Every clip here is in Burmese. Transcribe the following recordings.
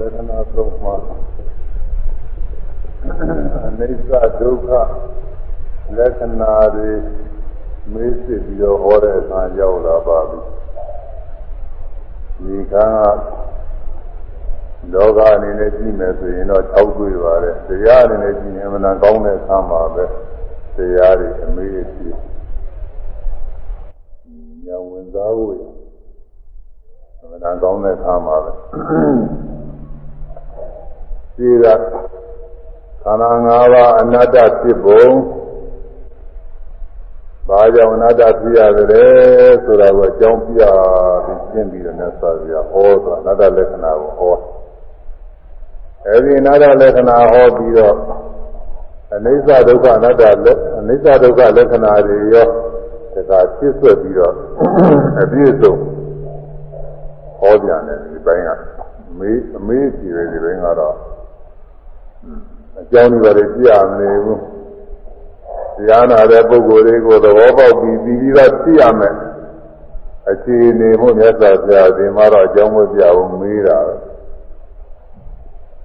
လက္ခဏာသုံးပါးအနိစ္စဒုက္ခလက္ခဏာတွေမေးစစ်ပြီးတော့ဟောတဲ့အခါရောက်လာပါပြီဒီခါကလောကအနေနဲ့ကြည့်မယ်ဆိုရင်တော့၆တွေ့ပါတယ်တရားအနေနဲ့ကြည့်ရင်မနာကောင်းတဲ့အခါမှာပဲတရားတွေအမေးအဖြစ်ညာဝင်စားဖို့ရမနာကောင်းတဲ့အခါမှာပဲ ဒီကခန္ဓာ၅ပါးအနတ္တဖြစ်ပုံဘာကြောင့်အနတ္တဖြစ်ရတယ်ဆိုတာကိုအကြောင်းပြပြီးရှင်းပြီးတော့မြတ်စွာဘုရားဟောတာအနတ္တလက္ခဏာကိုဟောအဲဒီအနတ္တလက္ခဏာဟောပြီးတော့အနိစ္စဒုက္ခအနတ္တလက်အနိစ္စဒုက္ခလက္ခဏာတွေရောဒါကဖြစ်ဆွက်ပြီးတော့အပြည့်စုံဟောပြန်တယ်ဒီဘိုင်းကမေးအမေးကြည့်ရဒီဘိုင်းကတော့အ ကြောင်းတွေပါလေကြည့်ရမနေဘူးတရားနာတဲ့ပုဂ္ဂိုလ်တွေကိုသဘောပေါက်ပြီးပြီးပြီးသားသိရမယ်အခြေအနေမို့မြတ်စွာဘုရားဒီမှာတော့အကြောင်းမပြဘူးမေးတာ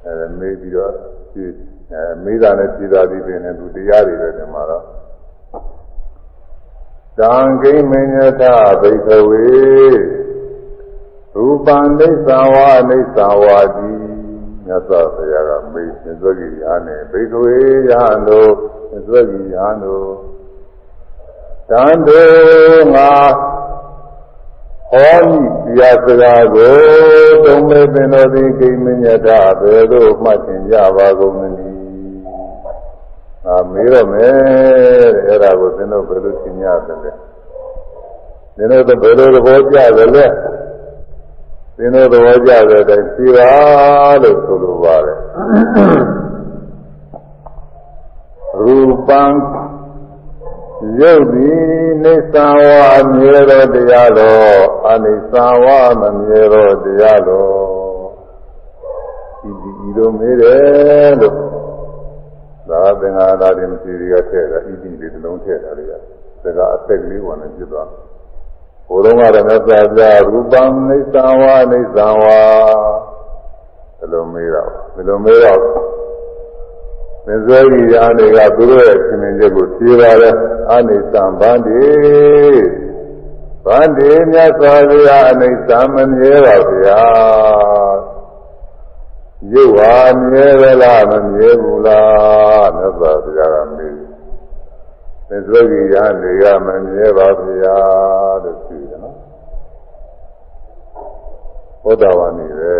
အဲမေးပြီးတော့ဒီအဲမေးတာနဲ့ဖြေတာဒီပင်နဲ့သူတရားတွေပဲဒီမှာတော့တံကိမညထဘိကဝေရူပံနိစ္စဝါနိစ္စဝါတိ မြတ်စွာဘုရားကမေးသစ္စာကြီးရာနဲ့ဘိကဝေယဟန်တို့သစ္စာကြီးရာတို့တန်တေငါဟောဤတရားစကားကိုတုံးမေပင်တော်သည်ကိမညတဘယ်သို့မှတ်သင်ကြပါကုန်သနည်းငါမေးတော့မယ်တဲ့အဲ့ဒါကိုသင်တို့ဘယ်လိုသင်ရတယ်လဲသင်တို့ဘယ်လိုသဘောကျတယ်လဲ သင်တို့သဘောကျတဲ့အတိုင်းဖြေပါလို့ဆိုလိုပါတယ်ရူပံရုပ်သည်နိစ္စဝအမြဲသောတရားတော်အနိစ္စဝမမြဲသောတရားတော်ဒီဒီဒီလိုမေးတယ်လို့သာသင်္ဃာသာတင်စီရီကထည့်တာဣတိလေးတစ်လုံးထည့်တာတွေကဒါကအသက်ကလေးဝင်နေပြသွား ဘုရားကလည်းသာပြရူပံနိစ္စဝနိစ္စဝဒီလိုမေးတော့ဒီလိုမေးတော့မဇ္ဇေကြီးရာတွေကသူတို့ရဲ့ရှင်မြင်ချက်ကိုဖြေပါတယ်အနိစ္စဗန္တိဗန္တိမြတ်စွာဘုရားအနိစ္စမမြဲပါဗျာရုပ်ဟာမြဲသလားမမြဲဘူးလားမြတ်စွာဘုရားကမေး မဇ္ဇေကြီးရာတွေကမမြဲပါဗျာလို့ဖြေတယ်နော်ဘုဒ္ဓဝါနေပဲ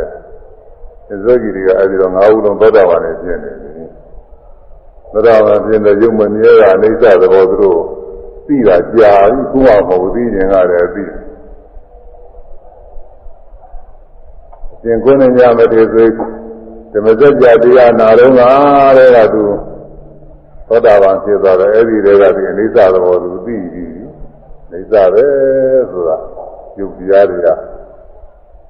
မဇ္ဇေကြီးတွေကအဲဒီတော့၅ဦးလုံးဘုဒ္ဓဝါနေပြည့်နေတယ်သရဝပြင်းတဲ့ရုပ်မမြဲတာအိဋ္ဌသဘောသူတို့သိတာကြာပြီခုမှမဟုတ်သိခြင်းကလည်းသိသင်ကိုယ်နဲ့ညမတည်းဆိုဓမ္မစကြာတရားနာတော့ကတဲ့ကသူ သောတာပန်ဖြစ်သွားတယ်အဲ့ဒီတွေကဒီအိဋ္ဌသဘောသူသိပြီအိဋ္ဌပဲဆိုတာယုတ်တရားတွေက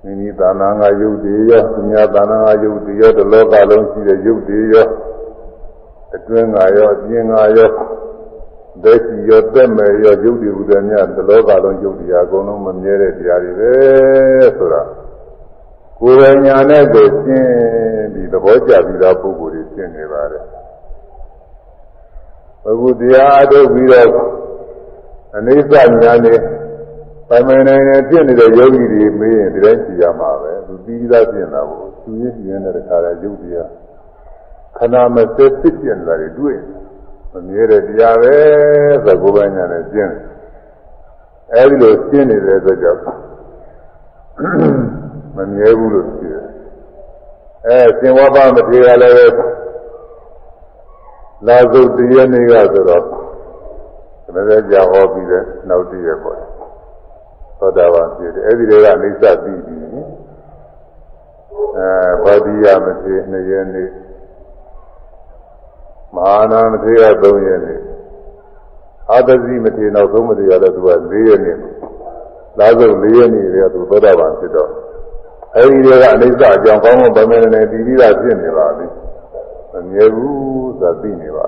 မိမိသာနာငါယုတ်တွေရောသူများသာနာငါယုတ်တွေရောဒီလောကလုံးရှိတဲ့ယုတ်တွေရောအတွင်းငါရောအပြင်ငါရောဒိဋ္ဌိရောတက်မယ်ရောယုတ်ဒီဥဒ္ဒမြသလောကလုံးယုတ်တရားအကုန်လုံးမမြဲတဲ့တရားတွေပဲဆိုတာကိုယ်ရညာနဲ့ကိုရှင်းပြီးသဘောကျပြီးသားပုဂ္ဂိုလ်တွေရှင်းနေပါတယ် အခုတရားအထုတ်ပြီးတော့အနိစ္စညာနေပိုင်ပိုင်နိုင်နေဖြစ်နေတဲ့ယောဂီတွေမေးရင်ဒီတိုင်းကြည့်ရမှာပဲသူပြီးသားပြင်တာကိုသူရင်းပြင်းတဲ့ခါလဲယုတ်တရားခဏမစက်ဖြစ်ပြလာတယ်တွေ့မမြဲတဲ့တရားပဲဆိုကိုယ်ပိုင်ညာနဲ့ကျင်းအဲဒီလိုကျင်းနေတဲ့အတွက်ကြောင့်မမြဲဘူးလို့ပြောတယ်အဲစင်ဝါပမထေရလည်းပဲ လာစုတ်တရနေ့ကဆိုတော့ဒါလည်းကြာဟောပြီးတဲ့နောက်တည့်ရပေါ့သောတာပန်ဖြစ်တယ်အဲဒီတွေကအိဋ္ဌသိပြီအဲဗာတိယမထေရနေ့ရက်နေ့မဟာနာမထေရ3ရက်နေ့အာသဇိမထေရနောက်ဆုံးမထေရလည်းသူက4ရက်နေ့လာစုပ်4ရက်နေ့တည်းကသူသောတာပန်ဖြစ်တော့အဲဒီတွေကအနိစ္စအကြောင်းကောင်းကောင်းဗမေနဲ့ပြီးပြီးသားဖြစ်နေပါပြီမမြဲဘူး သာသိနေပါ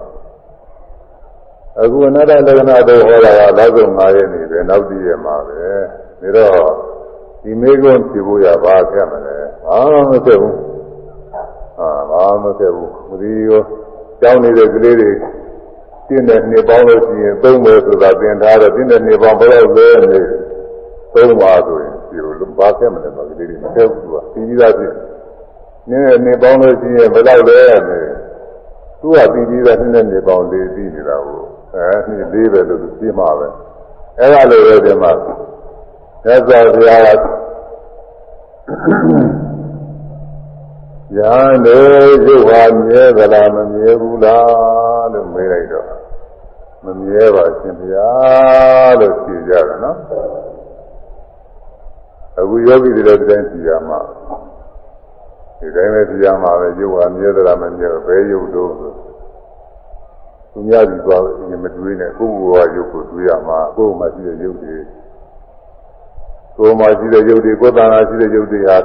အခုအနာတ္တလက္ခဏာတို့ဟောတာကလာစုပ်5ရက်နေ့ပဲနောက်တည့်ရက်မှာပဲဒါတော့ဒီမေကွန်းဖြေဖို့ရပါခဲ့မလဲဘာမှမဖြစ်ဘူးအာဘာမှမဖြစ်ဘူးမဒီရောကြောင်းနေတဲ့ကလေးတွေတင်းတဲ့နှစ်ပေါင်းလို့ရှိရင်သုံးမယ်ဆိုတာသင်ထားတယ်တင်းတဲ့နှစ်ပေါင်းဘယ်လောက်လဲနေသုံးပါဆိုရင်ဒီလိုဘာဖြစ်မလဲဆိုကလေးတွေမထက်ဘူးသူကပြီးပြီးသားဖြစ်နင်းတဲ့နှစ်ပေါင်းလို့ရှိရင်ဘယ်လောက်လဲနေ သူကပြီးပြီးသားနင်းတဲ့နှစ်ပေါင်းလေးပြီးနေတာကိုအဲနှစ်လေးပဲလို့ပြမှာပဲအဲ့ဒါလိုပဲဒီမှာမြတ်စွာဘုရားကရဟန်းတွေရုပ်ဟာမြဲသလားမမြဲဘူးလားလို့မေးလိုက်တော့မမြဲပါရှင်ဗျာလို့ဖြေကြတယ်နော်အခုယောဂီတွေလည်းတိုင်းဖြေရမှာ ဒီတိုင်းပဲဖြေရမှာပဲရုပ်ဟာမြဲသလားမမြဲဘယ်ရုပ်တော့သူများပြီးသွားရင်မတွေးနဲ့ကိုယ့်ဘဝရုပ်ကိုတွေးရမှာကိုယ်မှရှိတဲ့ရုပ်တွေကိုယ်မှရှိတဲ့ရုပ်တွေကိုယ်တဏ္ဍာရှိတဲ့ရုပ်တွေဟာ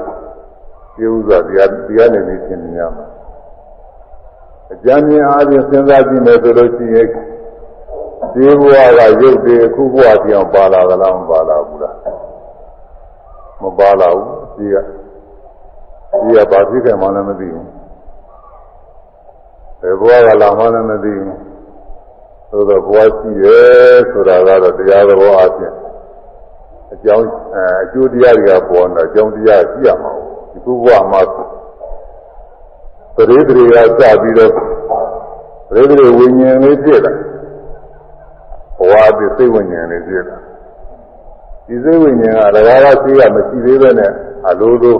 ကျေဥစွာတရားတရားနဲ့နေသင်မြင်ရမှာအကြမ်းမြင်အားဖြင့်စဉ်းစားကြည့်မယ်ဆိုလို့ရှိရင်ဒီဘဝကရုပ်တွေအခုဘဝပြောင်းပါလာသလားမပါလာဘူးလားမပါလာဘူးဒီက ဒီကဘာဖြစ်ခဲ့မှလည်းမသိဘူးဘယ်ဘဝကလာမှလည်းမသိဘူးသို့တော့ဘဝရှိတယ်ဆိုတာကတော့တရားသဘောအချင်းအကြောင်းအကျိုးတရားတွေကပေါ်နေအကြောင်းတရားရှိရမှာဒီခုဘဝမှာပရိသေတွေကစပြီးတော့ပရိသေဝိညာဉ်လေးပြည့်လာဘဝအဖြစ်စိတ်ဝိညာဉ်လေးပြည့်လာဒီစိတ်ဝိညာဉ်ကလည်းကားသိရမရှိသေးပဲနဲ့အလိုလို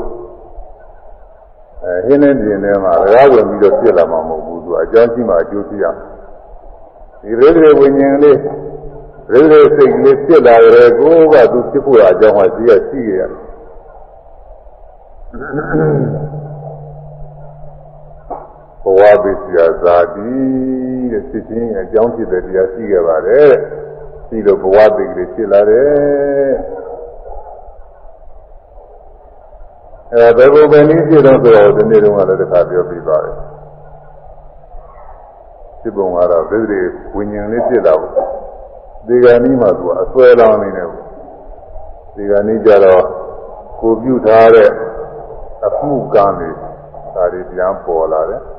အဲဟင်းနေပြင်းထဲမှာကားဝင်ပြီးတော့ပြည့်လာမှာမဟုတ်ဘူးသူအကြောင်းရှိမှအကျိုးရှိရဒီပရိသေဝိညာဉ်လေးပရိသေစိတ်ကလေးပြည့်လာတယ်ကိုကသူဖြစ်ဖို့အကြောင်းဟာရှိရရှိရတယ်ဘဝပစ္စယဇာတိတဲ့စစ်ချင်းအကြောင်းဖြစ်တဲ့တရားရှိခဲ့ပါတယ်ပြီးတော့ဘဝသိကလေးဖြစ်လာတယ် အဲဘယ်ဘုံပဲနည်းဖြစ်တော့ဆိုတော့ဒီနေ့တုန်းကလည်းတစ်ခါပြောပြီးပါတယ်ဖြစ်ပုံကတော့သစ္စေဝိညာဉ်လေးဖြစ်လာဘူးဒီကနေ့မှသူအစွဲလောင်းနေတယ်ဒီကနေ့ကျတော့ကိုပြုထားတဲ့အမှုကံတွေဒါတွေပြန်ပေါ်လာတယ်။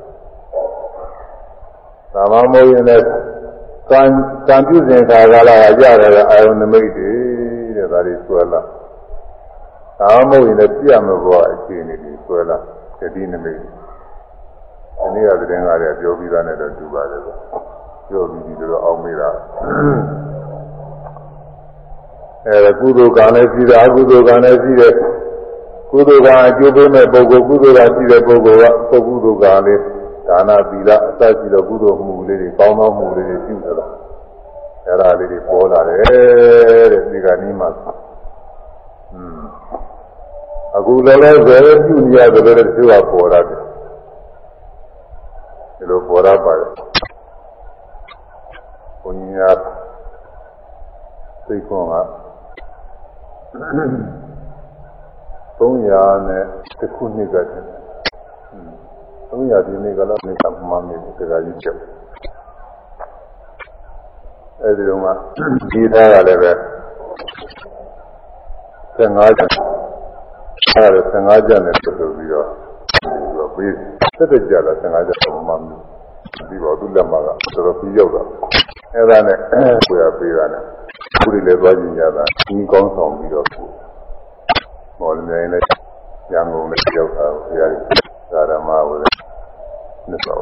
သာမမိုးရင်လည်းကံကံပြုစဉ်ခါကာလကရတဲ့အာယုန်နမိတ်တွေတဲ့ဒါတွေဆွဲလာ။ သာမမိုးရင်လည်းပြမဘောအခြေအနေတွေဆွဲလာတတိနမိတ်။ဒီနေ့ကသတင်းကားတွေပြောပြီးသားနဲ့တော့တူပါတယ်ကွ။ပြောပြီးပြီးတော့အောင်းမေးတာ။အဲကုသိုလ်ကံလည်းရှိတယ်အကုသိုလ်ကံလည်းရှိတယ်ကုသိုလ်ကအကျိုးပေးမဲ့ပုဂ္ဂိုလ်ကုသိုလ်ကရှိတဲ့ပုဂ္ဂိုလ်ကပုဂ္ဂိုလ်ကလေးဒါနသီလအစရှိသောကုသိုလ်မှုလေးတွေကောင်းသောမှုလေးတွေပြုသလားအဲ့ဒါလေးတွေပေါ်လာတယ်တဲ့ဒီကနေ့မှอืม အခုလည်းလည်းဇေပြုနေရတယ်လို့တချို့ကပေါ်လာတယ်ဒီလိုပေါ်လာပါတယ်ဘုညာသိခွန်က300နဲ့တစ်ခုနှစ်ကတည်းက300ဒီနေ့ကလည်းနေကမှမနေဘူးတကကြီးချက်အဲဒီတော့မှဒီသားကလည်းပဲ15ကျန် အဲဒါ15ကျန်နဲ့ပြလို့ပြီးတော့ပြီးတော့ပြီးတက်တက်ကြလာ15ကျန်မှမပြီးတော့သူ့လက်မှာကတော်တော်ပြီးရောက်တာအဲဒါနဲ့ကိုရပေးတာနဲ့ခုတွေလည်းသွားကြည့်ကြတာဒီကောင်းဆောင်ပြီးတော့မော်လမြိုင်နဲ့ရန်ကုန်နဲ့ရောက်တာဘုရားသာရမဝရနှစ်သော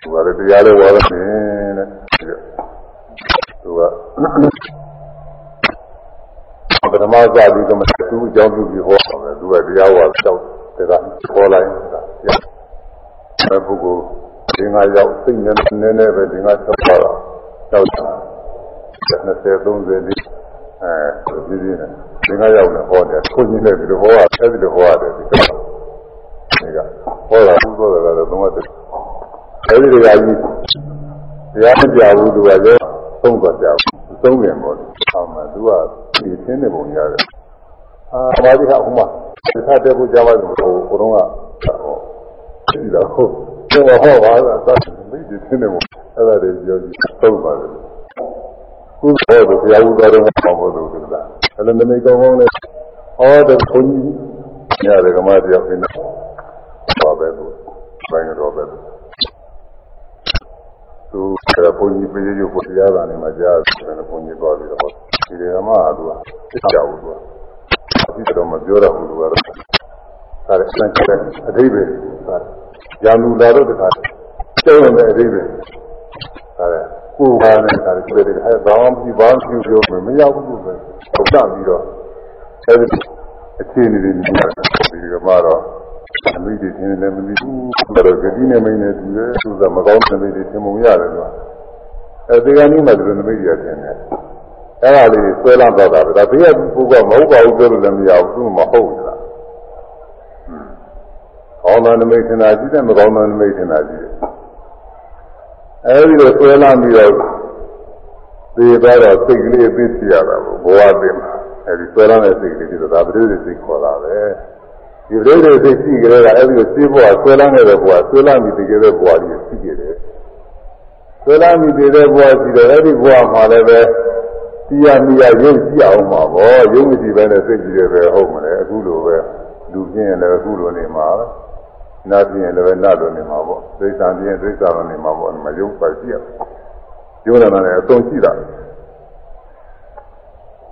သူကလည်းတရားလေးဝါရနေတဲ့သူက ပထမစပြီးတော့သူအကြောင်းပြုပြီးဟောတယ်သူကတရားဝါတောက်တယ်ကခေါ်လိုက်တာဘယ်ပုဂ္ဂိုလ်ဒီငါရောက်စိတ်နဲ့နည်းနည်းပဲဒီငါဆက်ပါတော့တောက်တာ20 30လေးအဲဒီဒီနဲ့ဒီငါရောက်နေဟောတယ်ခွန်ကြီးနဲ့ဒီလိုဟောတာအဲဒီလိုဟောရတယ်ဒီကဒီကဟောတာဘုသောတယ်ကတော့သုံးတ်အဲဒီဒီကကြီးတရားမကြဘူးသူကရော သုံးသွားကြဘူးသုံးပြန်ပေါ့လေအော်မှသူကဒီသင်းနေပုံရတယ်အာဘာဒီကဟိုမှာဒီသာတဲ့ဘုရားပါဟိုဘုရုံးကဟောဒီတော့ဟိုဟောပါလားသာဒီသင်းနေပုံအဲ့ဒါတွေပြောကြည့်သုံးပါတယ်ကုသိုလ်တို့ဘုရားဥတော်တော်မှာပေါ်လို့ဒီလားအဲ့လိုနမိတ်ကောင်းကောင်းနဲ့ဟောတဲ့ဘုန်းကြီးရတယ်ကမတရားပြနေပါပဲသူပိုင်းတော့ပဲ သူကဘုန်းကြီးပြေးရွဘုရားသာနေမှာကြားတယ်ဘုန်းကြီးသွားပြီးတော့ဒီဓမ္မကသူကကြောက်ဘူးသူကအဒီတော့မပြောတော့ဘူးသူကတော့ဒါလည်းစံချက်အတိပ္ပယ်ဒါရာလူလာတော့တခါကျောင်းတဲ့အတိပ္ပယ်ဒါလည်းကိုယ်ပါနဲ့ဒါလည်းဒီလိုအဲဘာမှမဘာမှပြောမမရောက်ဘူးပဲဟုတ်တာပြီးတော့အဲဒီအခြေအနေတွေဒီကမှတော့ အမိတွေသင်လည်းမသိဘူးဒါတော့ဂတိနဲ့မိနဲ့တူတယ်သူကမကောင်းတဲ့မိတွေသင်ပုံရတယ်ကွာအဲဒီကနေ့မှဒီလိုနမိတွေသင်တယ်အဲ့ဒါလေးဆွဲလာတော့တာဒါဘေးကပုဂ္ဂိုလ်မဟုတ်ပါဘူးပြောလို့လည်းမရဘူးသူမဟုတ်ဘူးလားကောင်းတဲ့နမိတ်ထင်တာကြီးတယ်မကောင်းတဲ့နမိတ်ထင်တာကြီးတယ်အဲဒီလိုဆွဲလာပြီးတော့ဒီတော့စိတ်ကလေးသိစီရတာဘဝသိမှာအဲဒီဆွဲလာတဲ့စိတ်ကလေးဒီတော့ဒါပရိသေစိတ်ခေါ်တာပဲ ဒီပရိသေစိတ်ရှိကြတဲ့အဲဒီလိုသိဖို့ဆွဲလာနေတဲ့ဘဝဆွဲလာပြီးတကယ်ပဲဘဝကြီးရှိကြတယ်ဆွဲလာပြီးတကယ်ဘဝရှိတယ်အဲဒီဘဝမှာလည်းပဲတရားမိရရုပ်ကြည့်အောင်ပါဗောရုပ်မရှိပဲနဲ့စိတ်ကြည့်ရပဲဟုတ်မလဲအခုလိုပဲလူပြင်းရင်လည်းအခုလိုနေမှာပဲနတ်ပြင်းရင်လည်းနတ်လိုနေမှာပေါ့သိစ္စာပြင်းသိစ္စာလိုနေမှာပေါ့မရုပ်ပါကြည့်ရပြောရတာလည်းအဆုံးရှိတာ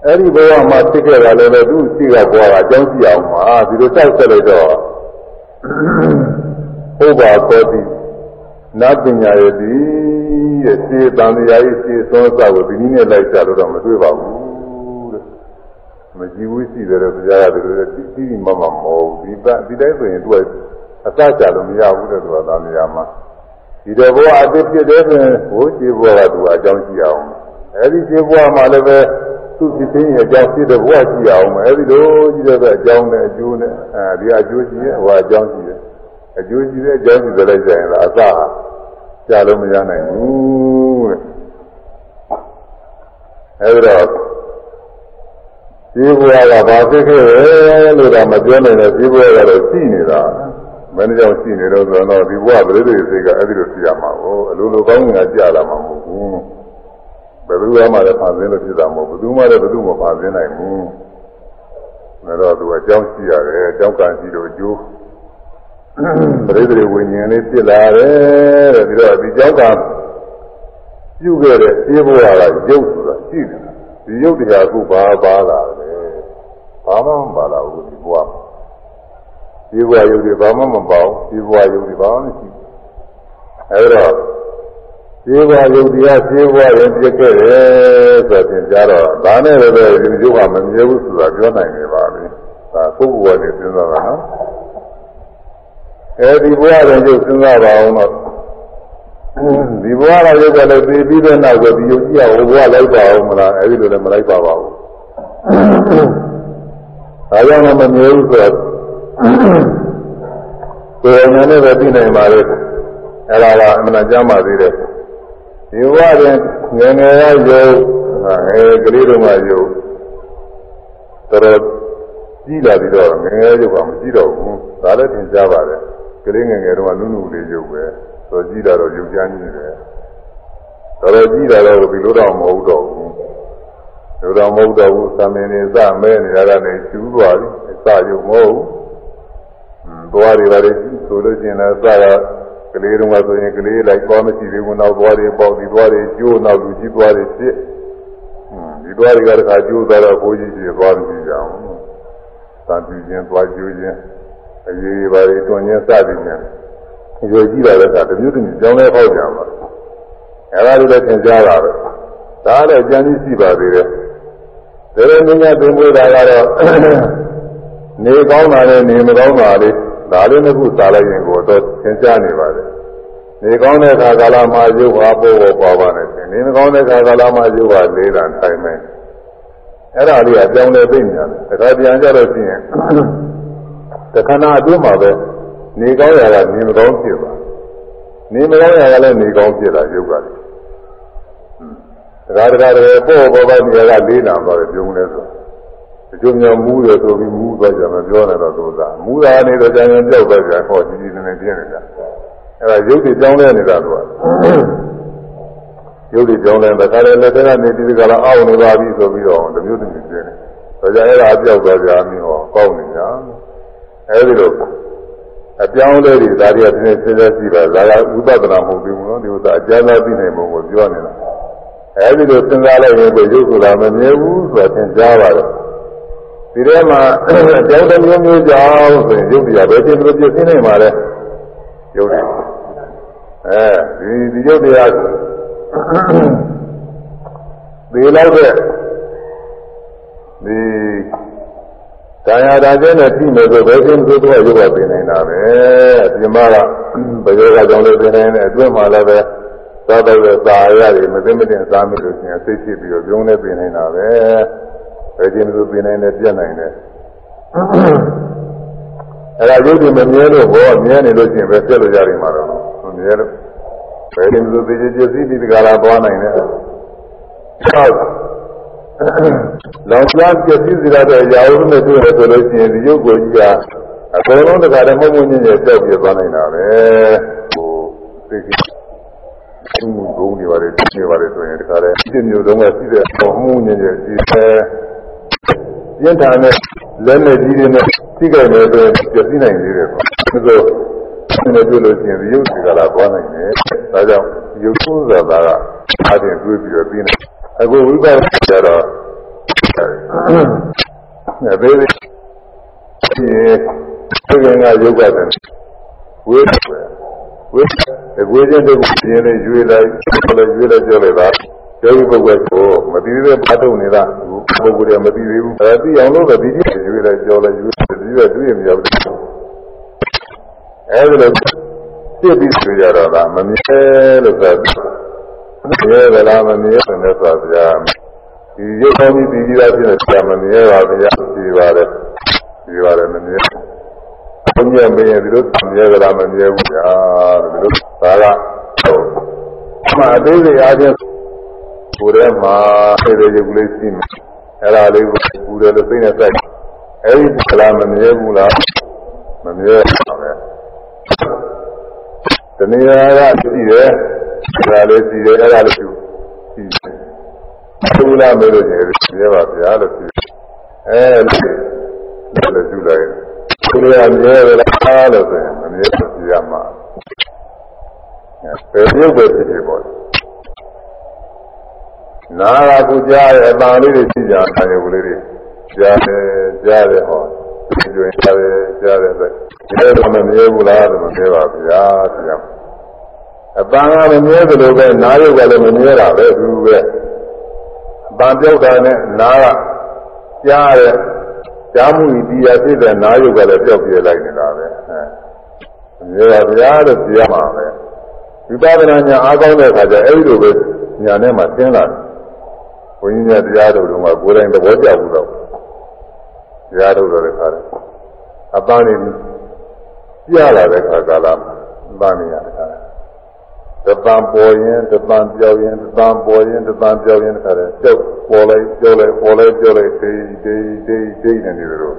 အဲ့ဒီဘဝမှာဖြစ်ခဲ့တာလည်းပဲသူ့ရှိကဘဝကအကြောင်းကြည့်အောင်ပါဒီလိုတောက်ဆက်လိုက်တော့ဘုရားခေါ်သည်နတ်ပညာရဲ့ဒီရဲ့ခြေတန်တရားကြီးခြေသွန်းစကိုဒီနည်းနဲ့လိုက်ကြလို့တော့မတွေ့ပါဘူးတဲ့မကြည့်ဘူးရှိတယ်လို့ကြားရတယ်လို့တိတိမမမဟုတ်ဒီပဒီတိုင်းဆိုရင်သူကအစကြလို့မရဘူးတဲ့သူကသာနေရာမှာဒီတော့ဘဝအစ်ဖြစ်တဲ့ဆိုရင်ဟိုခြေဘဝကသူအကြောင်းကြည့်အောင်အဲဒီခြေဘဝမှာလည်းပဲ သူ့ဖြစ်ခြင်းရဲ့အကြောင်းဖြစ်တဲ့ဘဝကြည့်အောင်အဲဒီလိုကြည့်တဲ့အကြောင်းနဲ့အကျိုးနဲ့အဲဒီအကျိုးရှိရဲ့ဟိုအကြောင်းရှိတယ်အကျိုးရှိတဲ့အကြောင်းရှိတယ်လိုက်ကြရင်လားအစဟာကြာလို့မရနိုင်ဘူးတဲ့အဲဒီတော့ဒီဘဝကဘာဖြစ်ခဲ့လဲလို့တော့မပြောနိုင်တဲ့ဒီဘဝကတော့ရှိနေတာမင်းကြောင့်ရှိနေတော့ဆိုတော့ဒီဘဝပရိသေစိတ်ကအဲဒီလိုရှိရမှာကိုအလိုလိုကောင်းငါကြာလာမှာမဟုတ်ဘူး ဘယ်သူမှလည်းဖန်ဆင်းလို့ဖြစ်တာမဟုတ်ဘူးဘယ်သူမှလည်းဘယ်သူမှဖန်ဆင်းနိုင်ဘူးဒါတော့သူအကြောင်းရှိရတယ်အကြောင်းကံရှိလို့အကျိုးပရိသေဝိညာဉ်လေးဖြစ်လာတယ်တဲ့ပြီးတော့ဒီကြောက်ကပြုခဲ့တဲ့ပြေဘဝကရုပ်ဆိုတာရှိတယ်ဒီရုပ်တရားခုဘာပါလာလဲဘာမှမပါလာဘူးဒီဘဝပြေဘဝရုပ်တွေဘာမှမပါဘူးပြေဘဝရုပ်တွေဘာမှမရှိဘူးအဲဒါ ပြေဘဝရုပ်တရားပြေဘဝရင်ပြည့်ခဲ့တယ်ဆိုတော့ကြားတော့ဒါနဲ့လည်းဒီရုပ်ကမမြဲဘူးဆိုတာပြောနိုင်နေပါပြီဒါပုဂ္ဂိုလ်ကနေစဉ်းစားတာနော်အဲဒီဘဝရင်ကျုပ်စဉ်းစားပါအောင်တော့ဒီဘဝကရုပ်ကလည်းသိပြီးတဲ့နောက်ကဒီယုတ်ကြီးကဟိုဘဝလိုက်ပါအောင်မလားအဲဒီလိုလည်းမလိုက်ပါပါဘူးဒါကြောင့်လည်းမမြဲဘူးဆိုတော့ကိုယ်ဉာဏ်နဲ့ပဲသိနိုင်ပါလေအဲဒါကအမှန်တရားမှသေးတယ် ဒီဘဝရင်ငယ်ငယ်ကယုတ်ငယ်ကလေးတုန်းကယုတ်တော်တော်ကြီးလာပြီးတော့ငယ်ငယ်ယုတ်ကမရှိတော့ဘူးဒါလည်းသင်ကြားပါတယ်ကလေးငယ်ငယ်တုန်းကနုနုလေးယုတ်ပဲဆိုကြည့်တာတော့ယုတ်ကြမ်းနေတယ်တော်တော်ကြည့်တာတော့ဒီလိုတော့မဟုတ်တော့ဘူးလိုတော့မဟုတ်တော့ဘူးသမင်နေစမဲနေရတာနဲ့ကျူးသွားပြီစယုတ်မဟုတ်ဘူးသွားတွေပါလေဆိုလို့ချင်းလည်းစတာ ကလေးတုန်းကဆိုရင်ကလေးလိုက်သွားမရှိသေးဘူးနောက်သွားတွေပေါက်ဒီသွားတွေကျိုးနောက်လူကြီးသွားတွေဖြစ်ဒီသွားတွေကတခါကျိုးသွားတော့ဘိုးကြီးကြီးသွားမရှိကြအောင်သာပြင်းချင်းသွားကျိုးချင်းအရေးပါလေတွင်ချင်းစသည်ချင်းရွယ်ကြည့်တာလည်းကတမျိုးတမျိုးကြောင်းလဲဟောက်ကြပါအဲဒါလိုလည်းသင်ကြားတာပဲဒါလည်းကြံပြီးရှိပါသေးတယ်ဒါလည်းမြညာသင်ဖို့တာကတော့နေကောင်းတာနဲ့နေမကောင်းတာလေး ဒါလေးတစ်ခုစားလိုက်ရင်ကိုတော့သင်ကြားနေပါတယ်နေကောင်းတဲ့ခါကာလမှာရုပ်ဟာပို့ပေါ်ပါပါနဲ့နေမကောင်းတဲ့ခါကာလမှာရုပ်ဟာလေးတာထိုင်မယ်အဲ့ဒါလေးကကြောင်းလဲသိနေတယ်တခါပြန်ကြတော့ရှိရင်တခဏအတွင်းမှာပဲနေကောင်းရတာနေမကောင်းဖြစ်ပါနေမကောင်းရတာလည်းနေကောင်းဖြစ်တာရုပ်ကလေတရားတရားတွေပို့ပေါ်ပေါ်နေရကလေးနာတော့ပြုံးလဲဆို အကျိုးများမူးတယ်ဆိုပြီးမူးသွားကြမှာပြောနေတော့သောတာမူးတာနေတော့ကြံကြံကြောက်သွားကြဟောကြီးကြီးနေနေပြင်းနေတာအဲဒါရုပ်တွေကြောင်းလဲနေတာသူကရုပ်တွေကြောင်းလဲတဲ့ခါလည်းလက်ထက်ကနေဒီကလာအောက်နေပါပြီဆိုပြီးတော့တမျိုးတမျိုးပြင်းနေဒါကြအဲ့ဒါအပြောက်သွားကြပြီဟောကောက်နေကြအဲဒီလိုအပြောင်းလဲတွေဒါတွေကသင်စဉ်းစားကြည့်ပါဒါကဥပဒနာမဟုတ်ဘူးနော်ဒီဥစ္စာအကျဉ်းသားသိနိုင်ပုံကိုပြောနေတာအဲဒီလိုစဉ်းစားလိုက်ရင်ကိုရုပ်ဆိုတာမမြဲဘူးဆိုတာသင်ကြားပါတယ် ဒီထဲမှာအကြောင်းတစ်မျိုးမျိုးကြောင့်ဆိုရင်ရုပ်တရားပဲသင်လို့ပြည့်စင်းနေမှာလဲရုပ်တွေအဲဒီဒီရုပ်တရားဒီလောက်တဲ့ဒီတရားဒါကျဲနဲ့ပြီးမယ်ဆိုဘယ်ချင်းသို့တော့ရုပ်ကပြင်နေတာပဲအပြင်မှာကဘယ်ရောကကြောင့်လဲပြင်နေတယ်အတွင်းမှာလည်းပဲသာတော့သာရတယ်မသိမတင်စားမိလို့ရှိရင်စိတ်ဖြစ်ပြီးတော့ပြုံးနေပြင်နေတာပဲ ဘယ်ချင်းသို့ပြင်နေတယ်ပြတ်နိုင်တယ်အဲ့ဒါရုပ်တွေမမြဲလို့ဘောမြဲနေလို့ရှိရင်ပဲပြတ်လို့ရတယ်မှာတော့မမြဲလို့ဘယ်ချင်းသို့သိချင်းပြည့်စည်ပြီးဒီကလာသွားနိုင်တယ်လောင်ပြားပြည့်စည်စေတဲ့ရာဟုနဲ့တွေ့ရဆိုလို့ရှိရင်ဒီရုပ်ကိုကြီးကအကုန်လုံးတခါတည်းမဟုတ်မညင်ညင်ပြောက်ပြသွားနိုင်တာပဲဟိုသိကိဘုံဘုံနေပါလေနေပါလေဆိုရင်တခါတည်းဒီမျိုးတုန်းကရှိတဲ့ပုံမှုညင်ညင်ရှိတဲ့ ပြင်းထန်တဲ့လက်နဲ့ကြီးတွေနဲ့သိကြတယ်ဆိုရင်ပြည့်စည်နိုင်သေးတယ်ဆိုတော့ဒီလိုတွေ့လို့ရှိရင်ဒီရုပ်ဒီကလာသွားနိုင်တယ်ဒါကြောင့်ရုပ်ဆိုးဆိုတာကအားဖြင့်တွေးပြီးတော့ပြီးနေအခုဝိပဿနာကျတော့အဲဘေးဒီဒီကငါရုပ်ပါတယ်ဝိဝိအကွေးချင်းတို့ပြင်းနေရွေးလိုက်လည်းရွေးလိုက်ပြောလိုက်ပါ ယောဂီပုဂ္ဂိုလ်ကိုမသိသေးတဲ့ဘာထုတ်နေတာပုဂ္ဂိုလ်တွေကမသိသေးဘူးအဲသိအောင်လို့ပဲဒီကြည့်ရွေးလိုက်ပြောလိုက်ရွေးဒီရွေးတွေ့ရမရောက်ဘူးအဲဒီလိုသိပြီးဆိုရတော့ကမမြဲလို့ဆိုတာမြဲသလားမမြဲဘူးနဲ့ဆိုဗျာဒီရုပ်ကောင်းကြီးဒီကြီးသားဖြစ်နေဆရာမမြဲပါဗျာဒီပါတယ်ဒီပါတယ်မမြဲဘုရားမင်းရဲ့ဒီလိုမြဲသလားမမြဲဘူးဗျာဒီလိုဒါကအမှအသေးစိတ်အားဖြင့် ကိုယ်ထဲမှာစိတ်ရဲ့ရုပ်ကလေးရှိနေအဲ့ဒါလေးကိုပူတယ်လို့သိနေစိုက်အဲ့ဒီကလာမမြဲဘူးလားမမြဲပါပဲတဏှာကရှိတယ်ဒါလည်းကြည့်တယ်အဲ့ဒါလည်းကြည့်ကြည့်ဘုရားမေလို့နေတယ်ရဲပါဗျာလို့ကြည့်အဲလည်းလည်းကြည့်လိုက်ဘုရားမြဲရလားလို့ဆိုရင်မမြဲဆိုကြည့်ရမှာဘယ်ပြုတ်ပဲဖြစ်ဖြစ်ပေါ့ နာကကူကြားရဲ့အတန်လေးတွေကြည့်ကြတယ်ရုပ်လေးတွေကြားတယ်ကြားတယ်ဟောကျွင်ကြားတယ်ကြားတယ်ဆိုရဲတော့မမြဲဘူးလားလို့မမြဲပါဗျာဆိုရမှာအပန်းကမမြဲသလိုပဲနားရုပ်ကလည်းမမြဲတာပဲသူပဲအပန်းပြောက်တာနဲ့နားကကြားတဲ့ကြားမှုဤတရားဖြစ်တဲ့နားရုပ်ကလည်းပြောက်ပြဲလိုက်နေတာပဲအဲမြဲပါဗျာလို့ပြောမှာပဲဝိပဿနာညာအားကောင်းတဲ့အခါကျအဲ့ဒီလိုပဲညာနဲ့မှသင်လာတယ် ဘုန်းကြီးများတရားတော်တို့ကကိုယ်တိုင်သဘောကျဘူးတော့တရားတော်တွေခါတယ်အပန်းနေပြလာတဲ့အခါကာလမှာပန်းနေရတယ်တပံပေါ်ရင်တပံပြောင်းရင်တပံပေါ်ရင်တပံပြောင်းရင်တခါတည်းကြောက်ပေါ်လိုက်ကြောက်လိုက်ပေါ်လိုက်ကြောက်လိုက်ဒိဒိဒိဒိနေနေတယ်လို့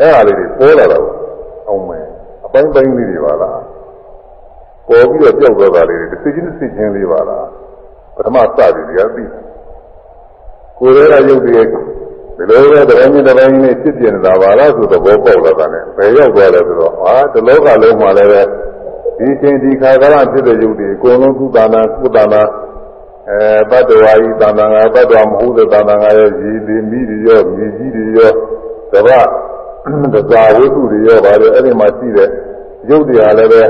အဲ့ဟာလေးတွေပေါ်လာတော့အောင်မယ်အပိုင်းပိုင်းလေးတွေပါလားပေါ်ပြီးတော့ကြောက်သွားတာလေးတွေတစ်စိချင်းတစ်စိချင်းလေးပါလားပထမစပြီးဒီကသိ ကိုယ်ရဲ့ရုပ်တွေဒီလိုပဲတပိုင်းတစ်ပိုင်းနဲ့ဖြစ်ပြနေတာပါလားဆိုတော့ဘောပေါက်လာတာနဲ့ဘယ်ရောက်သွားလဲဆိုတော့ဟာဒီလောကလုံးမှာလည်းပဲဒီချိန်ဒီခါကလာဖြစ်တဲ့ယုတ်ဒီအကုန်လုံးကုသနာကုသနာအဲဘတ်တော်ဝါဤသံဃာငါဘတ်တော်မဟုတ်တဲ့သံဃာငါရဲ့ရည်ဒီမိတွေရောမြေကြီးတွေရောတပတ်တစားဝိသုတွေရောပါတယ်အဲ့ဒီမှာရှိတဲ့ယုတ်တရားလည်းပဲ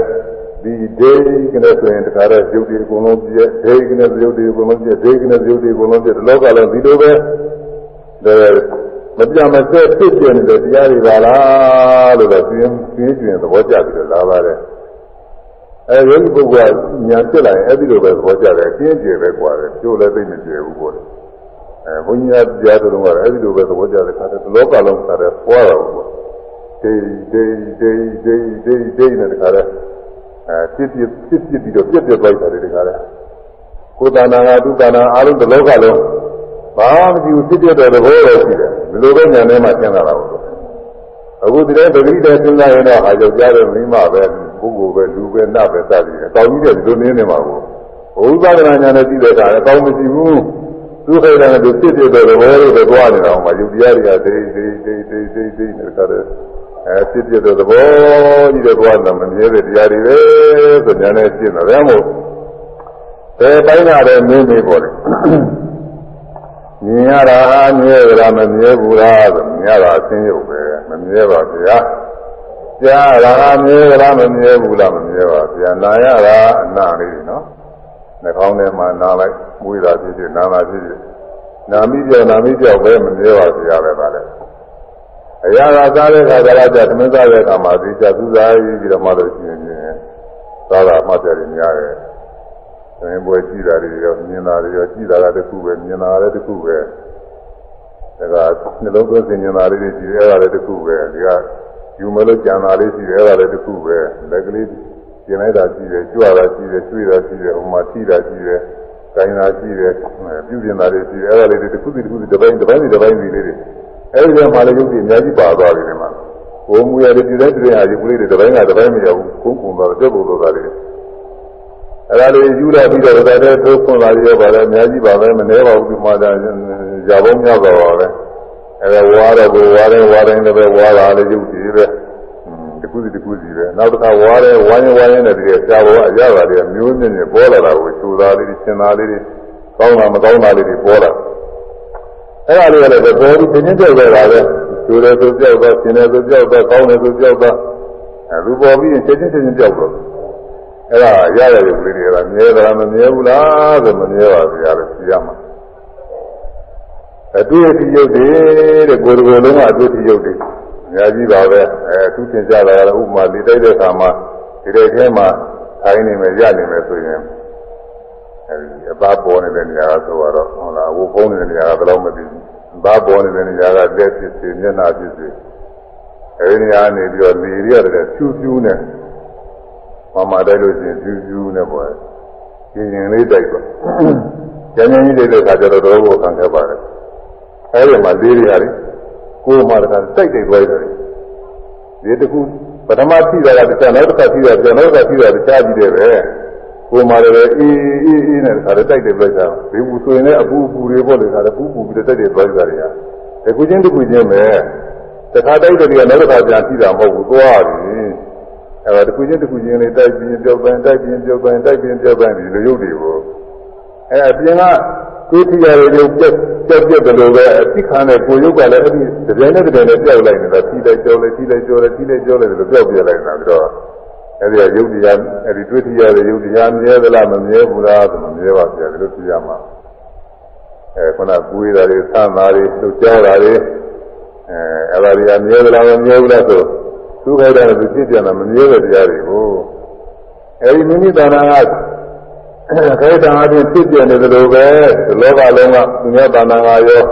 ဒီဒေကနေဆိုရင်တခါတော့ယုတ်ဒီအကုန်လုံးပြည့်ဒေကနေယုတ်ဒီအကုန်လုံးပြည့်ဒေကနေယုတ်ဒီအကုန်လုံးပြည့်လောကလည်းဒီလိုပဲမပြမစက်ဖြစ်ပြနေတဲ့တရားတွေပါလားလို့တော့ပြင်းပြင်းပြင်းသဘောကျပြီးတော့လာပါတယ်အဲယောဂီပုဂ္ဂိုလ်ကညာဖြစ်လာရင်အဲ့ဒီလိုပဲသဘောကျတယ်အကျဉ်းကျယ်ပဲกว่าတယ်ကျိုးလည်းသိမကျယ်ဘူးပေါ့လေအဲဘုန်းကြီးကကြားတော်ကအဲ့ဒီလိုပဲသဘောကျတယ်ခါတယ်လောကလုံးခါတယ်ပွားတော့ဘူးဒေးဒေးဒေးဒေးဒေးဒေးနဲ့တခါလဲ အဲဖြစ်ဖြစ်ဖြစ်ဖြစ်ပြီးတော့ပြက်ပြက်သွားတယ်တခါလဲကိုယ်တဏ္ဍာငါသူတဏ္ဍာအားလုံးဒီလောကလုံးဘာမှမကြည့်ဘူးဖြစ်ပြတဲ့သဘောပဲရှိတယ်ဒီလိုပဲညာထဲမှာသင်လာတာပေါ့အခုဒီတဲ့ပဂိတဲ့စဉ်းစားရင်တော့ဟာယောက်ျားပဲမိန်းမပဲပုဂ္ဂိုလ်ပဲလူပဲနတ်ပဲစသည်တယ်။ကောင်းကြီးတဲ့ဒီလိုနည်းနေမှာကိုဘုရားသနာညာနဲ့ကြည့်တဲ့အခါလည်းကောင်းမရှိဘူး။သူခိုင်တယ်သူဖြစ်ဖြစ်တဲ့သဘောလေးတွေတွားနေတာဟောမှာယုတ်တရားတွေကဒိဒိဒိဒိဒိဒိနဲ့တခါတည်း အဲဖြစ်ဖြစ်တဲ့သဘောကြီးတဲ့ဘဝနဲ့မမြဲတဲ့တရားတွေပဲဆိုညာနဲ့ရှင်းတယ်ဒါမို့ဘယ်ပိုင်းကလည်းမင်းမေးပေါ်တယ်မြင်ရတာမြဲကြလားမမြဲဘူးလားဆိုမြင်ရတာအသိရုပ်ပဲမမြဲပါဗျာကြားရတာမြဲကြလားမမြဲဘူးလားမမြဲပါဗျာနာရတာအနာလေးနော်နှာခေါင်းထဲမှာနာလိုက်မွေးတာဖြစ်ဖြစ်နာတာဖြစ်ဖြစ်နာမိကြောက်နာမိကြောက်ပဲမမြဲပါဗျာပဲပါလေ အရာသာစားတဲ့ခါကျတော့ကြသမင်းစားတဲ့အခါမှာဒီကြသူစားရေးပြီးတော့မှလို့ရှိရင်သာသာမှတ်တယ်များတယ်။သမင်းပွဲကြည့်တာတွေရောမြင်တာတွေရောကြည့်တာကတခုပဲမြင်တာလည်းတခုပဲ။ဒါကနှလုံးသွင်းစဉ်မြင်တာလေးတွေကြည့်ရတာလည်းတခုပဲ။ဒီကယူမလို့ကြံတာလေးရှိတယ်အဲ့ဒါလည်းတခုပဲ။လက်ကလေးကျင်လိုက်တာရှိတယ်ကြွတာရှိတယ်ကျွေးတာရှိတယ်ဟိုမှာထိတာရှိတယ်ကိုင်းတာရှိတယ်ပြုပြင်တာတွေရှိတယ်အဲ့ဒါလေးတွေတခုစီတခုစီတစ်ပိုင်းတစ်ပိုင်းစီတစ်ပိုင်းစီလေးတွေ အဲဒီကမှလည်းယုတ်တိအများကြီးပါသွားပြီဒီမှာဘုံမူရတဲ့ဒီတိုင်းတိုင်းဟာဒီကလေးတွေတစ်ပိုင်းကတစ်ပိုင်းမရဘူးကုန်းကုန်းသွားတော့ပြုတ်လို့သွားတယ်အဲ့ဒါလေးယူလာပြီးတော့ဒါတဲ့သိုးခွန်လာရပါလေအများကြီးပါပဲမနှဲပါဘူးဒီမှာဒါရဘုံမြောက်တော့ပါပဲအဲ့ဒါဝါတော့ကိုဝါတယ်ဝါတိုင်းလည်းပဲဝါလာလေယုတ်တိပဲတခုစီတခုစီပဲနောက်တစ်ခါဝါတယ်ဝိုင်းဝိုင်းနဲ့တည်းကြာဘောအရပါလေမျိုးမြင့်မြင့်ပေါ်လာတာကိုချူသားလေးရှင်းသားလေးကောင်းတာမကောင်းတာလေးတွေပေါ်လာ အဲ့ဒါလေးကလည်းပေါ်ပြီးသင်္ကြန်ကြောက်ကြတာပဲကျိုးတယ်ဆိုကြောက်တော့ရှင်တယ်ဆိုကြောက်တော့ကောင်းတယ်ဆိုကြောက်တော့အဲသူပေါ်ပြီးချက်ချင်းချက်ချင်းကြောက်တော့အဲ့ဒါရရရုပ်လေးတွေကမြဲတာမမြဲဘူးလားဆိုမမြဲပါဘူးရလို့သိရမှာအတွေ့အထိရုပ်တွေတဲ့ကိုယ်တော်လုံးကအတွေ့အထိရုပ်တွေအများကြီးပါပဲအဲသူသင်ကြတာကဥပမာလေတိုက်တဲ့အခါမှာဒီတဲ့ထဲမှာထိုင်းနေမယ်ရနေမယ်ဆိုရင် အဲဒီအသားပေါ်နေတဲ့နေရာကဆိုတော့ဟုတ်လားဝုတ်ဖုံးနေတဲ့နေရာကဘယ်တော့မသိဘူးအသားပေါ်နေတဲ့နေရာကလက်ဖြစ်စေမျက်နှာဖြစ်စေအဲဒီနေရာနေပြီးတော့လေရီရတယ်ဖြူးဖြူးနဲ့မမတိုက်လို့ရှိရင်ဖြူးဖြူးနဲ့ပေါ့ရင်ရင်လေးတိုက်တော့ကျန်ကျန်ကြီးလေးတဲ့ခါကျတော့တော့ကိုခံခဲ့ပါတယ်အဲဒီမှာလေးတွေရတယ်ကိုယ်မှတခါတိုက်တိုက်သွားတယ်ဒီတခုပထမထိတာကတခြားနောက်တစ်ခါထိတာပြန်နောက်တစ်ခါထိတာတခြားကြည့်တယ်ပဲ ကိုယ်မှလည်းအေးအေးအေးနဲ့ခါတိုက်တယ်ပြလိုက်တာဒီဘူးဆိုရင်လည်းအပူအပူတွေပေါ့လေခါလည်းပူပူပြီးတိုက်တယ်သွားကြတယ်ဟာတခုချင်းတခုချင်းပဲတခါတိုက်တယ်ကနောက်တစ်ခါပြန်ထိတာမဟုတ်ဘူးသွားပြီအဲဒါတခုချင်းတခုချင်းလေးတိုက်ပြီးပြောက်ပန်းတိုက်ပြီးပြောက်ပန်းတိုက်ပြီးပြောက်ပန်းဒီလိုရုပ်တွေကိုအဲအပြင်ကကိုယ်ထီရတွေပြက်ပြက်ပြက်တယ်လို့ပဲအသိခံတဲ့ကိုယ်ရုပ်ကလည်းအဲ့ဒီတပြိုင်နဲ့တပြိုင်နဲ့ပြောက်လိုက်နေတာထိလိုက်ကြောလိုက်ထိလိုက်ကြောလိုက်ထိလိုက်ကြောလိုက်လို့ပြောက်ပြလိုက်နေတာပြီးတော့ အဲ့ဒီရုပ်တရားအဲ့ဒီတွေ့ထီရတဲ့ရုပ်တရားမြဲသလားမမြဲဘူးလားဆိုမမြဲပါဗျာဒီလိုသိရမှာအဲခုနကူးရတာတွေဆန်းတာတွေလှုပ်ကြောတာတွေအဲအဲ့ဒါတွေကမြဲသလားမမြဲဘူးလားဆိုသူခိုက်တယ်သူဖြစ်ပြန်တာမမြဲတဲ့တရားတွေကိုအဲဒီမိမိတဏ္ဍာကခိုက်တာအပြင်ဖြစ်ပြနေတယ်လို့ပဲဒီလောကလုံးကသူများတဏ္ဍာကရော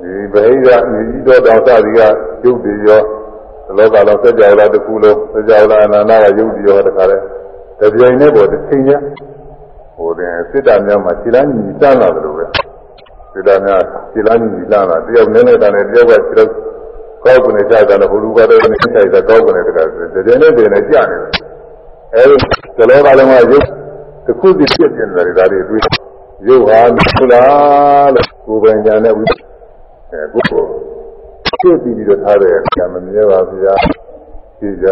ဒီဗဟိယမြေကြီးတော်တောင်စသည်ကရုပ်တွေရောဒီ လောကလုံးစัจ java လာတစ်ခုလုံးစัจ java လာအနန္တကရုပ်တွေရောတခါလဲတပြိုင်နဲ့ပေါ်တစ်ချိန်ချင်းဟိုတင်စစ်တာများမှာခြေလမ်းကြီးတန်းလာတယ်လို့ပဲစစ်တာများခြေလမ်းကြီးလန်းလာတယောက်နည်းနည်းတန်းနဲ့တယောက်ကခြေတော့ကောက်ကနေကြတာလည်းဘုလူကတော့နေဆိုင်တာကောက်ကနေတကယ်တကယ်နဲ့တကယ်နဲ့ကြာနေတယ်အဲဒီလောကလုံးကရုပ်တစ်ခုစီဖြစ်နေတယ်ဒါတွေတွေ့ရုပ်ဟာမလားလို့ကိုယ်ပိုင်ညာနဲ့ဝိအဲကိုယ်ကို ဖြစ်ပြီးပြီးတော့ထားတယ်ကံမမြဲပါဗျာကြည့်ကြ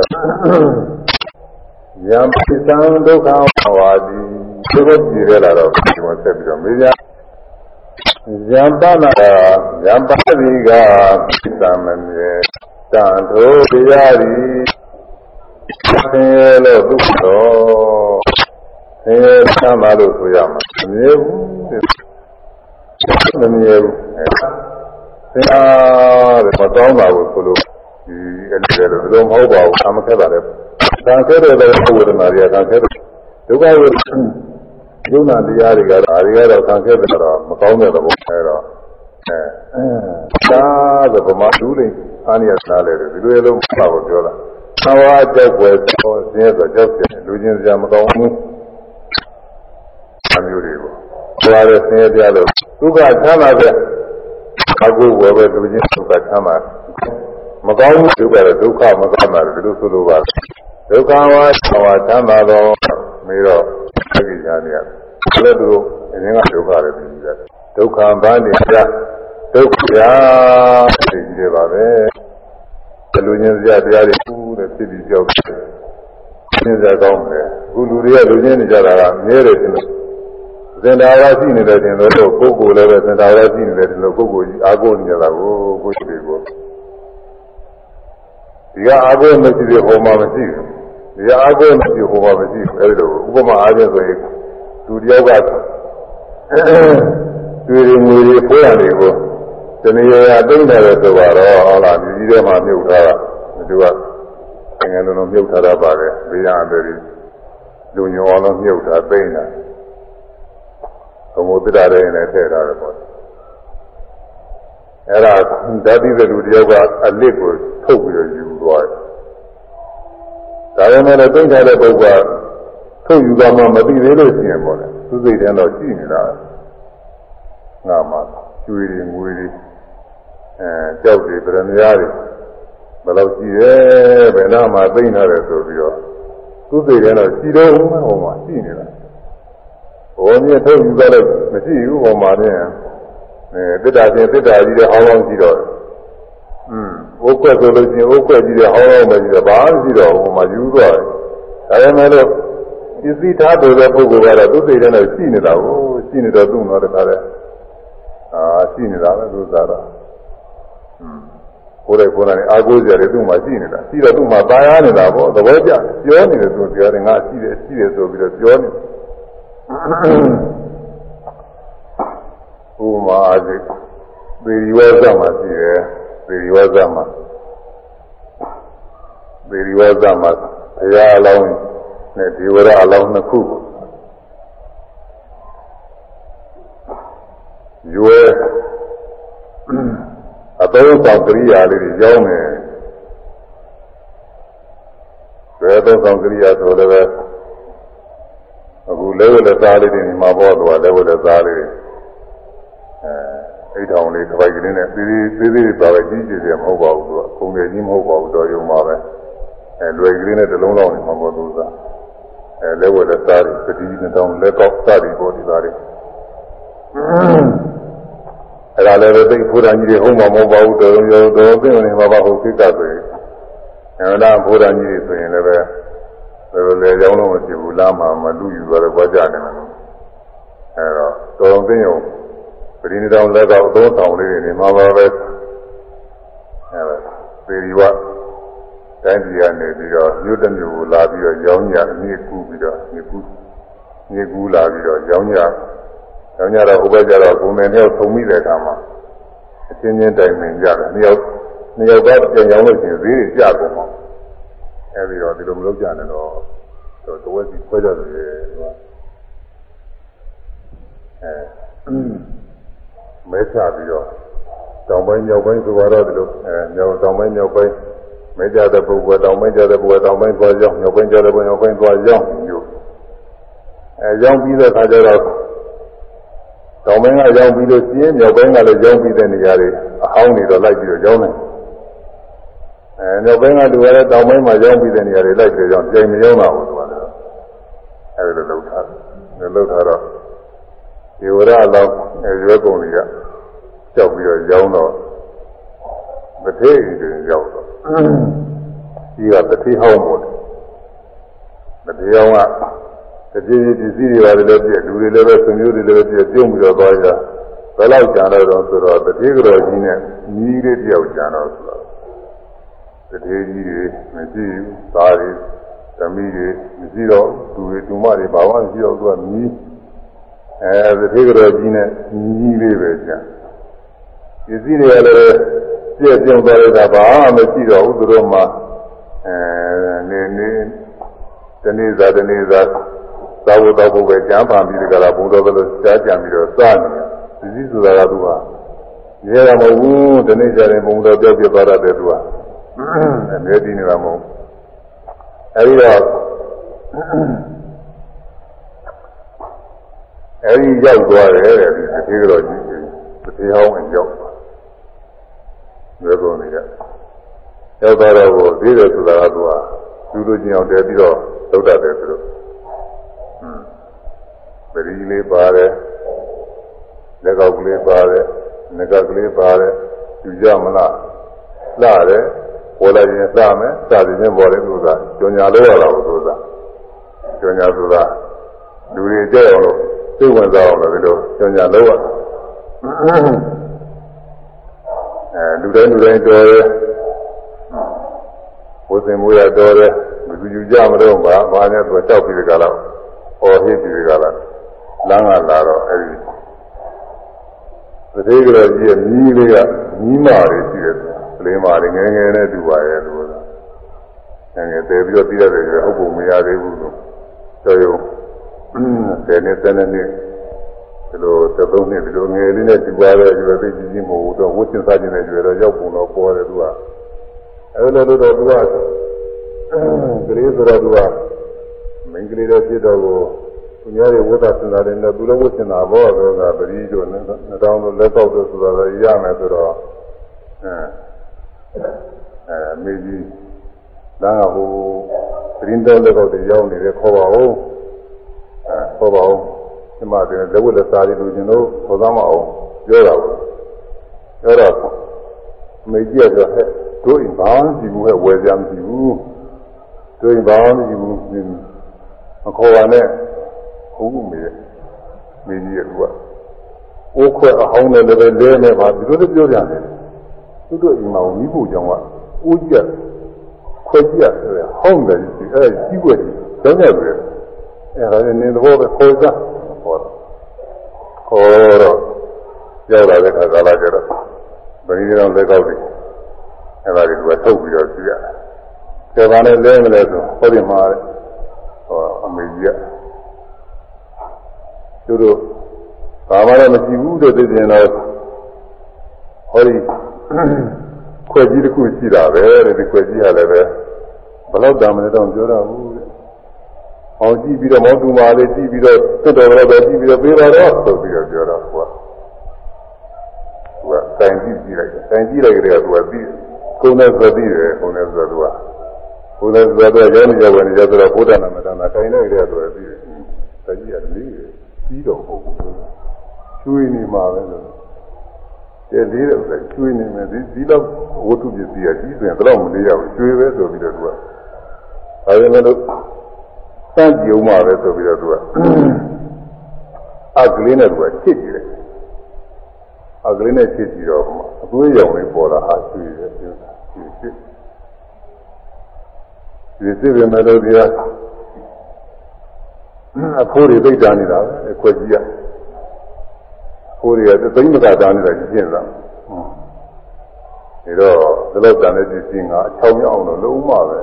ယံပိသံဒုက္ခဝါဒီဒီလိုကြည့်ရလာတော့ဒီမှာဆက်ပြီးတော့မေးကြယံပနာယံပတိကပိသမမြဲတန်ထိုတရားဤသင်ရလို့ဒုက္ခတော်ဆင်းရဲချမ်းသာလို့ဆိုရမှာမမြဲဘူးမမြဲဘူးဆ င်းရဲတဲ့မတောင်းပါဘူးဆိုလို့ဒီအဲ့ဒီလိုဘယ်လိုမဟုတ်ပါဘူးအမခက်ပါလေတန်ခဲတဲ့ဝေဒနာတွေကတန်ခဲတဲ့ဒုက္ခဝေဒနာယုံနာတရားတွေကတော့အားတွေကတော့တန်ခဲတဲ့တော့မကောင်းတဲ့သဘောအဲတော့အဲသာသဗမာလူလိအာနိယနာလေဒီလိုလုံးပါကိုပြောတာသဝါကြောက်ွယ်ဆိုဆင်းရဲဆိုကြောက်တယ်လူချင်းစရာမကောင်းဘူးအမျိုးတွေပေါ့။ဒါလည်းဆင်းရဲပြလို့ဒုက္ခချမ်းသာတဲ့ အကုဝယ်ပဲသူချင်းဒုက္ခချမ်းသာမကောင်းဘူးဒုက္ခတော့ဒုက္ခမကောင်းတာဒီလိုဆိုလိုပါဒုက္ခဝါသဝချမ်းသာတော့မေးတော့အကိညာနေရလည်းသူအရင်ကဒုက္ခလည်းပြီးတယ်ဒုက္ခဘာနေကြဒုက္ခရာသိကြပါပဲဒီလူချင်းစရာတရားတွေကူးတဲ့ဖြစ်ပြီးကြောက်တယ်။သင်စားကောင်းတယ်။အခုလူတွေကလူချင်းနေကြတာကမြဲတယ် တင်လို့သင်္တာဝါရှိနေတယ်တင်လို့ပုဂ္ဂိုလ်လည်းပဲသင်္တာဝါရှိနေတယ်တင်လို့ပုဂ္ဂိုလ်ကြီးအာကိုနေကြတာကိုကိုယ်ရှိကိုဒီကအာကိုမရှိသေးဟောမှမရှိဘူး။ဒီကအာကိုမရှိဟောမှမရှိဘူး။အဲဒီလိုဥပမာအားဖြင့်ဆိုရင်သူတယောက်ကတွေ့ရင်ငွေတွေဖိုးရတယ်ကိုတဏှာရသိမ့်တယ်ဆိုတော့ဟုတ်လားဒီကြီးထဲမှာမြုပ်ထားတာသူကငယ်လုံးလုံးမြုပ်ထားတာပါပဲဘေးရအတယ်လူညောအောင်လုံးမြုပ်ထားသိမ့်တာ ဘုံဘုဒ္ဓတဲ့နဲ့ထည့်ထားတယ်ပေါ့အဲ့ဒါဓာတိတဲ့လူတယောက်ကအလစ်ကိုထုတ်ပြီးတော့ယူသွားတယ်ဒါပေမဲ့လည်းသိမ့်ထားတဲ့ပုဂ္ဂိုလ်ကထုတ်ယူသွားမှမသိသေးလို့ရှိရင်ပေါ့လေသူစိတ်ထဲတော့ရှိနေတာငါမှကျွေးတွေငွေတွေအဲကြောက်တွေဗရမယာတွေဘယ်လောက်ရှိရဲဘယ်နာမှာသိမ့်ထားတယ်ဆိုပြီးတော့သူစိတ်ထဲတော့ရှိတော့ဟိုမှာရှိနေတာ ဘောမြတ်ထုတ်ယူသွားလို့မရှိဘူးဟိုမှာเนี่ยအဲတစ်တာချင်းတစ်တာကြီးတဲ့ဟောင်းဟောင်းရှိတော့อืมအိုးခွက်ဆိုလို့ချင်းအိုးခွက်ကြီးတဲ့ဟောင်းဟောင်းပဲရှိတော့ဘာမှရှိတော့ဟိုမှာယူသွားတယ်ဒါပေမဲ့လို့ပစ္စည်းထားတဲ့ပုဂ္ဂိုလ်ကတော့သူစိတ်ထဲတော့ရှိနေတာကိုရှိနေတော့သူ့တော့တခါလဲအာရှိနေတာပဲသူစားတော့ကိုယ်တိုင်ကိုယ်တိုင်အာကိုးကြတယ်သူ့မှာရှိနေတာရှိတော့သူ့မှာตายရနေတာပေါ့သဘောကျပြောနေတယ်သူပြောတယ်ငါရှိတယ်ရှိတယ်ဆိုပြီးတော့ပြောနေ ဥမာအစီပေရီဝဇမှာရှိတယ်ပေရီဝဇမှာပေရီဝဇမှာဘုရားအလောင်းနဲ့ဒီဝရအလောင်းနှစ်ခုရွယ်အသုံးဆောင်ကရိယာလေးတွေရောင်းနေဘယ်သုံးဆောင်ကရိယာဆိုလည်းပဲ အခုလဲဝလက်သားလေးတွေဒီမှာပေါ်သွားလဲဝလက်သားလေးတွေအဲအိတ်ထောင်လေးတစ်ပိုက်ကလေးနဲ့သေးသေးသေးသေးပါပဲကြီးကြီးတယ်မဟုတ်ပါဘူးသူကခုံငယ်ကြီးမဟုတ်ပါဘူးတော်ရုံပါပဲအဲလွယ်ကလေးနဲ့တစ်လုံးလောက်နေမှာပေါ်သူကအဲလဲဝလက်သားတွေပတိနှစ်တောင်လက်ကောက်သားတွေပေါ်ဒီသားတွေအဲ့ဒါလည်းပဲသိဘုရားကြီးတွေဟုတ်မှာမဟုတ်ပါဘူးတော်ရုံတော်သိနေမှာပါဟုတ်ကိစ္စဆိုရင်အဲ့ဒါဘုရားကြီးတွေဆိုရင်လည်း ပဲဒါလိုလေကြောင်းလုံးမဖြစ်ဘူးလားမှမလူယူသွားတော့ကြနေတယ်အဲ့တော့တော်သိရုံပရိနိဒောင်လက်ကောက်သုံးဆောင်လေးတွေနေမှာပါပဲအဲ့ဒါပေရီဝတိုင်းပြည်ကနေပြီးတော့မြို့တစ်မြို့ကိုလာပြီးတော့ရောင်းကြမြေကူပြီးတော့မြေကူမြေကူလာပြီးတော့ရောင်းကြ။ကြောင်ကြတော့ဟိုဘက်ကျတော့ပုံနဲ့တယောက်ထုံမိတဲ့အခါမှာအချင်းချင်းတိုင်ပင်ကြတယ်။နှစ်ယောက်နှစ်ယောက်ကပြန်ကြောင်းလို့ရှိရင်ဈေးတွေကျကုန်မှာ။ အဲဒီတော့ဒီလိုမလုပ်ကြနဲ့တော့တော့တဝက်စီခွဲကြတယ်ကွာ။အဲမဲချပြီးတော့တောင်ပိုင်းမြောက်ပိုင်းဆိုတော့ဒီလိုအဲမြောက်တောင်ပိုင်းမြောက်ပိုင်းမဲကြတဲ့ပုဂ္ဂိုလ်တောင်ပိုင်းကြတဲ့ပုဂ္ဂိုလ်တောင်ပိုင်းသွားရောက်မြောက်ပိုင်းကြတဲ့ပုဂ္ဂိုလ်မြောက်ပိုင်းသွားရောက်မျိုးအဲရောက်ပြီးတဲ့အခါကျတော့တောင်ပိုင်းကရောက်ပြီးလို့ရှိရင်မြောက်ပိုင်းကလည်းရောက်ပြီးတဲ့နေရာတွေအဟောင်းတွေတော့လိုက်ပြီးတော့ရောက်နေ အဲမြောက်ပိုင်းကလူရတဲ့တောင်ပိုင်းမှာရောက်ပြီးတဲ့နေရာတွေလိုက်ပြီးတော့ကြိမ်မရောက်ပါဘူးသူကလည်းအဲဒီလိုလုပ်ထားတယ်လုပ်ထားတော့ဒီဝရအလောင်းရွယ်ကုန်တွေကကြောက်ပြီးတော့ရောက်တော့မထေးတွေရောက်တော့ဒီကတတိဟောင်းမို့မထေးဟောင်းကတပြေးပြေးပစ္စည်းတွေပါတယ်လည်းပြည့်လူတွေလည်းပဲဆွေမျိုးတွေလည်းပြည့်ပြုံးပြီးတော့သွားကြဘယ်လောက်ကြံတော့ဆိုတော့တတိကတော်ကြီးနဲ့ညီးလေးတယောက်ကြံတော့ဆိုတော့ တတိကြီးတွေမရှိဘူးသားတွေသမီးတွေမရှိတော့သူတွေတူမတွေဘာမှမရှိတော့သူကညီးအဲတတိကတော်ကြီးနဲ့ညီးလေးပဲကြံပစ္စည်းတွေကလည်းပြည့်ပြုံးသွားလိုက်တာဘာမှမရှိတော့ဘူးသူတို့မှအဲနေနေတနေ့သာတနေ့သာသာဝတ္တဘုပဲကြံပါပြီးကြလားဘုံတော်ကလေးကြားကြံပြီးတော့စနေတယ်ဒီစည်းဆိုတာကသူကရဲရမဟုတ်ဘူးဒီနေ့ကျရင်ဘုံတော်ပြောက်ပြသွားတယ်သူက အမြဲတည်နေတာမဟုတ်အဲဒီတော့အဲဒီရောက်သွားတယ်တဲ့ဒီအသေးတော်ကြီးတတိဟောင်းအရောက်ရွယ်ကုန်နေကြရောက်သွားတော့ကိုသေးတယ်ဆိုတာကသူကသူတို့ချင်းအောင်တည်ပြီးတော့သုဒ္ဓတယ်သူတို့ပရိလေးပါတယ်လက်ကောက်ကလေးပါတယ်ငကကလေးပါတယ်ယူကြမလားလှတယ် ပေါ်လာရင်စမယ်စသည်ချင်းပေါ်တယ်သူကကြောညာလို့ရတာကိုသူကကြောညာဆိုတာလူတွေကြည့်အောင်လို့သိဝင်စားအောင်လို့ဒီလိုကြောညာလို့ရအဲလူတိုင်းလူတိုင်းတော်တယ်ဘုဇင်မူရတော်တယ်မသူယူကြမလို့ဘာဘာနဲ့သူတောက်ပြီးကြတော့ဟောဟိပြီးကြလားလမ်းကလာတော့အဲဒီသတိကြောကြီးရဲ့မြီးလေးကမြီးမာတွေရှိတယ်ပ လင်းမာတွေငယ်ငယ်နဲ့တူပါရဲ့လို့ငယ်ငယ်တည်ပြီးတော့ပြီးရတယ်ဟုတ်ပုံမရသေးဘူးလို့တော်ရုံဆယ်နှစ်ဆယ်နှစ်နှစ်ဒီလိုသသုံးနှစ်ဒီလိုငယ်လေးနဲ့တူပါတဲ့ရွယ်သိကြီးကြီးမဟုတ်တော့ဝှချင်းစားခြင်းနဲ့ရွယ်တော့ရောက်ပုံတော့ပေါ်တယ်သူကအဲလိုလိုတော့သူကကလေးဆိုတော့သူကမင်္ဂလေးတော့ဖြစ်တော့ကိုသူများတွေဝတ်တာစင်တာတယ်နဲ့သူလည်းဝတ်စင်တာဘောတော့ကပရိတို့နဲ့တောင်းလို့လက်တော့လို့ဆိုတော့ရမယ်ဆိုတော့အဲ အဲမေကြီးလမ်းကဟိုသတင်းတော်လက်တော့ရောက်နေတယ်ခေါ်ပါဦးအဲခေါ်ပါဦးဒီမှာတည်းလက်ဝတ်လက်စားတွေလူချင်းတို့ခေါ်သားမအောင်ပြောတာပေါ့ပြောတော့မေကြီးကပြောဟဲ့တို့အိမ်ဘာမှမရှိဘူးဟဲ့ဝယ်ကြမရှိဘူးတို့အိမ်ဘာမှမရှိဘူးမခေါ်ပါနဲ့ဟုတ်မေမေကြီးကသူကအိုးခွဲအဟောင်းနဲ့လည်းလဲနေပါဒီလိုလည်းပြောကြတယ် သူတို့အိမ်မှာမိဖို့ကြောင့်ကအိုးကြီးခွဲကြီးရတယ်ဟောင်းတယ်ကြီးအဲကြီးွက်ကြီးကျောင်းရတယ်အဲဒါနဲ့နေတော့ပဲခေါ်ကြဟောခေါ်တော့ရောက်လာတဲ့ခါကာလကျတော့ဗတိတော်လက်ကောက်တယ်အဲဒါကြီးကထုတ်ပြီးတော့ကြည့်ရတယ်။ကျေပါနဲ့လဲမလဲဆိုဟောဒီမှာဟောအမေကြီးကသူတို့ဘာမှလည်းမရှိဘူးလို့သိရင်တော့ဟောဒီ ခွဲကြီးတစ်ခုရှိတာပဲတဲ့ဒီခွဲကြီးကလည်းပဲဘလောက်တမ်းမလဲတော့ပြောတော့ဘူးတဲ့။အောင်ကြည့်ပြီးတော့မောတူမာလေးကြည့်ပြီးတော့တွတ်တော်တော့ပဲကြည့်ပြီးတော့ပြေးပါတော့ဆိုပြီးတော့ပြောတော့ကွာ။သူကတိုင်ကြည့်ကြည့်လိုက်တယ်။တိုင်ကြည့်လိုက်ကြတဲ့ကသူကပြီးကုန်းနဲ့သတိတယ်ကုန်းနဲ့သတိကကုန်းနဲ့သတိကရောနေကြဝင်နေကြဆိုတော့ဘုဒ္ဓနာမတနာတိုင်လိုက်ကြတဲ့ဆိုတော့ပြီးတယ်။တကြီးရတယ်ပြီးတော့ဟုတ်ဘူးကျွေးနေမှာပဲလို့ တဲ့လေးတဲ့ဥစ္စာကျွေးနေမယ်ဒီဒီတော့ဝတ္ထုပစ္စည်းကကြီးစဉ်တော့မလေးရဘူးကျွေးပဲဆိုပြီးတော့သူကဒါပေမဲ့လို့စကြုံမှာပဲဆိုပြီးတော့သူကအကလေးနဲ့သူကချစ်ကြည့်တယ်အကလေးနဲ့ချစ်ကြည့်တော့အသွေးရောင်လေးပေါ်လာဟာကျွေးတယ်ပြောတာချစ်ချစ်ဒီစစ်ပဲမလို့ဒီကအဖိုးတွေသိတာနေတာပဲခွက်ကြီးက ဖိုးတွေကသိမ့်မကတာနေတာကြီးကျင်တာဒါတော့ဒီလောက်တန်တဲ့ကြီးငါအချောင်းမြောက်အောင်လို့လုံးဝပဲ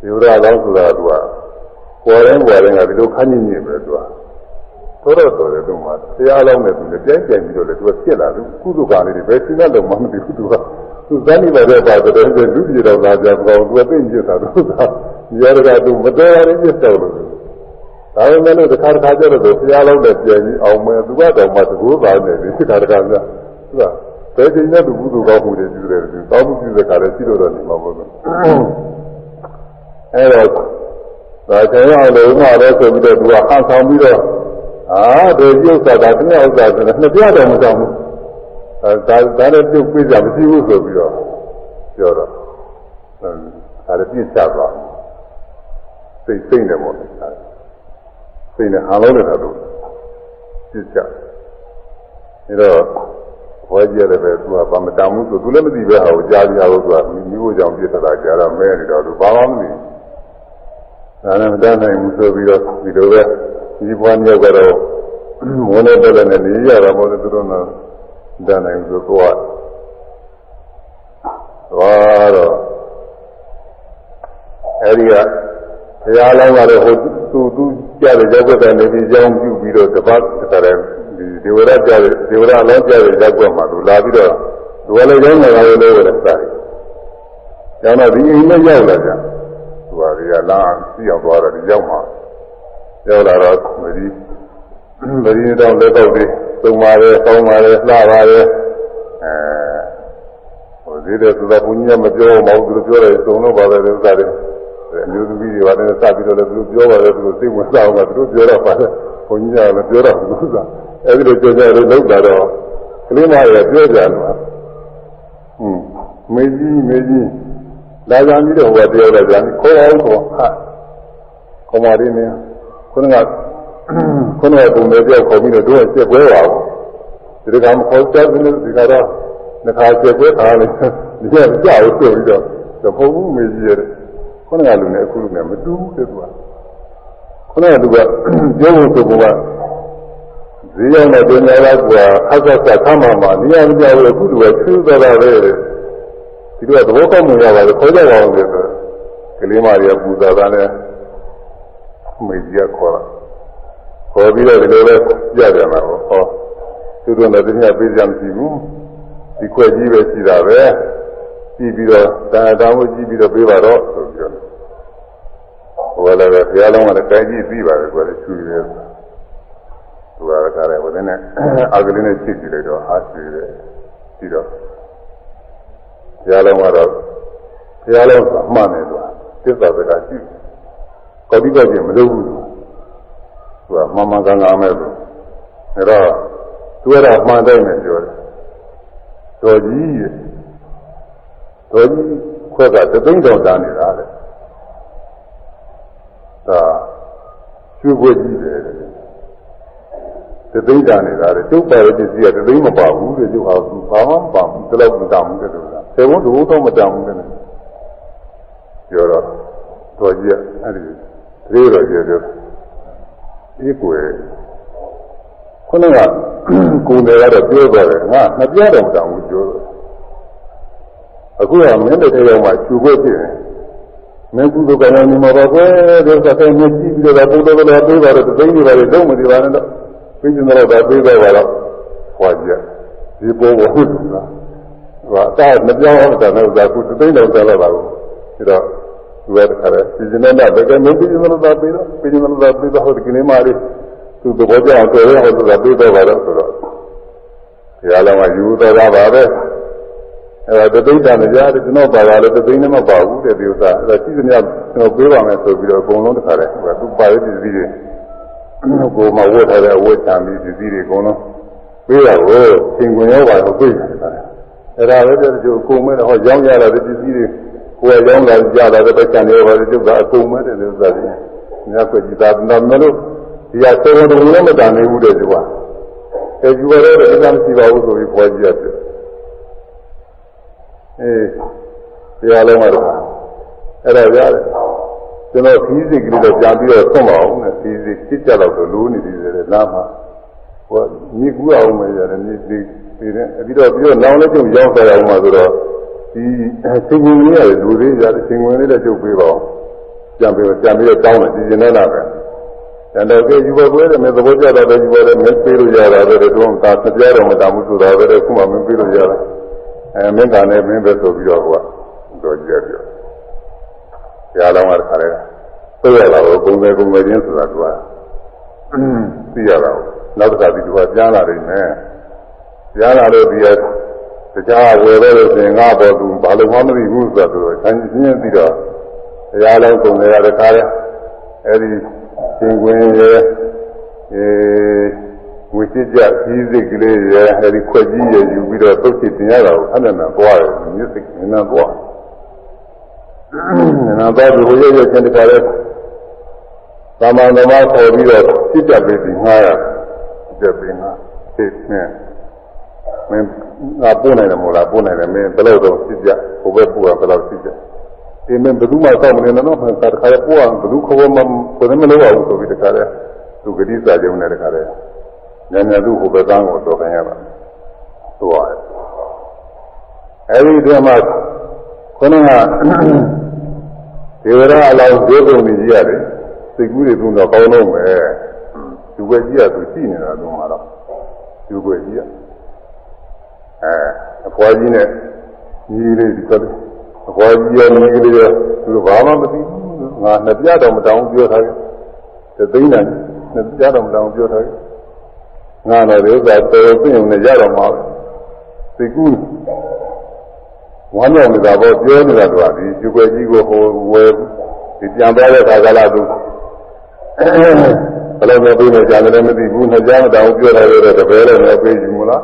ဒီဝရလောင်းဆိုတာကပေါ်ရင်ပေါ်ရင်ကဒီလိုခန်းကြီးနေပဲသူကတော်တော်တော်တယ်သူမှတရားလောင်းနဲ့သူလည်းကြိုက်ကြိုက်ပြီးတော့လည်းသူကဖြစ်လာသူကုသကလေးတွေပဲစဉ်းစားလို့မှမသိဘူးသူကသူဇာတိပါတဲ့ပါတယ်လူပြည်တော်သားကြပေါင်းသူကသိနေကြတာသူကရရကသူမတော်ရင်းပြတ်တော့လို့ ဒါပေမဲ့လို့တစ်ခါတစ်ခါကျတော့ဘုရားလုံးနဲ့ပြန်ပြီးအောင်မယ်သူကတော့မှသဘောပါနေတယ်ဒီခါတစ်ခါကသူကဘယ်ချိန်နဲ့သူဘုသူကောင်းမှုတွေပြုတယ်သူကောင်းမှုပြုတဲ့ခါလည်းရှိလို့တော့နေမှာမဟုတ်ဘူးအဲတော့ဒါချိန်အောင်လို့မှလည်းဆိုပြီးတော့သူကဟန်ဆောင်ပြီးတော့အာဒီပြုတ်တာဒါတနည်းဥစ္စာဆိုတော့နှစ်ပြတော့မကြောက်ဘူးအဲဒါဒါလည်းပြုတ်ပြကြမရှိဘူးဆိုပြီးတော့ပြောတော့အဲဒါလည်းပြစ်ချသွားစိတ်စိတ်နေပေါ့ စိတ်နဲ့ဟာလုံးနေတာတို့ပြစ်ချအဲတော့ဘွားကြီးရတယ်ပဲသူကဘာမတမ်းဘူးဆိုသူလည်းမသိပဲဟာကိုကြားပြရလို့သူကမိဖို့ကြောင့်ပြစ်တာကြားတော့မဲနေတော့သူဘာမှမသိဒါနဲ့မတမ်းနိုင်ဘူးဆိုပြီးတော့ဒီလိုပဲဒီဘွားမြောက်ကတော့မိုးနဲ့တက်တဲ့နေရတာမို့လို့သူတို့ကတန်းနိုင်ဆိုတော့သွားတော့အဲဒီကဘုရားလောင်းကလည်းဟိုသူသူ ကြားတဲ့ရောက်တဲ့နေပြီးကြောင်းပြုပြီးတော့တပတ်တခါတည်းဒီဒေဝရကြားတဲ့ဒေဝရအလောင်းကြားတဲ့ရောက်ွက်မှာသူလာပြီးတော့သူကလည်းကြောင်းနေလာလို့လည်းစားတယ်။ကျောင်းတော့ဒီအိမ်နဲ့ရောက်လာကြ။သူကဒီကလာစီအောင်သွားတော့ဒီရောက်မှာရောက်လာတော့ဒီဗတိတော်လက်တော့ဒီသုံးပါတယ်ကောင်းပါတယ်လှပါတယ်အဲဟိုဒီတဲ့သူကဘုန်းကြီးကမပြောမဟုတ်သူပြောတယ်သုံးလို့ပါပဲဥစ္စာတွေ အမျိုးသမီးတွေပါတယ်စပြီးတော့လည်းသူပြောပါတယ်သူစိတ်ဝင်စားအောင်ကသူပြောတော့ပါတယ်ဘုန်းကြီးကလည်းပြောတော့ဘူးဥစ္စာအဲဒီလိုကြောကြလို့လောက်တာတော့ကလေးမရပြောကြတယ်ဟွန်းမမေကြီးမေကြီးလာကြပြီးတော့ဟိုကတယောက်လာကြတယ်ခေါ်အောင်ခေါ်ဟာခေါ်ပါလိမ့်မယ်ခုနကခုနကပုံလေးတယောက်ခေါ်ပြီးတော့တို့ကစက်ပွဲပါဘူးဒီကမှခေါ်ချက်ပြီးဒီကတော့နှစ်ခါစက်ပွဲခါလိုက်ဒီကကြောက်ဆိုပြီးတော့သဘုံမေကြီးရတယ် ခုနကလူနဲ့အခုလူနဲ့မတူဘူးတဲ့သူကခုနကလူကပြောဖို့ဆိုကဈေးရောက်တဲ့ပညာရကအခက်အခဲခမ်းမှာမှာနေရာမပြောဘူးအခုလူကချူးသွားတာပဲဒီလိုသဘောကောက်မှုရပါတယ်ခေါ်ကြပါအောင်ဆိုတော့ကလေးမတွေကပူဇော်တာနဲ့မေကြီးကခေါ်တာခေါ်ပြီးတော့ဒီလိုလဲကြကြမှာပေါ့ဟောသူတို့လည်းတရားပေးကြမရှိဘူးဒီခွက်ကြီးပဲရှိတာပဲ ကြည့်ပြီးတော့တာတောင်းကိုကြည့်ပြီးတော့ပေးပါတော့ဆိုပြီးတော့ဟိုလည်းပဲဘုရားလုံးကလည်းတိုင်ကြည့်ပြီးပါတယ်ကွယ်ချူတယ်သူကကားတယ်ဝင်းနဲ့အာကလေးနဲ့ချစ်ကြည့်လိုက်တော့အားရှိတယ်ပြီးတော့ဘုရားလုံးကတော့ဘုရားလုံးကအမှန်တယ်သူကသစ္စာစကားရှိကောတိကကျင်မလုပ်ဘူးသူကမမကံကမဲ့လို့အဲတော့သူကတော့အမှန်တိုင်းနဲ့ပြောတယ်တော်ကြီးရဲ့ တော်ကြီးခွက်ကသသိန်းတော်တာနေတာလေဒါကျွေးခွက်ကြီးတယ်သသိန်းတာနေတာလေကျုပ်ပါရဲ့ပစ္စည်းကသသိန်းမပါဘူးတဲ့ကျုပ်ဟာဘာမှမပါဘူးတလောက်မတမ်းဘူးတဲ့လို့လားဆေဘုံဒုတော့မတမ်းဘူးတဲ့ပြောတော့တော်ကြီးကအဲ့ဒီသေးတော်ကြီးပြောဒီကွယ်ခုနကကိုယ်တွေကတော့ပြောသွားတယ်ငါမပြောတော့မတောင်ဘူးပြောတော့ အခုကမင်းတို့တရားမှာချူခွက်ဖြစ်တယ်မင်းကုသကံနေမှာပါကွယ်ဒီကတည်းကမြည်ကြည့်ပြီးတော့ဘုဒ္ဓဘာသာပြေးပါတော့သိနေပါလေတော့မသိပါနဲ့တော့ပြီးကျင်တော့ပြေးသွားပါတော့ဟွာကြဒီပေါ်ပေါ်ဟုတ်လားဟိုအတားမပြောင်းအောင်တာနဲ့ဥသာကုသိန်းတော်တယ်လို့ပါဘူးဒါတော့သူကတခါလဲစီစဉ်နေတာတကယ်မင်းပြီးကျင်တော့ပြေးတော့ပြီးကျင်တော့ပြေးတော့ဟုတ်ကင်းမာရီသူသဘောကျအောင်ပြောရအောင်ဆိုတာပြေးတော့ပါတော့ဆိုတော့ဘုရားလုံးကယူတော်တာပါပဲ အဲဒါသိတာလည်းကြားတယ်ကျွန်တော်ပါလာလို့သိနေမပါဘူးတဲ့ဒီဥစ္စာအဲဒါကြည့်စမြကျွန်တော်ပြေးပါမယ်ဆိုပြီးတော့အကုန်လုံးတခါလဲဟိုသူပါရတဲ့ပစ္စည်းတွေကိုမှဝတ်ထားတဲ့အဝတ်ချမ်းပြီးပစ္စည်းတွေအကုန်လုံးပြေးတာကိုသင်ခွင်ရောပါတော့ပြေးတယ်အဲဒါလည်းတဲ့ကျိုးအကုန်မဲ့ဟောရောင်းရတာတဲ့ပစ္စည်းတွေကိုယ်ရောင်းလာကြတာတဲ့ပတ်ချံတွေပါတဲ့ကျုပ်ကအကုန်မဲ့တဲ့ဥစ္စာတွေမြတ်ကွကြည်သာတော့မလို့ဒီဟာသေဝတ္တလည်းမတန်နိုင်ဘူးတဲ့သူကအဲဒီဝရတဲ့အိမ်မရှိပါဘူးဆိုပြီးပေါ်ကြည့်ရတယ် အေးတရားလုံးကတော့အဲ့ဒါရတယ်ကျွန်တော်ဖီးစိတ်ကလေးတော့ပြန်ပြီးတော့ဆွတ်မအောင်နဲ့ဖီးစိတ်စစ်ကြတော့လို့လိုးနေသေးတယ်လားမှာဟိုမြေကူအောင်မယ်ရတယ်မြေဒီပြီးတယ်ပြီးတော့ပြီးတော့နောင်လည်းကျုပ်ရောက်သွားအောင်မှာဆိုတော့ဒီသင်္ကြန်လေးရတယ်လူသေးကြတယ်သင်္ကြန်လေးလည်းကျုပ်ပေးပါအောင်ပြန်ပြီးပြန်ပြီးတော့တောင်းတယ်ဒီကျင်နေလားပဲတန်တော့ကယူပါကွဲတယ်မင်းသဘောကျတာပဲယူပါတယ်မင်းပေးလို့ရတာပဲတော့သာစပြတော့မတမှုဆိုတာပဲခုမှမင်းပေးလို့ရတယ် အဲမင်းကလည်းမင်းပဲဆိုပြီးတော့ကွာတော့ကြည့်ပြောဆရာတော်ကတခါလဲသိရတာကိုပုံစံပုံစံချင်းဆိုတာကွာသိရတာကိုနောက်တစ်ခါဒီကွာကြားလာနေမယ်ကြားလာလို့ဒီရတရားဝယ်လို့ဆိုရင်ငါပေါ်သူဘာလို့မှမသိဘူးဆိုတော့ဆန်းရှင်းပြီးတော့တရားလုံးပုံစံရတဲ့ခါလဲအဲဒီသင်္ကွင်းရဲ့အဲ ဝိจิตကြကြီးစိတ်ကလေးရဲ့အဲဒီခွက်ကြီးရဲ့ယူပြီးတော့သုတ်ချတင်ရတာကိုအဲ့ဒါသွားတယ်မြစ်စိတ်နင်းသွားနင်းသွားပြီးဟိုရဲ့ရဲ့ချင်းတခါလဲသာမန်သမားပေါ်ပြီးတော့စိတ်ကြပေးပြီးငှားရပြပေးငါသိနေမင်းငါပို့နိုင်တယ်မို့လားပို့နိုင်တယ်မင်းဘယ်လိုတော့စိတ်ကြဟိုဘက်ပို့ရဘယ်လိုစိတ်ကြဒီမင်းဘယ်သူမှစောင့်မနေနဲ့နော်ခါတခါပို့အောင်ဘယ်သူခေါ်မှကိုယ်လည်းမလုပ်အောင်ဆိုပြီးတခါလဲသူဂတိစာကြုံနဲ့တခါလဲ ညညသူ့ဟိုဘက်ကန်းကိုတော်ခံရပါသွားတယ်အဲဒီတည်းမှာခொနကဒေဝရအလောင်းဒုက္ခနေကြီးရတယ်စိတ်ကူးတွေသူတော့ကောင်းတော့မယ်သူပဲကြီးရသူရှိနေတာသူမှတော့သူပဲကြီးရအဲအဖွားကြီးနဲ့ညီလေးဒီကတော့အဖွားကြီးရောညီလေးရောသူဘာမှမသိဘူးငါနှစ်ပြတော့မတောင်းပြောထားတယ်သိန်းတယ်နှစ်ပြတော့မတောင်းပြောထားတယ် ငါလည်းဒီဥစ္စာတော်ပြင်းနေရတော့မှာစိတ်ကူးဝမ်းမြောက်နေတာပေါ့ပြောနေတာကဒီကျွယ်ကြီးကိုဟိုဝယ်ဒီပြန်သွားတဲ့ခါကလာသူဘယ်လိုမျိုးပြေးနေကြတယ်မသိဘူးနှစ်ကြားမတောင်ပြောတာရတဲ့တပည့်လည်းမပြေးဘူးမလား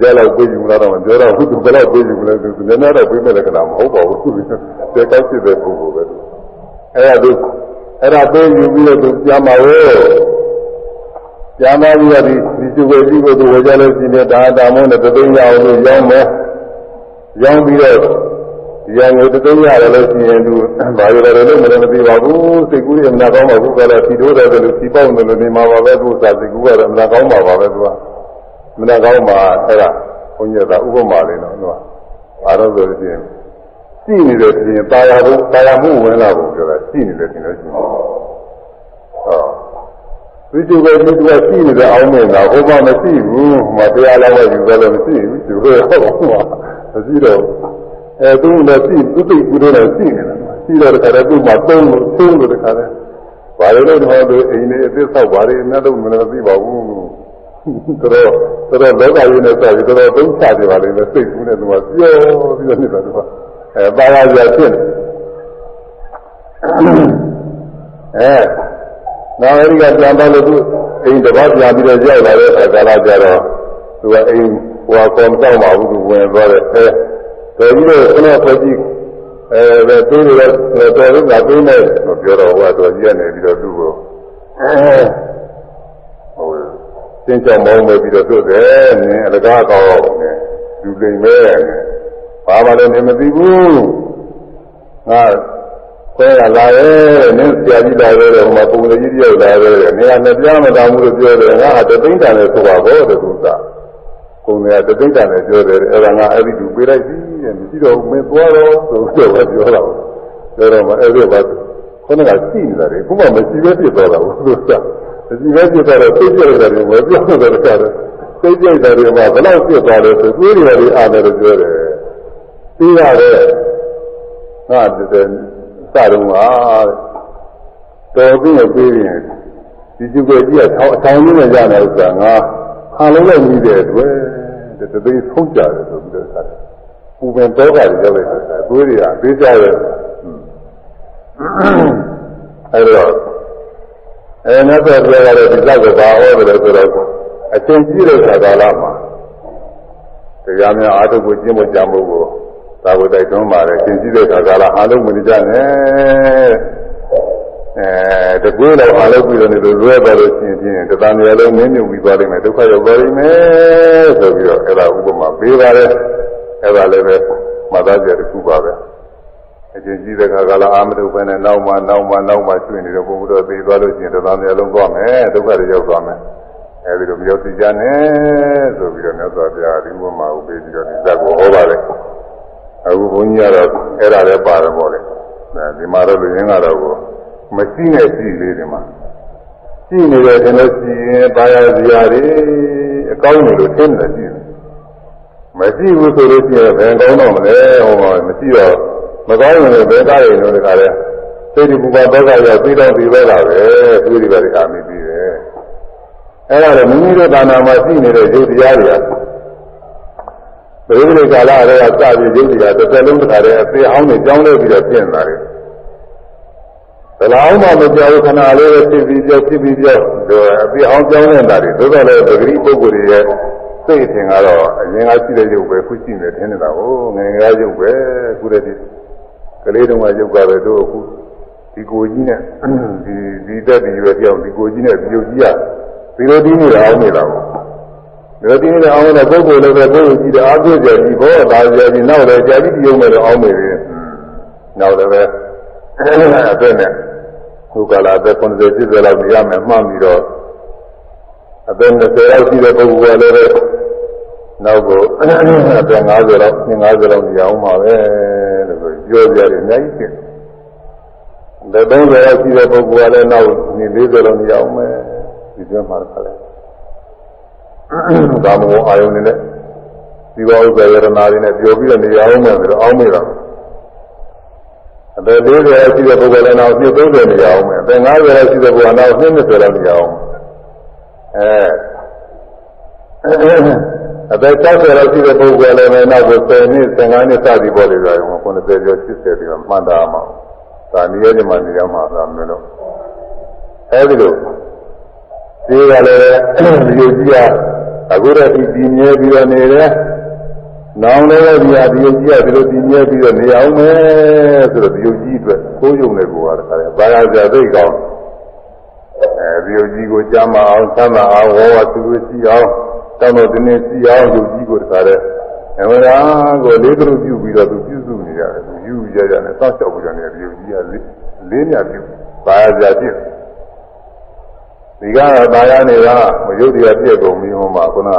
ကြလောက်ပြေးယူလာတော့မပြောတော့ဘူးသူဘယ်လောက်ပြေးယူလဲသူနည်းနည်းတော့ပြေးမဲ့လက္ခဏာမဟုတ်ပါဘူးသူတဲကောက်ဖြစ်တဲ့ပုဂ္ဂိုလ်ပဲအဲ့ဒါသူအဲ့ဒါပြေးယူပြီးတော့သူပြန်ပါရဲ့ ပြန်ပါပြီးတော့ဒီဒီစုဝေကြီးကိုသူဝေကြလို့ရှိရင်ဒါတာမုန်းနဲ့တသိန်းရအောင်လို့ရောင်းမယ်ရောင်းပြီးတော့ဒီရငွေတသိန်းရတယ်လို့ရှိရင်သူဘာရလဲလို့မလည်းမသိပါဘူးစိတ်ကူးရမနာကောင်းပါဘူးကလည်းဖြီတိုးတယ်လို့ဖြီပေါက်တယ်လို့နေမှာပါပဲသူစာစိတ်ကူးကတော့မနာကောင်းပါပါပဲသူကမနာကောင်းပါအဲ့ဒါဘုန်းကြီးကဥပမာလေးတော့သူကအားတော့ဆိုလို့ရှိရင်ရှိနေတယ်ဆိုရင်တာယာဖို့တာယာမှုဝင်လာဖို့ပြောတာရှိနေတယ်ဆိုလို့ရှိရင်ဟော ဝိတုကမိတုကရှိနေတဲ့အောင်းနေတာဟိုမှမရှိဘူးဟိုမှာတရားလောက်ပဲယူတယ်လို့မရှိဘူးသူကဟောမှာမရှိတော့အဲသူလည်းရှိသူသိကူတော့ရှိနေတာရှိတော့တခါတည်းသူ့မှာသုံးလို့သုံးလို့တခါတည်းဘာလို့လဲတော့သူအိမ်လေးအသစ်ဆောက်ပါလေနဲ့တော့မလည်းသိပါဘူးတော်တော်တော်တော်လောကကြီးနဲ့ဆက်ပြီးတော်တော်သုံးချတယ်ပါလေနဲ့စိတ်ကူးနဲ့သူကပြောပြီးတော့နေတာသူကအဲပါရရဖြစ်အဲ နောက်အဲဒီကပြန်တော့လို့သူအိမ်တစ်ပတ်ပြန်ပြီးတော့ရောက်လာတဲ့အခါကာလကြတော့သူကအိမ်ဟိုကောင်တောက်ပါဘူးသူဝင်သွားတယ်အဲတော်ကြီးတော့ခဏဖွဲ့ကြည့်အဲတူးလို့တော်လို့ငါတူးမယ်လို့ပြောတော့ဟိုကတော်ကြီးကနေပြီးတော့သူ့ကိုအဲဟိုသင်ကြောင်မောင်းမယ်ပြီးတော့သူ့တယ်နင်အလကားကောင်းနေလူလိမ့်မဲဘာမှလည်းနေမသိဘူးငါ ခွဲရလာရဲ့နင်းဆရာကြီးလာရဲ့ဟိုမှာပုံလေးကြီးတယောက်လာရဲ့နေရာနဲ့ပြားမတောင်းဘူးလို့ပြောတယ်ငါကတသိန်းတန်လည်းဆိုပါဘောတဲ့သူကပုံတွေကတသိန်းတန်လည်းပြောတယ်အဲ့ဒါငါအဲ့ဒီသူပေးလိုက်ပြီတဲ့မရှိတော့ဘူးမင်းသွားတော့ဆိုတော့ပြောတာပြောတော့မှအဲ့ဒီဘာခုနကရှိနေတာလေခုမှမရှိပဲဖြစ်သွားတာဘူးသူကမရှိပဲဖြစ်သွားတော့သိကျတယ်တယ်မပြောတော့တယ်ကားသိကျတယ်တယ်မှာဘယ်လောက်ဖြစ်သွားလဲဆိုတွေးရတယ်အားတယ်လို့ပြောတယ်ပြီးရတယ်ငါတည်း စတော့ဟာတော်ပြီးရပြေးရင်ဒီကျုပ်ကကြီးကထောင်အထောင်ကြီးနဲ့ရတဲ့ဥစ္စာငါခါလုံးလိုက်ပြီးတဲ့အတွက်တသိဆုံးကြတယ်ဆိုပြီးတော့ဆက်တယ်ပူပင်တော့ကတွေရောက်လိုက်တယ်သွေးတွေကပေးကြရဲ့အဲတော့အဲနောက်ဆက်ပြောရတဲ့ဒီလောက်ကိုဘာဟောတယ်လဲဆိုတော့အချင်းကြီးတဲ့ခါကာလမှာတရားများအာထုပ်ကိုကျင့်ဖို့ကြံဖို့ကို သာဝတ္တိုက်တွန်းပါတယ်အချင်းကြီးတဲ့ခါကာလအားလုံးမကြနဲ့အဲတကွေးတော့အားလုံးပြီးတော့နေလို့လွဲသွားလို့ရှိရင်တသံတွေလုံးမင်းမြုပ်ပြီးသွားလိမ့်မယ်ဒုက္ခရောက်သွားလိမ့်မယ်ဆိုပြီးတော့အဲ့ဒါဥပမာပေးပါတယ်အဲ့ဒါလည်းပဲမှတ်သားကြတစ်ခုပါပဲအချင်းကြီးတဲ့ခါကလာအာမတုပဲနဲ့နောက်မှနောက်မှနောက်မှကျွင့်နေတော့ဘုံဘုရားသိသွားလို့ရှိရင်တသံတွေလုံးသွားမယ်ဒုက္ခတွေရောက်သွားမယ်အဲဒီလိုမရောက်စီကြနဲ့ဆိုပြီးတော့မြတ်စွာဘုရားဒီဥပမာကိုပေးပြီးတော့ဒီဇက်ကိုဟောပါတယ် အခုဘုန်းကြီးကတော့အဲ့ဒါလည်းပါတယ်ပေါ့လေဒီမှာတော့လူရင်းကတော့မရှိနဲ့ရှိလေးဒီမှာရှိနေတယ်ဆိုလို့ရှိရင်ဘာယာဇာတွေအကောင်းနေလို့သိနေတယ်ရှိတယ်မရှိဘူးဆိုလို့ရှိရင်ဘယ်ကောင်းတော့မလဲဟောမှာမရှိတော့မကောင်းရင်လည်းဘယ်ကားရင်လို့တခါလဲသိတိပူပါတော့ကရောက်ပြီးတော့ပြီးပဲတာပဲသူတွေပဲအာမိပြီးတယ်အဲ့ဒါလည်းမိမိတို့ဒါနာမှာရှိနေတဲ့ရုပ်တရားတွေက ဘယ်လိုကာလတွေကစပြီးရုပ်တရားတစ်သက်လုံးတခါတည်းအသေးအောင်နဲ့ကြောင်းလဲပြီးတော့ပြင်လာတယ်ဘယ်လောက်မှမကြောက်ခဏလေးပဲဖြစ်ပြီးကြောက်ဖြစ်ပြီးကြောက်အသေးအောင်ကြောင်းနေတာတွေသို့တော်လည်းပဂရိပုဂ္ဂိုလ်တွေရဲ့စိတ်အထင်ကတော့အရင်ကရှိတဲ့ရုပ်ပဲခုရှိနေတယ်ထင်နေတာကိုငယ်ငယ်ရုပ်ပဲခုတည်းဒီကလေးတုန်းကရုပ်ကပဲတို့အခုဒီကိုကြီးနဲ့ဒီဒီတက်ဒီရွယ်ပြောင်းဒီကိုကြီးနဲ့ဒီရုပ်ကြီးကဒီလိုတင်းနေတာအောင်နေတာကို ဒီလိုတင်းနေတာအောင်နေတဲ့ပုဂ္ဂိုလ်လည်းပဲပုဂ္ဂိုလ်ကြီးတဲ့အားကိုးကြကြီးဘောဒါကြကြီးနောက်လည်းကြာကြီးပြုံးမယ်လို့အောင်းနေတယ်နောက်လည်းပဲအဲ့နဲ့ခုကလာတဲ့90ပြည့်တဲ့လောက်ရမယ်မှတ်ပြီးတော့အသက်20လောက်ရှိတဲ့ပုဂ္ဂိုလ်ကလည်းပဲနောက်ကိုအသက်50လောက်50လောက်နေအောင်ပါပဲလို့ပြောကြတယ်အများကြီးဖြစ်တယ်30လောက်ရှိတဲ့ပုဂ္ဂိုလ်ကလည်းနောက်နေ40လောက်နေအောင်မယ်ဒီပြောမှခါလဲ ကာမဂုဏ်အာယုန်နဲ့ဒီဘောဥစ္စာရဏာတွေနဲ့ပြောပြီးတော့နေအောင်မယ်ဆိုတော့အောင်းမိတာအသက်40လောက်ရှိတဲ့ပုဂ္ဂိုလ်လည်းနောက်နှစ်30နေအောင်မယ်အသက်50လောက်ရှိတဲ့ပုဂ္ဂိုလ်ကနောက်နှစ်20လောက်နေအောင်အဲအသက်60လောက်ရှိတဲ့ပုဂ္ဂိုလ်လည်းပဲနောက်ကို10နှစ်15နှစ်စသည်ပေါ်လေကြရုံ90ကျော်80ပြီးတော့မှတ်တာမှာဒါနည်းရည်မှနေရမှာသာမလို့အဲဒီလိုဒီကလည်းဒီလိုကြီးက အခုတော့ဒီပြင်းမြဲပြီးတော့နေတယ်နောင်လည်းဒီဟာဒီယုတ်ကြီးကဒီလိုပြင်းမြဲပြီးတော့နေအောင်မယ်ဆိုတော့ဒီယုတ်ကြီးအတွက်ကိုးယုံတဲ့ကိုယ်ကတခါလေဘာသာစရာသိကောင်းအဲဒီယုတ်ကြီးကိုကြားမအောင်သမ်းမအောင်ဝေါ်ဝသူရှိအောင်တောင်းတော့ဒီနေ့ရှိအောင်ယုတ်ကြီးကိုတခါလေအမှန်တရားကိုလေးကလေးပြုပြီးတော့သူပြုစုနေရတယ်သူယူရရနဲ့စောင့်ရှောက်ပြီးတော့နေဒီယုတ်ကြီးကလေးလေးမြပြုဘာသာစရာဖြစ် ဒီကတော့တာယာနေတာမယုတ်တရားပြည့်ကုန်ပြီးဟောမှာခုန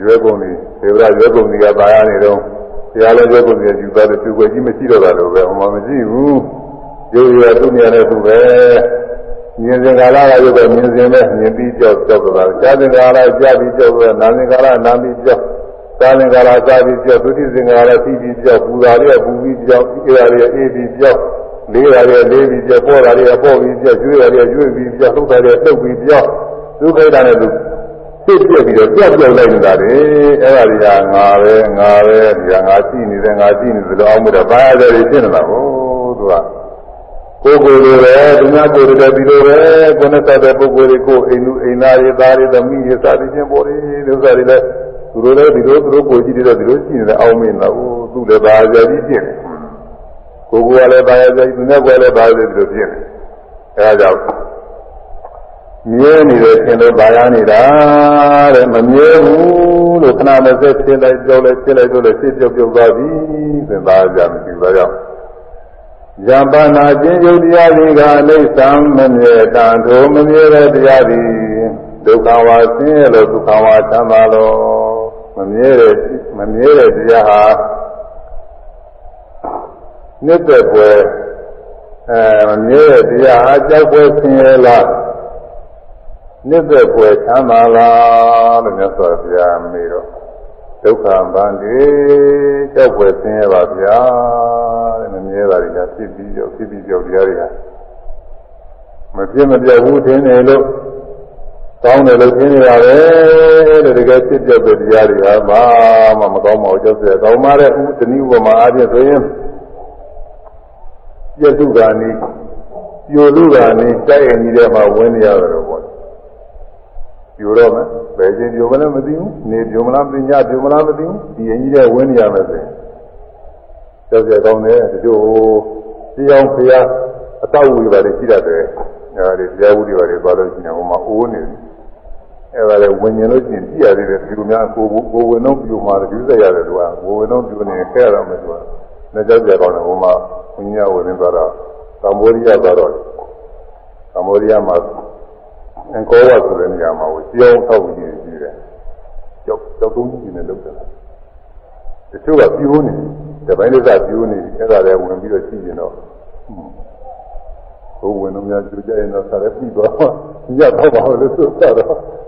ရွယ်ကုန်နေသေဝရရွယ်ကုန်နေကတာယာနေတော့တရားလည်းရွယ်ကုန်နေယူသားတယ်သူွယ်ကြီးမရှိတော့တာလို့ပဲဟောမှာမရှိဘူးယုတ်ရသူ့နေရာနဲ့သူပဲမြင်စင်ကာလကရုပ်ပဲမြင်စင်ပဲမြင်ပြီးကြောက်ကြောက်တာကြားစင်ကာလကြားပြီးကြောက်ပဲနာစင်ကာလနာပြီးကြောက်သာလင်ကာလသာပြီးကြောက်ဒုတိယစင်ကာလသိပြီးကြောက်ပူတာလေးကပူပြီးကြောက်အေးတာလေးအေးပြီးကြောက် လေးတာလေးလေးပြီးကြောက်ပေါ်တာလေးကပေါ်ပြီးကြောက်ကျွေးတာလေးကျွေးပြီးကြောက်လှုပ်တာလေးလှုပ်ပြီးကြောက်ဒုက္ခိတာနဲ့သူဖြစ်ပြပြီးတော့ကြောက်ကြောက်လိုက်နေတာလေအဲ့ဒါတွေကငါပဲငါပဲဒီကငါရှိနေတယ်ငါရှိနေတယ်လို့အောင်မလို့ဘာရတယ်ဖြစ်နေတာကိုသူကကိုယ်ကိုယ်လိုပဲသူများကိုယ်လိုပဲဒီလိုပဲကိုယ်နဲ့သက်တဲ့ပုဂ္ဂိုလ်တွေကိုအိမ်လူအိမ်သားတွေသားတွေသမီးတွေစသည်ဖြင့်ပေါ်တယ်ဥစ္စာတွေလည်းသူတို့လည်းဒီလိုသူတို့ကိုကြည့်တယ်ဒီလိုရှိနေတယ်အောင်မင်းတော့သူလည်းဘာသာကြီးဖြစ်နေ ကိုယ်ကလည်းဘာသာကြီးသူနဲ့ကိုယ်လည်းဘာသာကြီးဒီလိုဖြစ်နေအဲဒါကြောင့်မြဲနေတယ်ရှင်လို့ဘာရနေတာတဲ့မမြဲဘူးလို့ခဏမစက်ဖြစ်လိုက်ကြောက်လိုက်ဖြစ်လိုက်တော့လည်းဖြစ်ပြုတ်ပြုတ်သွားပြီသင်သားကြမရှိဘူးကြောင့်ယံပါနာခြင်းယုတ်တရားတွေကအနိစ္စမမြဲတန်ထိုမမြဲတဲ့တရားတွေဒုက္ခဝါဆင်းရဲလို့ဒုက္ခဝါချမ်းသာလို့မမြဲတဲ့မမြဲတဲ့တရားဟာ နှစ်သက်ပွဲအဲမမြဲတဲ့တရားဟာကြောက်ပွဲဆင်းရဲလားနှစ်သက်ပွဲချမ်းသာလားလို့မြတ်စွာဘုရားမေးတော့ဒုက္ခဗန္တိကြောက်ပွဲဆင်းရဲပါဗျာတဲ့မမြဲတာတွေကဖြစ်ပြီးကြောက်ဖြစ်ပြီးကြောက်တရားတွေကမဖြစ်မပြောက်ဘူးထင်တယ်လို့ကောင်းတယ်လို့ထင်နေတာပဲတဲ့တကယ်ဖြစ်ပြောက်တဲ့တရားတွေဟာဘာမှမကောင်းပါဘူးကြောက်စရာကောင်းပါတဲ့ဥတနည်းဥပမာအားဖြင့်ဆိုရင် ပြည့်စုံတာနည်းပြိုလူတာနည်းတိုက်ရင်ကြီးတဲ့မှာဝင်နေရတယ်လို့ပေါ့ပြိုတော့မယ်ဘယ်ချင်းပြိုမလဲမသိဘူးနေပြိုမလားမသိညပြိုမလားမသိဘူးဒီရင်ကြီးတဲ့ဝင်နေရမယ်ဆိုရင်ကြောက်စရာကောင်းတယ်တချို့တရားဖျားအတောက်ဝေပါတယ်ရှိတတ်တယ်အဲဒီတရားဝုတွေပါတယ်သွားလို့ရှိရင်ဟိုမှာအိုးနေတယ်အဲဒါလည်းဝင်ရင်လို့ရှိရင်ကြည့်ရသေးတယ်ဒီလိုများကိုကိုဝင်တော့ပြိုမှာဒီစက်ရတယ်သူကကိုဝင်တော့ပြိုနေခဲရတော့မယ်သူကလက်ကြောက်ကြကောင်းတယ်ဟိုမှာ ဘုညာဝင်နေသွားတော့ကမ္ဘောဒီးယားသွားတော့ကမ္ဘောဒီးယားမှာအင်ကောဝတ်ဆိုတဲ့နေရာမှာကိုကြောင်းထောက်ပြီးရှိတယ်ကြောက်ကြောက်သုံးကြီးနဲ့လောက်တယ်တချို့ကပြိုးနေတပိုင်းလေးကပြိုးနေအဲ့ဒါလည်းဝင်ပြီးတော့ရှိရင်တော့ဘုံဝင်တော့များကြိုးကြရင်တော့ဆက်ပြီးသွားညတ်တော့ပါလို့ဆိုတော့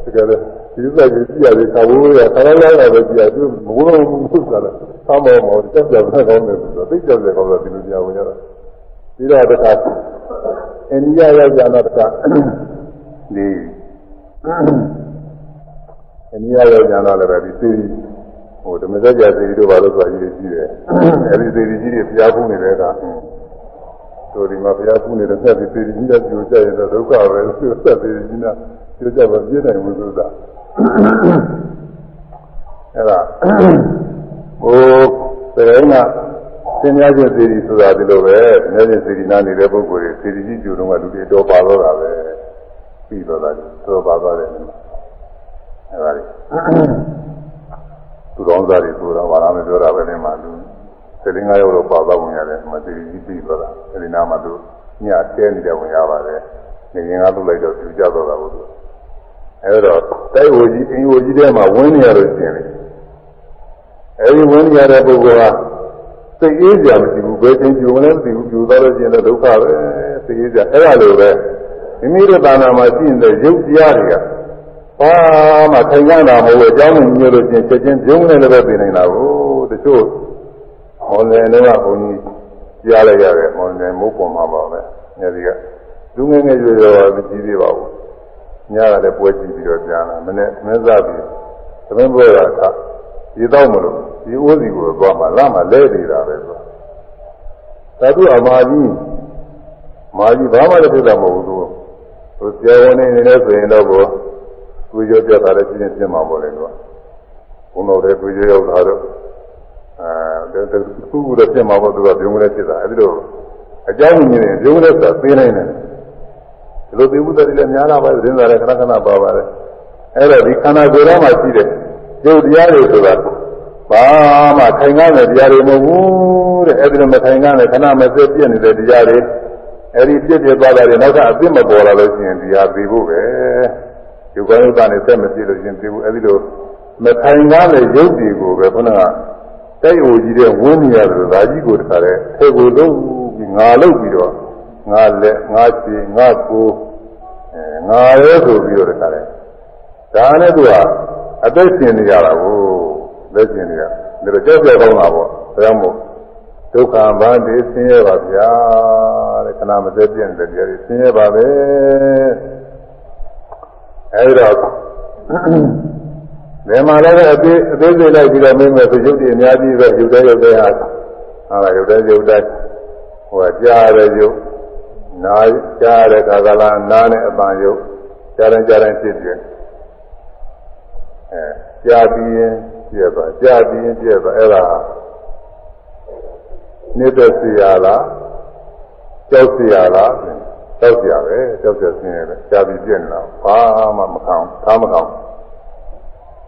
တကယ်လည်း ဒီစက်ကြီးကြည့်ရတယ်ခါဝိုးရခါလာလာပဲကြည့်ရသူမဝလို့ဘူးဆိုတာသာမောမောတက်ကြတဲ့ကောင်းတယ်ဆိုတော့သိကြတဲ့ကောင်းတယ်ဒီလိုကြားဝင်ရတာပြီးတော့တခါအိန္ဒိယရောက်ကြတော့တခါဒီအိန္ဒိယရောက်ကြတော့လည်းပဲဒီသိဟိုဓမ္မစကြာသိတို့ဘာလို့ဆိုတာကြီးကြီးတယ်အဲဒီသိကြီးတွေဖျားဖူးနေတဲ့အခါဆိုဒီမှာဘုရားဖူးနေတဲ့ဆက်ပြီးပြည်ကြီးတဲ့ပြိုကျရင်တော့ဒုက္ခပဲသူဆက်ပြီးကြီးနာပြိုကျမပြည့်နိုင်ဘူးဆိုတာ အဲ့ဒါဟိုတကယ်ကသင်များချင်းစီရီဆိုတာဒီလိုပဲသင်များချင်းစီရီနာနေတဲ့ပုဂ္ဂိုလ်တွေစီရီကြီးကျူတော့ကလူတွေတော့ပါတော့တာပဲပြီးတော့တာတော့ပါသွားတယ်အဲ့ဒါလေသူတော်သားတွေဆိုတာဘာသာမပြောတာပဲနေမှာလူစေလင်း၅ရောက်တော့ပါသွားဝင်ရတယ်မသိကြီးပြီးသွားတာအဲဒီနာမှာသူညတဲနေတဲ့ဝင်ရပါတယ်နေရင်ကလုပ်လိုက်တော့ပြကြတော့တာကိုသူ အဲဒါတိုက်ဝကြီးအင်းဝကြီးထဲမှာဝင်နေရလို့ရှင်လေအဲဒီဝင်နေရတဲ့ပုဂ္ဂိုလ်ကစိတ်အေးစရာမရှိဘူးဘယ်ချိန်ကြုံလဲမသိဘူးကြုံသွားလို့ရှင်တော့ဒုက္ခပဲစိတ်အေးစရာအဲ့ဒါလိုပဲမိမိတို့တာနာမှာရှိနေတဲ့ရုပ်တရားတွေကဘာမှထိုင်ကြတာမဟုတ်ဘူးအကြောင်းမျိုးလို့ချင်းချက်ချင်းပြုံးနေလည်းပဲပြင်နေတာကိုတချို့မော်လယ်တော့ဘုန်းကြီးကြားလိုက်ရတယ်မော်လယ်မုတ်ပေါ်မှာပါပဲညဒီကလူငယ်ငယ်ရွယ်ရွယ်မကြည့်သေးပါဘူး ညကလည်းပွဲကြည့်ပြီးတော့ကြားလာမနေ့မင်းစားပြီးသမင်းပွဲကဒီတော့မလို့ဒီအိုးစီကိုသွားမှလာမှလဲနေတာပဲဆိုသာဓုအမာကြီးမာကြီးဘာမှလည်းဖြစ်တာမဟုတ်ဘူးသူသူဆရာဝန်နေနေလဲဆိုရင်တော့ကိုသူတွေးကြောပြတာလည်းပြင်းပြင်းမှာပေါ့လေကွာဘုံတော်တွေတွေးကြောရောက်တာတော့အဲခုခုတော့ပြင်းမှာပေါ့သူကပြုံးလဲဖြစ်တာအဲဒီတော့အကြောင်းမြင်ရင်ပြုံးလဲဆိုတာသိနိုင်တယ် ဒီလိုသိမှုတည်းလည်းများလာပါတယ်သတင်းစာလည်းခဏခဏပါပါတယ်အဲ့တော့ဒီခန္ဓာကိုယ်ထဲမှာရှိတဲ့ရုပ်တရားတွေဆိုတာဘာမှခိုင်ကားတဲ့တရားတွေမဟုတ်ဘူးတဲ့အဲ့ဒီလိုမခိုင်ကားတဲ့ခဏမစက်ပြည့်နေတဲ့တရားတွေအဲ့ဒီပြည့်ပြည့်သွားတာတွေနောက်ကအပြစ်မပေါ်လာလို့ရှိရင်တရားသိဖို့ပဲယုတ်ကယုတ်ကနေဆက်မပြည့်လို့ရှိရင်သိဖို့အဲ့ဒီလိုမခိုင်ကားတဲ့ရုပ်တွေကိုပဲခုနကတိုက်အိုကြီးတဲ့ဝင်းနေရတယ်ဒါကြီးကိုတခါတည်းထဲကိုလုံးပြီးငါလုံးပြီးတော့ ငါလက်ငါချီငါကိုအဲငါရဲဆိုပြီးတော့တခါတည်းဒါနဲ့သူကအသက်ရှင်နေရတာကိုလက်ရှင်နေရဒါတော့ကြောက်ကြကောင်းတာပေါ့ဒါကြောင့်မို့ဒုက္ခဗန္တိဆင်းရဲပါဗျာတဲ့ခဏမသက်ပြည့်တဲ့တရားတွေဆင်းရဲပါပဲအဲဒီတော့ဘယ်မှာလည်းအသေးအသေးစိတ်လိုက်ပြီးတော့မင်းမဲ့ဆိုရုပ်တည်အများကြီးပဲရုပ်တဲ့ရုပ်တဲ့ဟာဟာရုပ်တဲ့ရုပ်တဲ့ဟိုကကြားရတဲ့ရုပ် နားကြားရတဲ့ခါကလာနားနဲ့အပံရုပ်ကြားတိုင်းကြားတိုင်းဖြစ်ဖြစ်အဲကြားပြီးရင်ပြည့်သွားကြားပြီးရင်ပြည့်သွားအဲ့ဒါနေတဲ့စီရလားကြောက်စီရလားကြောက်စီရပဲကြောက်စီဆင်းရဲပဲကြားပြီးပြည့်နေတာဘာမှမခံသားမခံ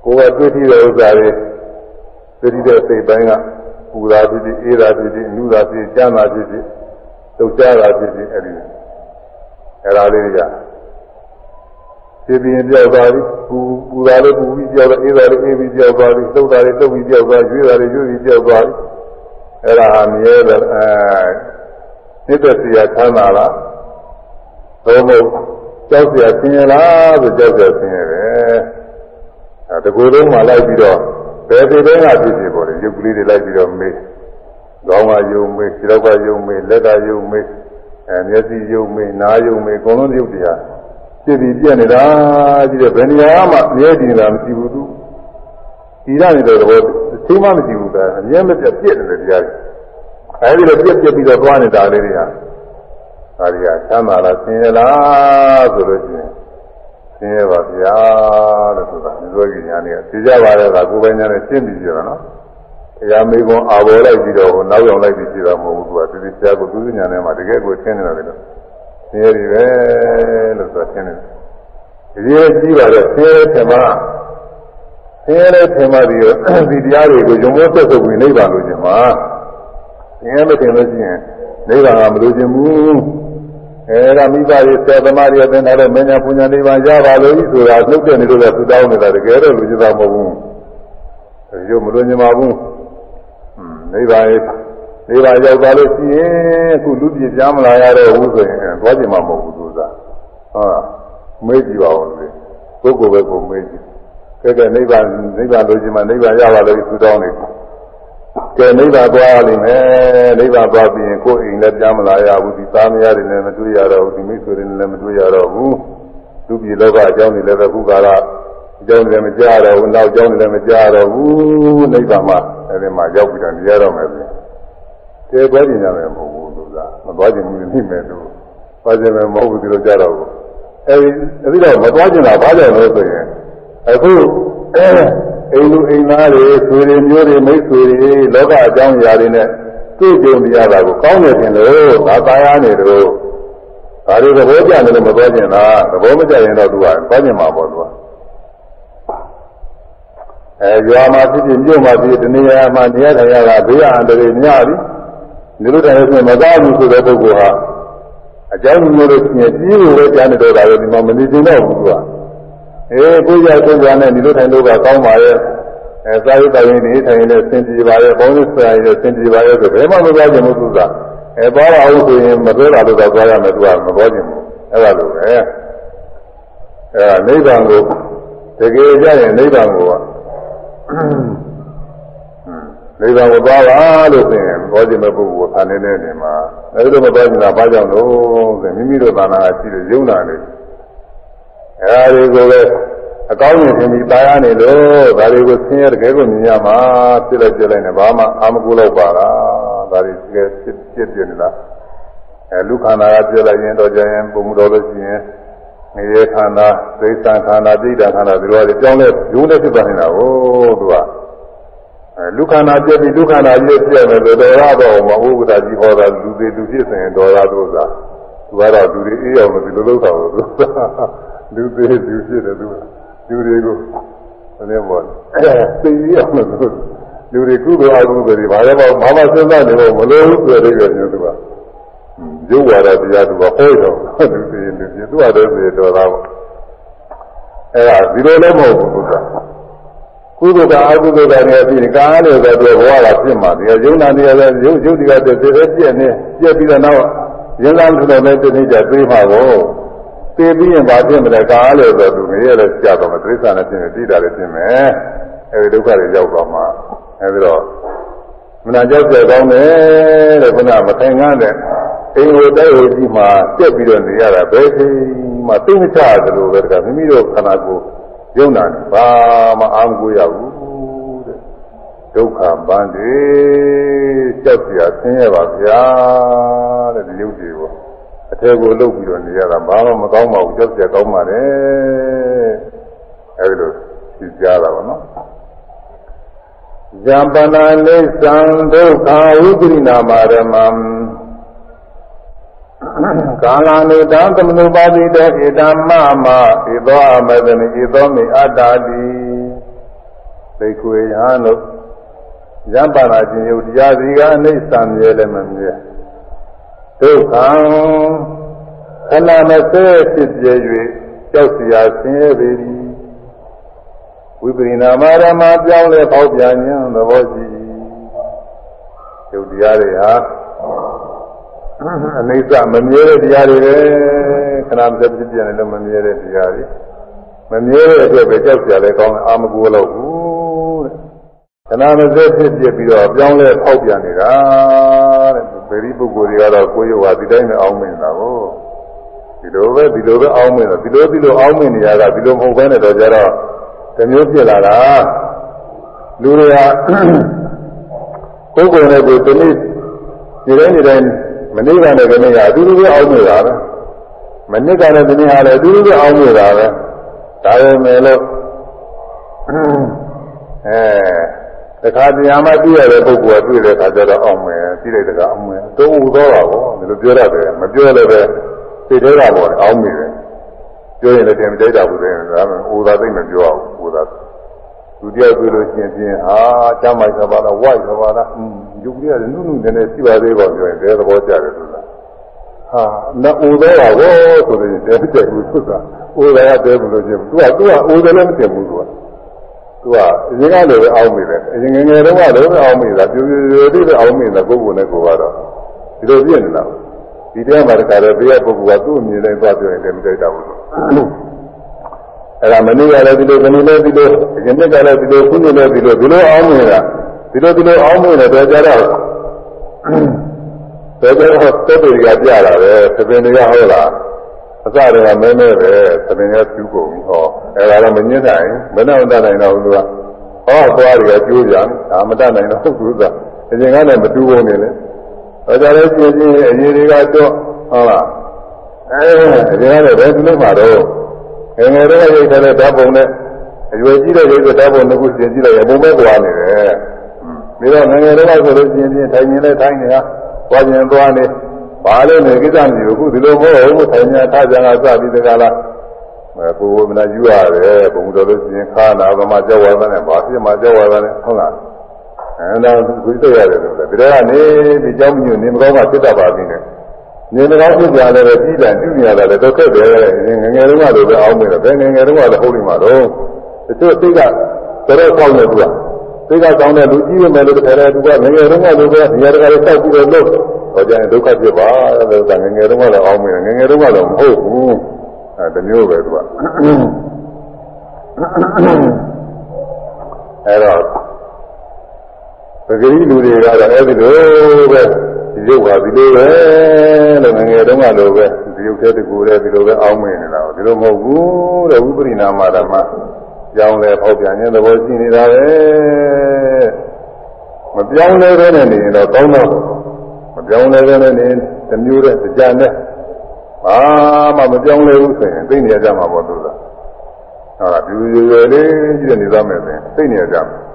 ကိုယ်ကတွေ့ထိတဲ့ဥစ္စာတွေတွေ့ထိတဲ့စိတ်ပိုင်းကပူတာဖြစ်ဖြစ်အေးတာဖြစ်ဖြစ်နူတာဖြစ်ဖြစ်ကြမ်းတာဖြစ်ဖြစ် လှုပ်ရှားတာဖြစ်ဖြစ်အဲ့ဒီအဲ့ဒါလေးတွေကဖြည်းဖြည်းပြောက်သွားပြီပူပူတာလေးပူပြီးပြောက်သွားအေးတာလေးအေးပြီးပြောက်သွားပြီလှုပ်တာလေးလှုပ်ပြီးပြောက်သွားရွေးတာလေးရွေးပြီးပြောက်သွားပြီအဲ့ဒါဟာမြဲတယ်အဲနှစ်သက်စရာချမ်းသာလားသို့မဟုတ်ကြောက်စရာဆင်းရဲလားဆိုကြောက်စရာဆင်းရဲတယ်အဲတကူလုံးမှလိုက်ပြီးတော့ဘယ်ဒီတိုင်းကဖြစ်ဖြစ်ပေါ်တယ်ရုပ်ကလေးတွေလိုက်ပြီးတော့မေး ခေါင်းကယုံမေးခြေထောက်ကယုံမေးလက်ကယုံမေးအဲမျက်စိယုံမေးနားယုံမေးအကုန်လုံးရုပ်တရားဖြစ်ပြီးပြည့်နေတာကြီးတဲ့ဘယ်နေရာမှမြဲတည်နေတာမရှိဘူးသူဒီရနေတဲ့သဘောသိမှမရှိဘူးကအမြဲမပြတ်ပြည့်နေတဲ့တရားတွေအဲဒီလိုပြည့်ပြည့်ပြီးတော့သွားနေတာလေးတွေဟာဒါတွေကသမ်းပါလားဆင်းရဲလားဆိုလို့ရှိရင်ဆင်းရဲပါဗျာလို့ဆိုတာမြွေးကြီးညာနေသိကြပါရဲ့ကကိုယ်ပဲညာနဲ့ရှင်းပြီးကြတာနော် တရားမေကွန်အာဘော်လိုက်ပြီးတော့နောက်ရောက်လိုက်ပြီးကြည့်တာမဟုတ်ဘူးသူကသိသိဆရာကသူညာနဲ့မှတကယ်ကိုရှင်းနေတာလေလို့ဆင်းရဲတွေပဲလို့ဆိုတာရှင်းနေတယ်ဒီလိုကြည့်ပါတော့ဆင်းရဲထင်မှဆင်းရဲတဲ့ထင်မှဒီဒီတရားတွေကိုယုံမိုးဆက်ဆုပ်ပြီးနိဗ္ဗာန်လို့ကျင်မှာဆင်းရဲမထင်လို့ရှိရင်နိဗ္ဗာန်ကမလို့ကျင်ဘူးအဲဒါမိဘရဲ့စေသမားတွေအသင်ထားတဲ့မညာပူညာနိဗ္ဗာန်ရပါလို့ဆိုတာနှုတ်တဲ့နေလို့လည်းသူတောင်းနေတာတကယ်တော့လူကြီးသားမဟုတ်ဘူးရုပ်မလို့ညင်ပါဘူး နိဗ္ဗာန်ရဲ့နိဗ္ဗာန်ရောက်သွားလို့ရှိရင်အခုလူပြည်ကြားမလာရတော့ဘူးဆိုရင်သွားကြမှာမဟုတ်ဘူးသူကဟုတ်မေးကြည့်ပါဦးလေပုဂ္ဂိုလ်ပဲကိုမေးကြည့်ကဲကဲနိဗ္ဗာန်နိဗ္ဗာန်လို့ရှိမှနိဗ္ဗာန်ရပါလို့သူတောင်းနေကဲနိဗ္ဗာန်သွားလိမ့်မယ်နိဗ္ဗာန်သွားပြီးရင်ကိုယ်အိမ်လည်းကြားမလာရဘူးဒီသားမယားတွေလည်းမတွေ့ရတော့ဘူးဒီမိတ်ဆွေတွေလည်းမတွေ့ရတော့ဘူးသူပြည်လောကအကြောင်းတွေလည်းပဲခုကာလအ ကြောင်းတွေလည်းမကြားတော့ဘူးနောက်အကြောင်းတွေလည်းမကြားတော့ဘူးနိဗ္ဗာန်မှာအဲဒီမှာရောက်ပြီးတော့နေရတော့မယ်ဆိုကဲပွဲကျင်ကြမယ်မဟုတ်ဘူးသူကမသွားကျင်ဘူးနိမယ်သူသွားကျင်မယ်မဟုတ်ဘူးဒီလိုကြတော့ဘူးအဲဒီအဲဒီတော့မသွားကျင်တာဘာကြောင့်လဲဆိုရင်အခုအိမ်လူအိမ်သားတွေဆွေတွေမျိုးတွေမိတ်ဆွေတွေလောကအကြောင်းအရာတွေနဲ့တွေ့ကြုံနေရတာကိုကောင်းတယ်ထင်လို့ငါသားရနေတော့ဒါတွေသဘောကျတယ်လို့မပြောချင်တာသဘောမကျရင်တော့သူကပြောချင်မှာပေါ့သူက အဲရွာမှာဖြစ်ဖြစ်မြို့မှာဖြစ်ဖြစ်ဒီနေရာမှာတရားထိုင်ရတာဘေးအန္တရာယ်များပြီဒီလိုတိုင်လို့ဆိုမသားဘူးဆိုတဲ့ပုဂ္ဂိုလ်ဟာအကြောင်းမျိုးလို့ရှိရင်ကြီးလို့ပဲကြားနေတော့တာပဲဒီမှာမနေချင်တော့ဘူးသူကအေးကိုကြကိုကြနဲ့ဒီလိုထိုင်လို့ကကောင်းပါရဲ့အဲစာရေးတိုင်ရင်ဒီထိုင်ရင်လည်းစင်ပြေပါရဲ့ဘောင်းလို့ဆရာရင်လည်းစင်ပြေပါရဲ့ဆိုဘယ်မှမပြောချင်ဘူးသူကအဲသွားတော့အောင်ဆိုရင်မပြောတာလို့တော့သွားရမယ်သူကမပြောချင်ဘူးအဲ့ဒါလိုပဲအဲနိဗ္ဗာန်ကိုတကယ်ကြရင်နိဗ္ဗာန်ကိုက နိဗ္ဗာန်ကိုသွားပါလို့ဆိုရင်ဘောဇင်မဲ့ပုဂ္ဂိုလ်ကသာနေတဲ့နေမှာအဲဒီလိုမသွားကြတာဘာကြောင့်လို့ဆိုရင်မိမိတို့ဘာသာရှိတဲ့ယုံနာလေးအဲဒါတွေကိုပဲအကောင်းမြင်ခြင်းပြီးပါရနေလို့ဒါတွေကိုဆင်းရဲတကယ်ကိုမြင်ရမှာဖြစ်လိုက်ပြလိုက်နေဘာမှအာမကူလောက်ပါလားဒါတွေတကယ်ဖြစ်ဖြစ်နေလားအဲလူခန္ဓာကပြလိုက်ရင်တော့ကြရင်ပုံမတော်လို့ရှိရင် ငရေခန္ဓာသိစ္စာခန္ဓာတိဋ္ဌခန္ဓာဒီလိုတွေကြောင်းလဲရုံးနဲ့ဖြစ်သွားနေတာကိုသူကအဲလူခန္ဓာပြည့်ပြီးလူခန္ဓာကြီးပြည့်မယ်ဆိုတော့တော့မဟုတ်ဘူးတာကြီးဟောတာလူတွေလူဖြစ်စဉ်တော်တာတို့သာသူကတော့လူတွေအေးအောင်လို့ဒီလိုလုပ်တာလို့သူလူတွေလူဖြစ်တယ်သူလူတွေကိုဘယ်နဲ့ပေါ့သိရအောင်လို့လူတွေကုသိုလ်အကုသိုလ်တွေဘာလဲပေါ့ဘာမှစဉ်းစားနေလို့မလို့ဘူးဆိုတဲ့ကြည့်မျိုးသူက ရုပ်ဝါဒတရားသူကဟောတော့လူတွေလူတွေသူ့အတော့ပြေတော်တာပေါ့အဲ့ဒါဒီလိုလည်းမဟုတ်ဘူးသူကကုသိုလ်ကအကုသိုလ်ကနေပြီးကာလို့ဆိုတော့ဘဝကဖြစ်မှာဒီယုံနာနေရတဲ့ရုပ်ရုပ်တရားတွေသေသေးပြည့်နေပြည့်ပြီးတော့နောက်ရင်းလားထလို့လည်းသိနေကြသိမှာကိုသိပြီးရင်ဘာဖြစ်မလဲကာလို့ဆိုတော့သူငရဲလည်းကြာတော့မယ်တိစ္ဆာနဲ့ဖြစ်နေတိတာလည်းဖြစ်မယ်အဲဒီဒုက္ခတွေရောက်သွားမှာအဲဒီတော့မနာကြောက်ကြကောင်းတယ်တဲ့ခုနမထိုင်ငန်းတဲ့ အိမ်ဝတဲဝစီမှာတက်ပြီးတော့နေရတာဘယ်ချိန်မှသိမချတယ်လို့ပဲတကမိမိတို့ခန္ဓာကိုယ်ယုံနာတယ်ဘာမှအာမကိုရဘူးတဲ့ဒုက္ခပန်းတွေကြောက်ပြဆင်းရဲပါဗျာတဲ့ဒီရုပ်တွေပေါ့အထဲကိုလှုပ်ပြီးတော့နေရတာဘာမှမကောင်းပါဘူးကြောက်ပြကောင်းပါတယ်အဲဒီလိုသိကြတာပါနော်ဇာပနာနိသံဒုက္ခဝိပရိနာမရမံ ကာလနုတံသမနုပါတိတေဣဒမ္မမဣသောအမဒနိဣသောမိအတ္တာတိသိခွေယံလို့ရံပါလာခြင်းယုတ်တရားစီကအနိစ္စမြဲလည်းမမြဲဒုက္ခံခဏမစဲဖြစ်ပြ၍ကြောက်စရာဆင်းရဲပေသည်ဝိပရိနာမရမပြောင်းလဲပေါက်ပြန်ခြင်းသဘောရှိယုတ်တရားတွေဟာ အနိစ္စမမြဲတဲ့တရားတွေပဲခဏမစက်ဖြစ်ပြန်လည်းမမြဲတဲ့တရားတွေမမြဲတဲ့အတွက်ပဲကြောက်ကြလဲကောင်းတယ်အာမကူလို့ဘူးတဲ့ခဏမစက်ဖြစ်ပြပြီးတော့ပြောင်းလဲပေါက်ပြန်နေတာတဲ့ဗေဒီပုဂ္ဂိုလ်တွေကတော့ကိုယ်ရောဒီတိုင်းနဲ့အောင်းမင်းတာကိုဒီလိုပဲဒီလိုပဲအောင်းမင်းတာဒီလိုဒီလိုအောင်းမင်းနေရတာဒီလိုမဟုတ်ဘဲနဲ့တော့ကြတော့တမျိုးဖြစ်လာတာလူတွေကကိုယ်ကိုယ်နဲ့ကိုယ်တနည်းဒီတိုင်းဒီတိုင်း မနေ့ကလည်းဒီနေ့ကအတူတူပဲအောင်းနေတာပဲမနေ့ကလည်းဒီနေ့ကလည်းအတူတူပဲအောင်းနေတာပဲဒါပေမဲ့လို့အဲတခါတရားမှတွေ့ရတဲ့ပုဂ္ဂိုလ်ကတွေ့တဲ့အခါကျတော့အောင်းမယ်သိလိုက်တဲ့ကအောင်းမယ်သုံးဦးသောတာပေါ့ဒီလိုပြောရတယ်မပြောလည်းပဲသိသေးတာပေါ့အောင်းမိတယ်ပြောရင်လည်းတင်မကြိုက်တာဘူးလေဒါမှဥသာသိမပြောအောင်ဥသာ သူတယောက်တွေ့လို့ရှိရင်ဖြင့်ဟာကျမ်းမိုက်သဘာလားဝိုက်သဘာလားอืมယုတ်ကြီးကနုနုနဲ့နဲ့ရှိပါသေးပေါ့ပြောရင်ဘယ်သဘောကျတယ်လို့လားဟာနဥသောပါဘောဆိုရင်တဲကြိုက်ဘူးဆိုတာဥသာရတဲဘူးလို့ချင်းသူကသူကဥသာလည်းမတင်ဘူးသူကသူကအရင်ကလည်းပဲအောင်းမိတယ်အရင်ငယ်ငယ်တုန်းကလည်းပဲအောင်းမိတာပြူပြူပြူပြူအောင်းမိတာကိုယ်ကိုယ်နဲ့ကိုယ်ကတော့ဒီလိုပြည့်နေတာဒီတရားမှာတခါတည်းတရားပုဂ္ဂိုလ်ကသူ့အမြင်တိုင်းသွားပြောရင်လည်းမကြိုက်တာဘူး အဲ့ဒါမနေ့ကလည်းဒီလိုခဏလည်းဒီလိုအရင်နှစ်ကလည်းဒီလိုခုနှစ်လည်းဒီလိုဒီလိုအောင်းနေတာဒီလိုဒီလိုအောင်းနေတယ်တော့ကြတော့တော်တော်တက်တွေကပြလာတယ်သပင်တွေကဟောတာအစတွေကမဲမဲပဲသပင်ကကျူးကုန်ဟောအဲ့ဒါတော့မညစ်နိုင်မနဲ့မတတ်နိုင်တော့ဘူးသူကဟောသွားတွေကကျိုးကြဒါမတတ်နိုင်တော့ဘူးကအရင်ကလည်းမတူဘူးနေလေတော့ကြလည်းပြင်းပြင်းအရင်တွေကတော့ဟုတ်လားအဲအရင်ကလည်းဘယ်သူလို့မှတော့ ငယ်ငယ်တော့ရိုက်ထားတဲ့ဓာတ်ပုံနဲ့အရွယ်ကြီးတဲ့ရိုက်တဲ့ဓာတ်ပုံတစ်ခုပြင်ကြည့်လိုက်ရင်ဘုံပဲကွာနေတယ်။ပြီးတော့ငယ်ငယ်တော့ဆိုလို့ချင်းချင်းထိုင်နေလဲထိုင်နေတာ။သွားခြင်းသွားနေပါလို့နေကိစ္စမျိုးခုဒီလိုမဟုတ်ဘူးထိုင်နေထားကြတာစပြီးတကလား။ကိုယ်ကမလာယူရတယ်ဘုံတော်လို့ချင်းခါလာဗမာကြောက်ဝါသနဲ့ဘာဖြစ်မှကြောက်ဝါသနဲ့ဟုတ်လား။အဲဒါကိုသိရတယ်လို့ဒါကနေဒီကြောင့်မျိုးနေမကောင်းမှဖြစ်တတ်ပါပြီနဲ့။ နေမကောင်းဖြစ်ကြတယ်ပဲပြီးတယ်ပြုနေရတာလည်းတော့ခက်တယ်ငငယ်တုန်းကလိုပဲအောင်းနေတယ်ဘယ်ငငယ်တုန်းကလည်းဟုတ်နေမှာတော့တချို့သိကတော်တော်ကောင်းတယ်သူကသိကကောင်းတဲ့လူကြီးရမယ်လို့တခါတည်းသူကငငယ်တုန်းကလိုပဲနေရာတကာလေးစောက်ပြီးတော့လို့ဟောကြရင်ဒုက္ခဖြစ်ပါလို့ကငငယ်တုန်းကလည်းအောင်းနေတယ်ငငယ်တုန်းကတော့မဟုတ်ဘူးအဲတမျိုးပဲသူကအဲတော့ပဂရိလူတွေကတော့အဲဒီလိုပဲ ဒီရုပ်ပါဒီလိုပဲလို့ငငယ်တုန်းကလိုပဲဒီရုပ်တဲ့တကူတဲ့ဒီလိုပဲအောင်းမင်းနေတာဒီလိုမဟုတ်ဘူးတဲ့ဝိပရိနာမဓမ္မကြောင်းလဲဖောက်ပြန်ခြင်းသဘောရှိနေတာပဲမပြောင်းလဲပဲနဲ့နေရင်တော့ကောင်းတော့မပြောင်းလဲပဲနဲ့နေတမျိုးတဲ့ကြံတဲ့ဘာမှမပြောင်းလဲဘူးဆိုရင်သိနေရကြမှာပေါ့သူကဟုတ်လားဒီရွယ်ရွယ်လေးကြီးတဲ့နေသားမယ်ဆိုရင်သိနေရကြမှာ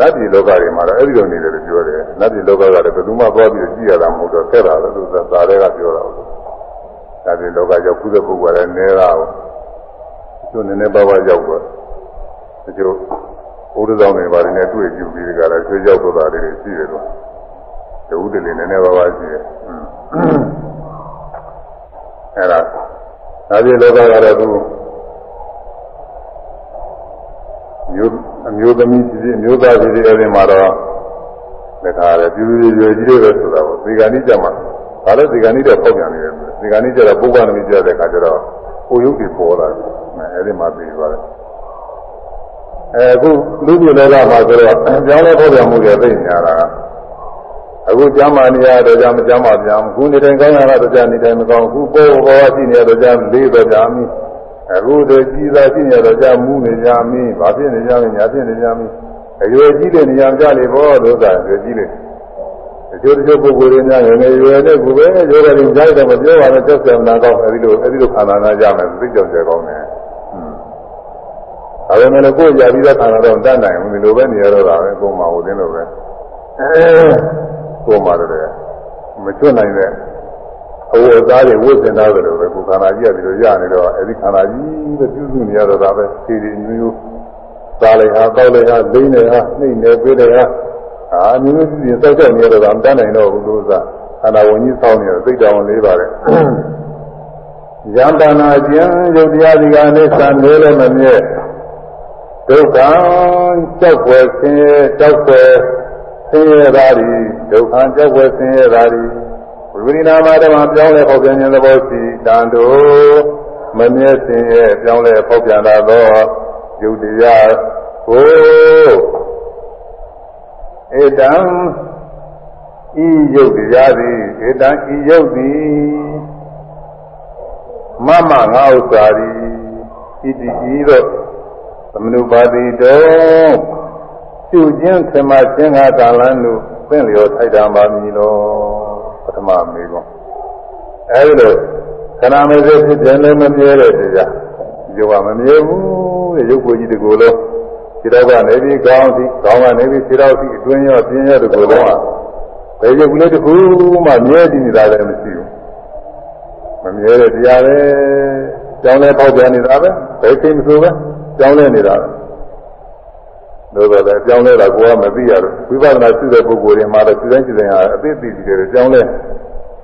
နတ်ပြည်လောကတွေမှာတော့အဲ့ဒီလိုနေတယ်လို့ပြောတယ်နတ်ပြည်လောကကလည်းဘယ်သူမှသွားပြီးကြည့်ရတာမဟုတ်တော့ခဲ့တာလို့သူသာတွေကပြောတာဟုတ်နတ်ပြည်လောကရောက်ခုတဲ့ပုဂ္ဂိုလ်လည်းနေတာဟုတ်သူနည်းနည်းပါးပါးရောက်တော့ဒီလိုဘုရားဆောင်တွေပါတယ်နဲ့တွေ့ကြည့်ပြီးကြတာဆွေးရောက်တော့တာတွေရှိတယ်လို့တဝုဒ္ဓလေးနည်းနည်းပါးပါးရှိတယ်အဲ့ဒါနတ်ပြည်လောကကတော့သူ မျိုးအမျိုးသမီးကြီးအမျိုးသားကြီးတွေအဲဒီမှာတော့ဒါခါရပြူပြူရွယ်ကြီးတွေပဲဆိုတာပေါ့ဒီကနေ့ကျမှဒါလည်းဒီကနေ့တော့ပေါက်ပြန်နေတယ်ဒီကနေ့ကျတော့ပုဂ္ဂနမီကျတဲ့ခါကျတော့ကိုရုပ်တွေပေါ်လာတယ်အဲဒီမှာပြီးသွားတယ်အဲအခုလူပြည်လောကမှာဆိုတော့ကြောင်းလဲပေါက်ပြန်မှုတွေသိညာတာအခုကျမ်းမာနေရတော့ကြမကျမ်းမာပြန်ဘူးခုနေတိုင်းကောင်းရတော့ကြနေတိုင်းမကောင်းဘူးခုပေါ်ပေါ်ရှိနေတော့ကြလေးတော့ကြမီး အခုတို့ကြီးသာရှိနေတော့ကြာမူးနေကြမင်းဘာဖြစ်နေကြမင်းညာဖြစ်နေကြမင်းအရွယ်ကြီးတဲ့နေရာကြလေဘောလို့သာရွယ်ကြီးလေအကျိုးတချို့ပုဂ္ဂိုလ်တွေများငယ်ငယ်ရွယ်နဲ့ကိုယ်ပဲရောဂါတွေကြားတယ်မပြောပါနဲ့သက်သာနာကောင်းအဲဒီလိုအဲဒီလိုခန္ဓာနာကြမယ်သိကြောင်ကြကောင်းတယ်ဒါပေမဲ့ကိုယ်ရပြီးသားခန္ဓာတော့တတ်နိုင်ဘူးဒီလိုပဲနေရတော့တာပဲကိုယ်မှာဟိုတင်းလိုပဲအဲကိုယ်မှာတော့မချွတ်နိုင်တဲ့ အဝတ်အသားတွေဝတ်ဆင်ထားတယ်လို့ပဲကိုယ်ခန္ဓာကြီးကဒီလိုရနေတော့အဲဒီခန္ဓာကြီးပဲပြုစုနေရတော့ဒါပဲခြေတွေမျိုးမျိုးစားလိုက်ဟာတောက်လိုက်ဟာလိမ့်နေဟာနှိမ့်နေပေးတယ်ဟာအာမျိုးမျိုးစီစောက်တော့နေရတော့မတတ်နိုင်တော့ဘူးလို့သာခန္ဓာဝင်ကြီးဆောင်းနေတော့သိတောင်လေးပါတယ်ယံတနာကျင်ယုတ်တရားဒီကနေစံနေလည်းမမြဲဒုက္ခကြောက်ွယ်ဆင်းရဲကြောက်ွယ်ဆင်းရဲတာဒီဒုက္ခကြောက်ွယ်ဆင်းရဲတာဒီ ဝိရိနာမဓမ္မပြောင်းလဲဖောက်ပြန်ခြင်းသဘောရှိတန်တို့မမြဲစင်ရဲ့ပြောင်းလဲဖောက်ပြန်လာသောယုတ်တရားကိုဧတံဤယုတ်တရားသည်ဧတံဤယုတ်သည်မမငါဥစ္စာသည်ဣတိဤသို့သမနုပါတိတောပြုခြင်းသမာခြင်းငါကာလန်တို့သင်လျောထိုက်တာပါမည်လော ထမမေကောအဲဒီလိုခဏမစဲဖြစ်တယ်လည်းမမြဲတဲ့တရားဒီကမမြဲဘူးတဲ့ရုပ်ကိုယ်ကြီးတကူလုံးခြေတော်ကနေပြီးကောင်းစီကောင်းကနေပြီးခြေတော်စီအတွင်းရောပြင်းရောတကူလုံးကဘယ်ရုပ်ကလေးတခုမှမြဲတည်နေတာလည်းမရှိဘူးမမြဲတဲ့တရားပဲကြောင်းလဲပေါက်ပြန်နေတာပဲဘယ်ချိန်မဆိုပဲကြောင်းလဲနေတာပဲ လို့တော့လည်းကြောင်းလဲတာကိုကမသိရဘူးဝိပဿနာရှိတဲ့ပုဂ္ဂိုလ်တွေမှာတော့စိတိုင်းစိတိုင်းဟာအသိသိကြည့်တယ်ကြောင်းလဲဒါ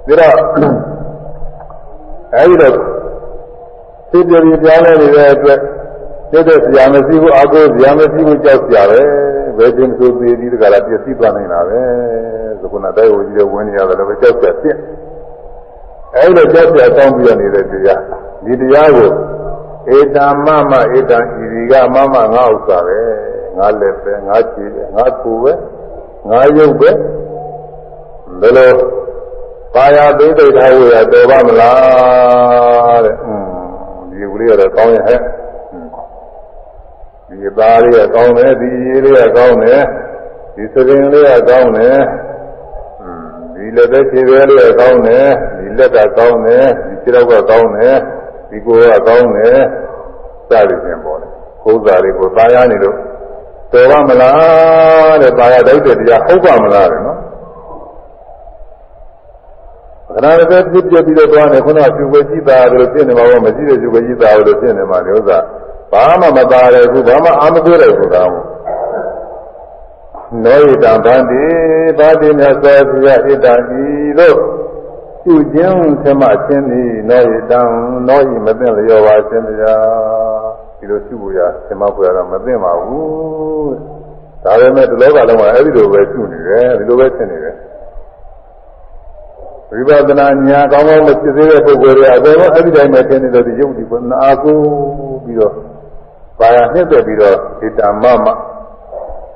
တော့အဲဒီတော့သိကြပြီးကြောင်းလဲနေတဲ့အတွက်သိတဲ့ဆရာမရှိဘူးအကိုဆရာမရှိဘူးကြောက်ဆရာပဲဘယ်ချိန်ဆိုသေးဒီတကလားပြည့်စည်သွားနေတာပဲသကုဏတိုက်ဝကြီးတဲ့ဝင်နေရတယ်လည်းကြောက်ဆရာဖြစ်အဲဒီလိုကြောက်ဆရာတောင်းပြီးနေတဲ့တရားဒီတရားကိုဧတမမဧတံဤဒီကမမငါဥစ္စာပဲ ငါလက်ပဲငါခြေပဲငါကိုယ်ပဲငါရုပ်ပဲဘယ်လိုပါရသိသိထားဝေရတော်ပါမလားတဲ့อืมဒီကလေးကတော့ကောင်းရဲ့ဟဲ့ဒီသားလေးကကောင်းတယ်ဒီရေးလေးကကောင်းတယ်ဒီစပင်လေးကကောင်းတယ်ဒီလက်သက်ခြေပဲလေးကကောင်းတယ်ဒီလက်ကကောင်းတယ်ဒီခြေတော့ကကောင်းတယ်ဒီကိုယ်ကကောင်းတယ်စသည်ဖြင့်ပေါ်တယ်ခိုးစားလေးကိုသားရနေလို့ တော်ပါမလားတဲ့ပါရတိုက်တဲ့တရားဟုတ်ပါမလားတဲ့နော်ခဏတစ်ပြည့်ပြည့်ပြီးတော့သွားနေခုနကကျူပဲကြည့်တာလို့ဖြစ်နေမှာပေါ့မကြည့်တဲ့ကျူပဲကြည့်တာလို့ဖြစ်နေမှာလေဥစ္စာဘာမှမသားရဘူးဘာမှအာမတွေ့ရဘူးကောနောဣတံဗန္တိဘာတိမြတ်စွာဘုရားဣတံဤတို့ပြုခြင်းသမချင်းသည်နောဣတံနောဣမသိလျောပါခြင်းတရား ဒီလိုပြုဖို့ရသင်္မဖွယ်တော့မသိပါဘူးဒါပေမဲ့ဒီလောကလုံးကအဲ့ဒီလိုပဲပြုနေတယ်ဒီလိုပဲဖြစ်နေတယ်ဝိပဿနာညာကောင်းကောင်းမဖြစ်သေးတဲ့ပုဂ္ဂိုလ်တွေအကုန်လုံးအဲ့ဒီတိုင်းပဲထင်နေတော့ဒီယုတ်ဒီပနာအကူပြီးတော့ပါရနှစ်သက်ပြီးတော့ဣတမမ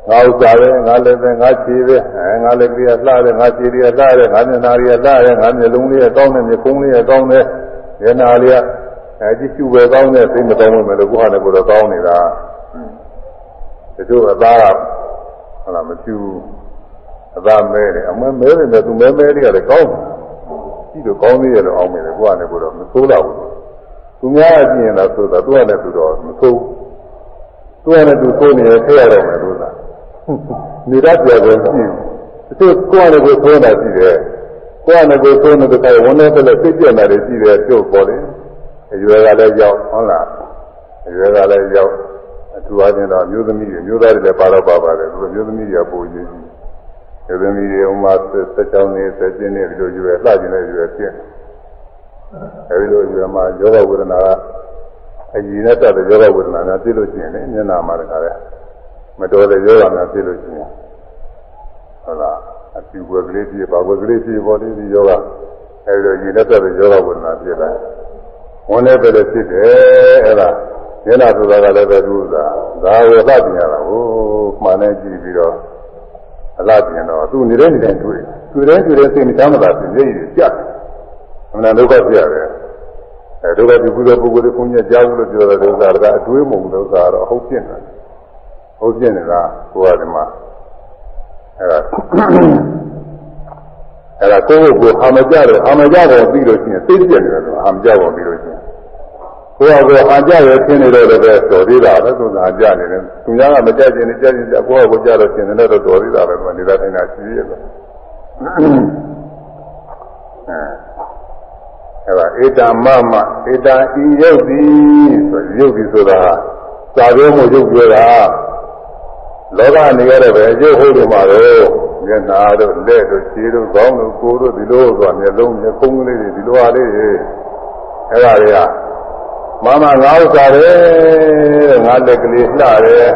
ငါဥစ္စာပဲငါလည်းပဲငါခြေပဲအဲငါလည်းပြရလှတယ်ငါခြေတွေကလှတယ်ငါမျက်နှာတွေကလှတယ်ငါမျက်လုံးလေးကကောင်းတယ်မျက်ခုံးလေးကကောင်းတယ်မျက်နှာလေးက အဲကြည့်ရှုပဲကောင်းတဲ့သိမကောင်းဘူးမယ်လို့ကိုယ်ဟာလည်းကိုယ်တော့ကောင်းနေတာတချို့အသားကဟုတ်လားမကျူအသားမဲတယ်အမဲမဲတယ်သူမဲမဲလေးကလည်းကောင်းတယ်ကြည့်လို့ကောင်းသေးရဲ့လို့အောင်းမယ်လေကိုကလည်းကိုတော့မဆိုးတော့ဘူးသူများကကြည့်ရင်တော့ဆိုတာသူကလည်းသူတော့မဆိုးသူကလည်းသူဆိုးနေရထည့်ရတော့မယ်လို့သာနေရပြတယ်ကြည့်သူကိုကလည်းကိုဆိုးတာကြည့်တယ်ကိုကလည်းကိုဆိုးနေတဲ့တိုင်ဝန်နေတဲ့လည်းစိတ်ပြက်လာတယ်ကြည့်တယ်ကျုပ်ပေါ်တယ် အရွယ်ကလည်းရောက်ဟုတ်လားအရွယ်ကလည်းရောက်အထူးအားဖြင့်တော့မျိုးသမီးတွေမျိုးသားတွေလည်းပါတော့ပါပါတယ်သူမျိုးသမီးတွေကပိုရေးကြီးမျိုးသမီးတွေဥမာဆက်ချောင်းနေဆက်ကျင်းနေဒီလိုရွယ်လှကျင်တဲ့ရွယ်ဖြစ်အဲဒီလိုရွယ်မှာယောဂဝေဒနာကအရင်နဲ့တက်တဲ့ယောဂဝေဒနာများသိလို့ရှိရင်လည်းမျက်နာမှာတခါလဲမတော်တဲ့ယောဂများသိလို့ရှိရင်ဟုတ်လားအပြူွယ်ကလေးဖြစ်ပါွယ်ကလေးဖြစ်ပေါ်ဒီယောဂအဲဒီလိုရင်နဲ့တက်တဲ့ယောဂဝေဒနာဖြစ်လာ ဝန်လည်းပဲဖြစ်တယ်အဲ့ဒါမျက်နာဆိုတာကလည်းပဲသူကဒါဝေသတင်ရတာကိုမှန်နဲ့ကြည့်ပြီးတော့အလားပြင်တော့သူနေတဲ့နေတဲ့တွေ့တွေ့တဲ့တွေ့တဲ့စိတ်မချမ်းသာဖြစ်နေရပြတ်အမှန်ဒုက္ခပြရတယ်အဲဒုက္ခဒီကုသိုလ်ပုဂ္ဂိုလ်ကိုကြီးကြားဘူးလို့ပြောတဲ့ဒုက္ခကအတွေးမုံဒုက္ခတော့ဟုတ်ပြင်းတယ်ဟုတ်ပြင်းနေတာကိုယ်ကဒီမှာအဲဒါအဲဒါကိုယ့်ကိုယ်အာမကြတယ်အာမကြတယ်ပြီးလို့ရှိရင်သိပြနေတယ်ဆိုအာမကြပေါ်ပြီးလို့ရှိရင် ကိုယ်ကအာကြရဖြစ်နေတော့လည်းတော်သေးတာပဲသူကအာကြနေတယ်သူများကမကြခြင်းနဲ့ကြခြင်းကြကိုယ့်ကကိုယ်ကြတော့ရှင်တယ်တော့တော်သေးတာပဲသူကနေတာတိုင်းတာရှိရဲ့လို့အဲဒါဧတမမဧတဤယုတ်သည်ဆိုယုတ်သည်ဆိုတာသာပြောမှုယုတ်ပြောတာလောကနေရတဲ့ပဲအကျိုးဟုတ်တယ်မှာတော့မျက်နာတို့လက်တို့ခြေတို့ခေါင်းတို့ကိုယ်တို့ဒီလိုဆိုတာမျက်လုံးမျက်ခုံးလေးတွေဒီလိုအားလေးတွေအဲ့ဒါတွေက မမငါဥစ္စာတယ်ငါလက်ကလေးလှတယ်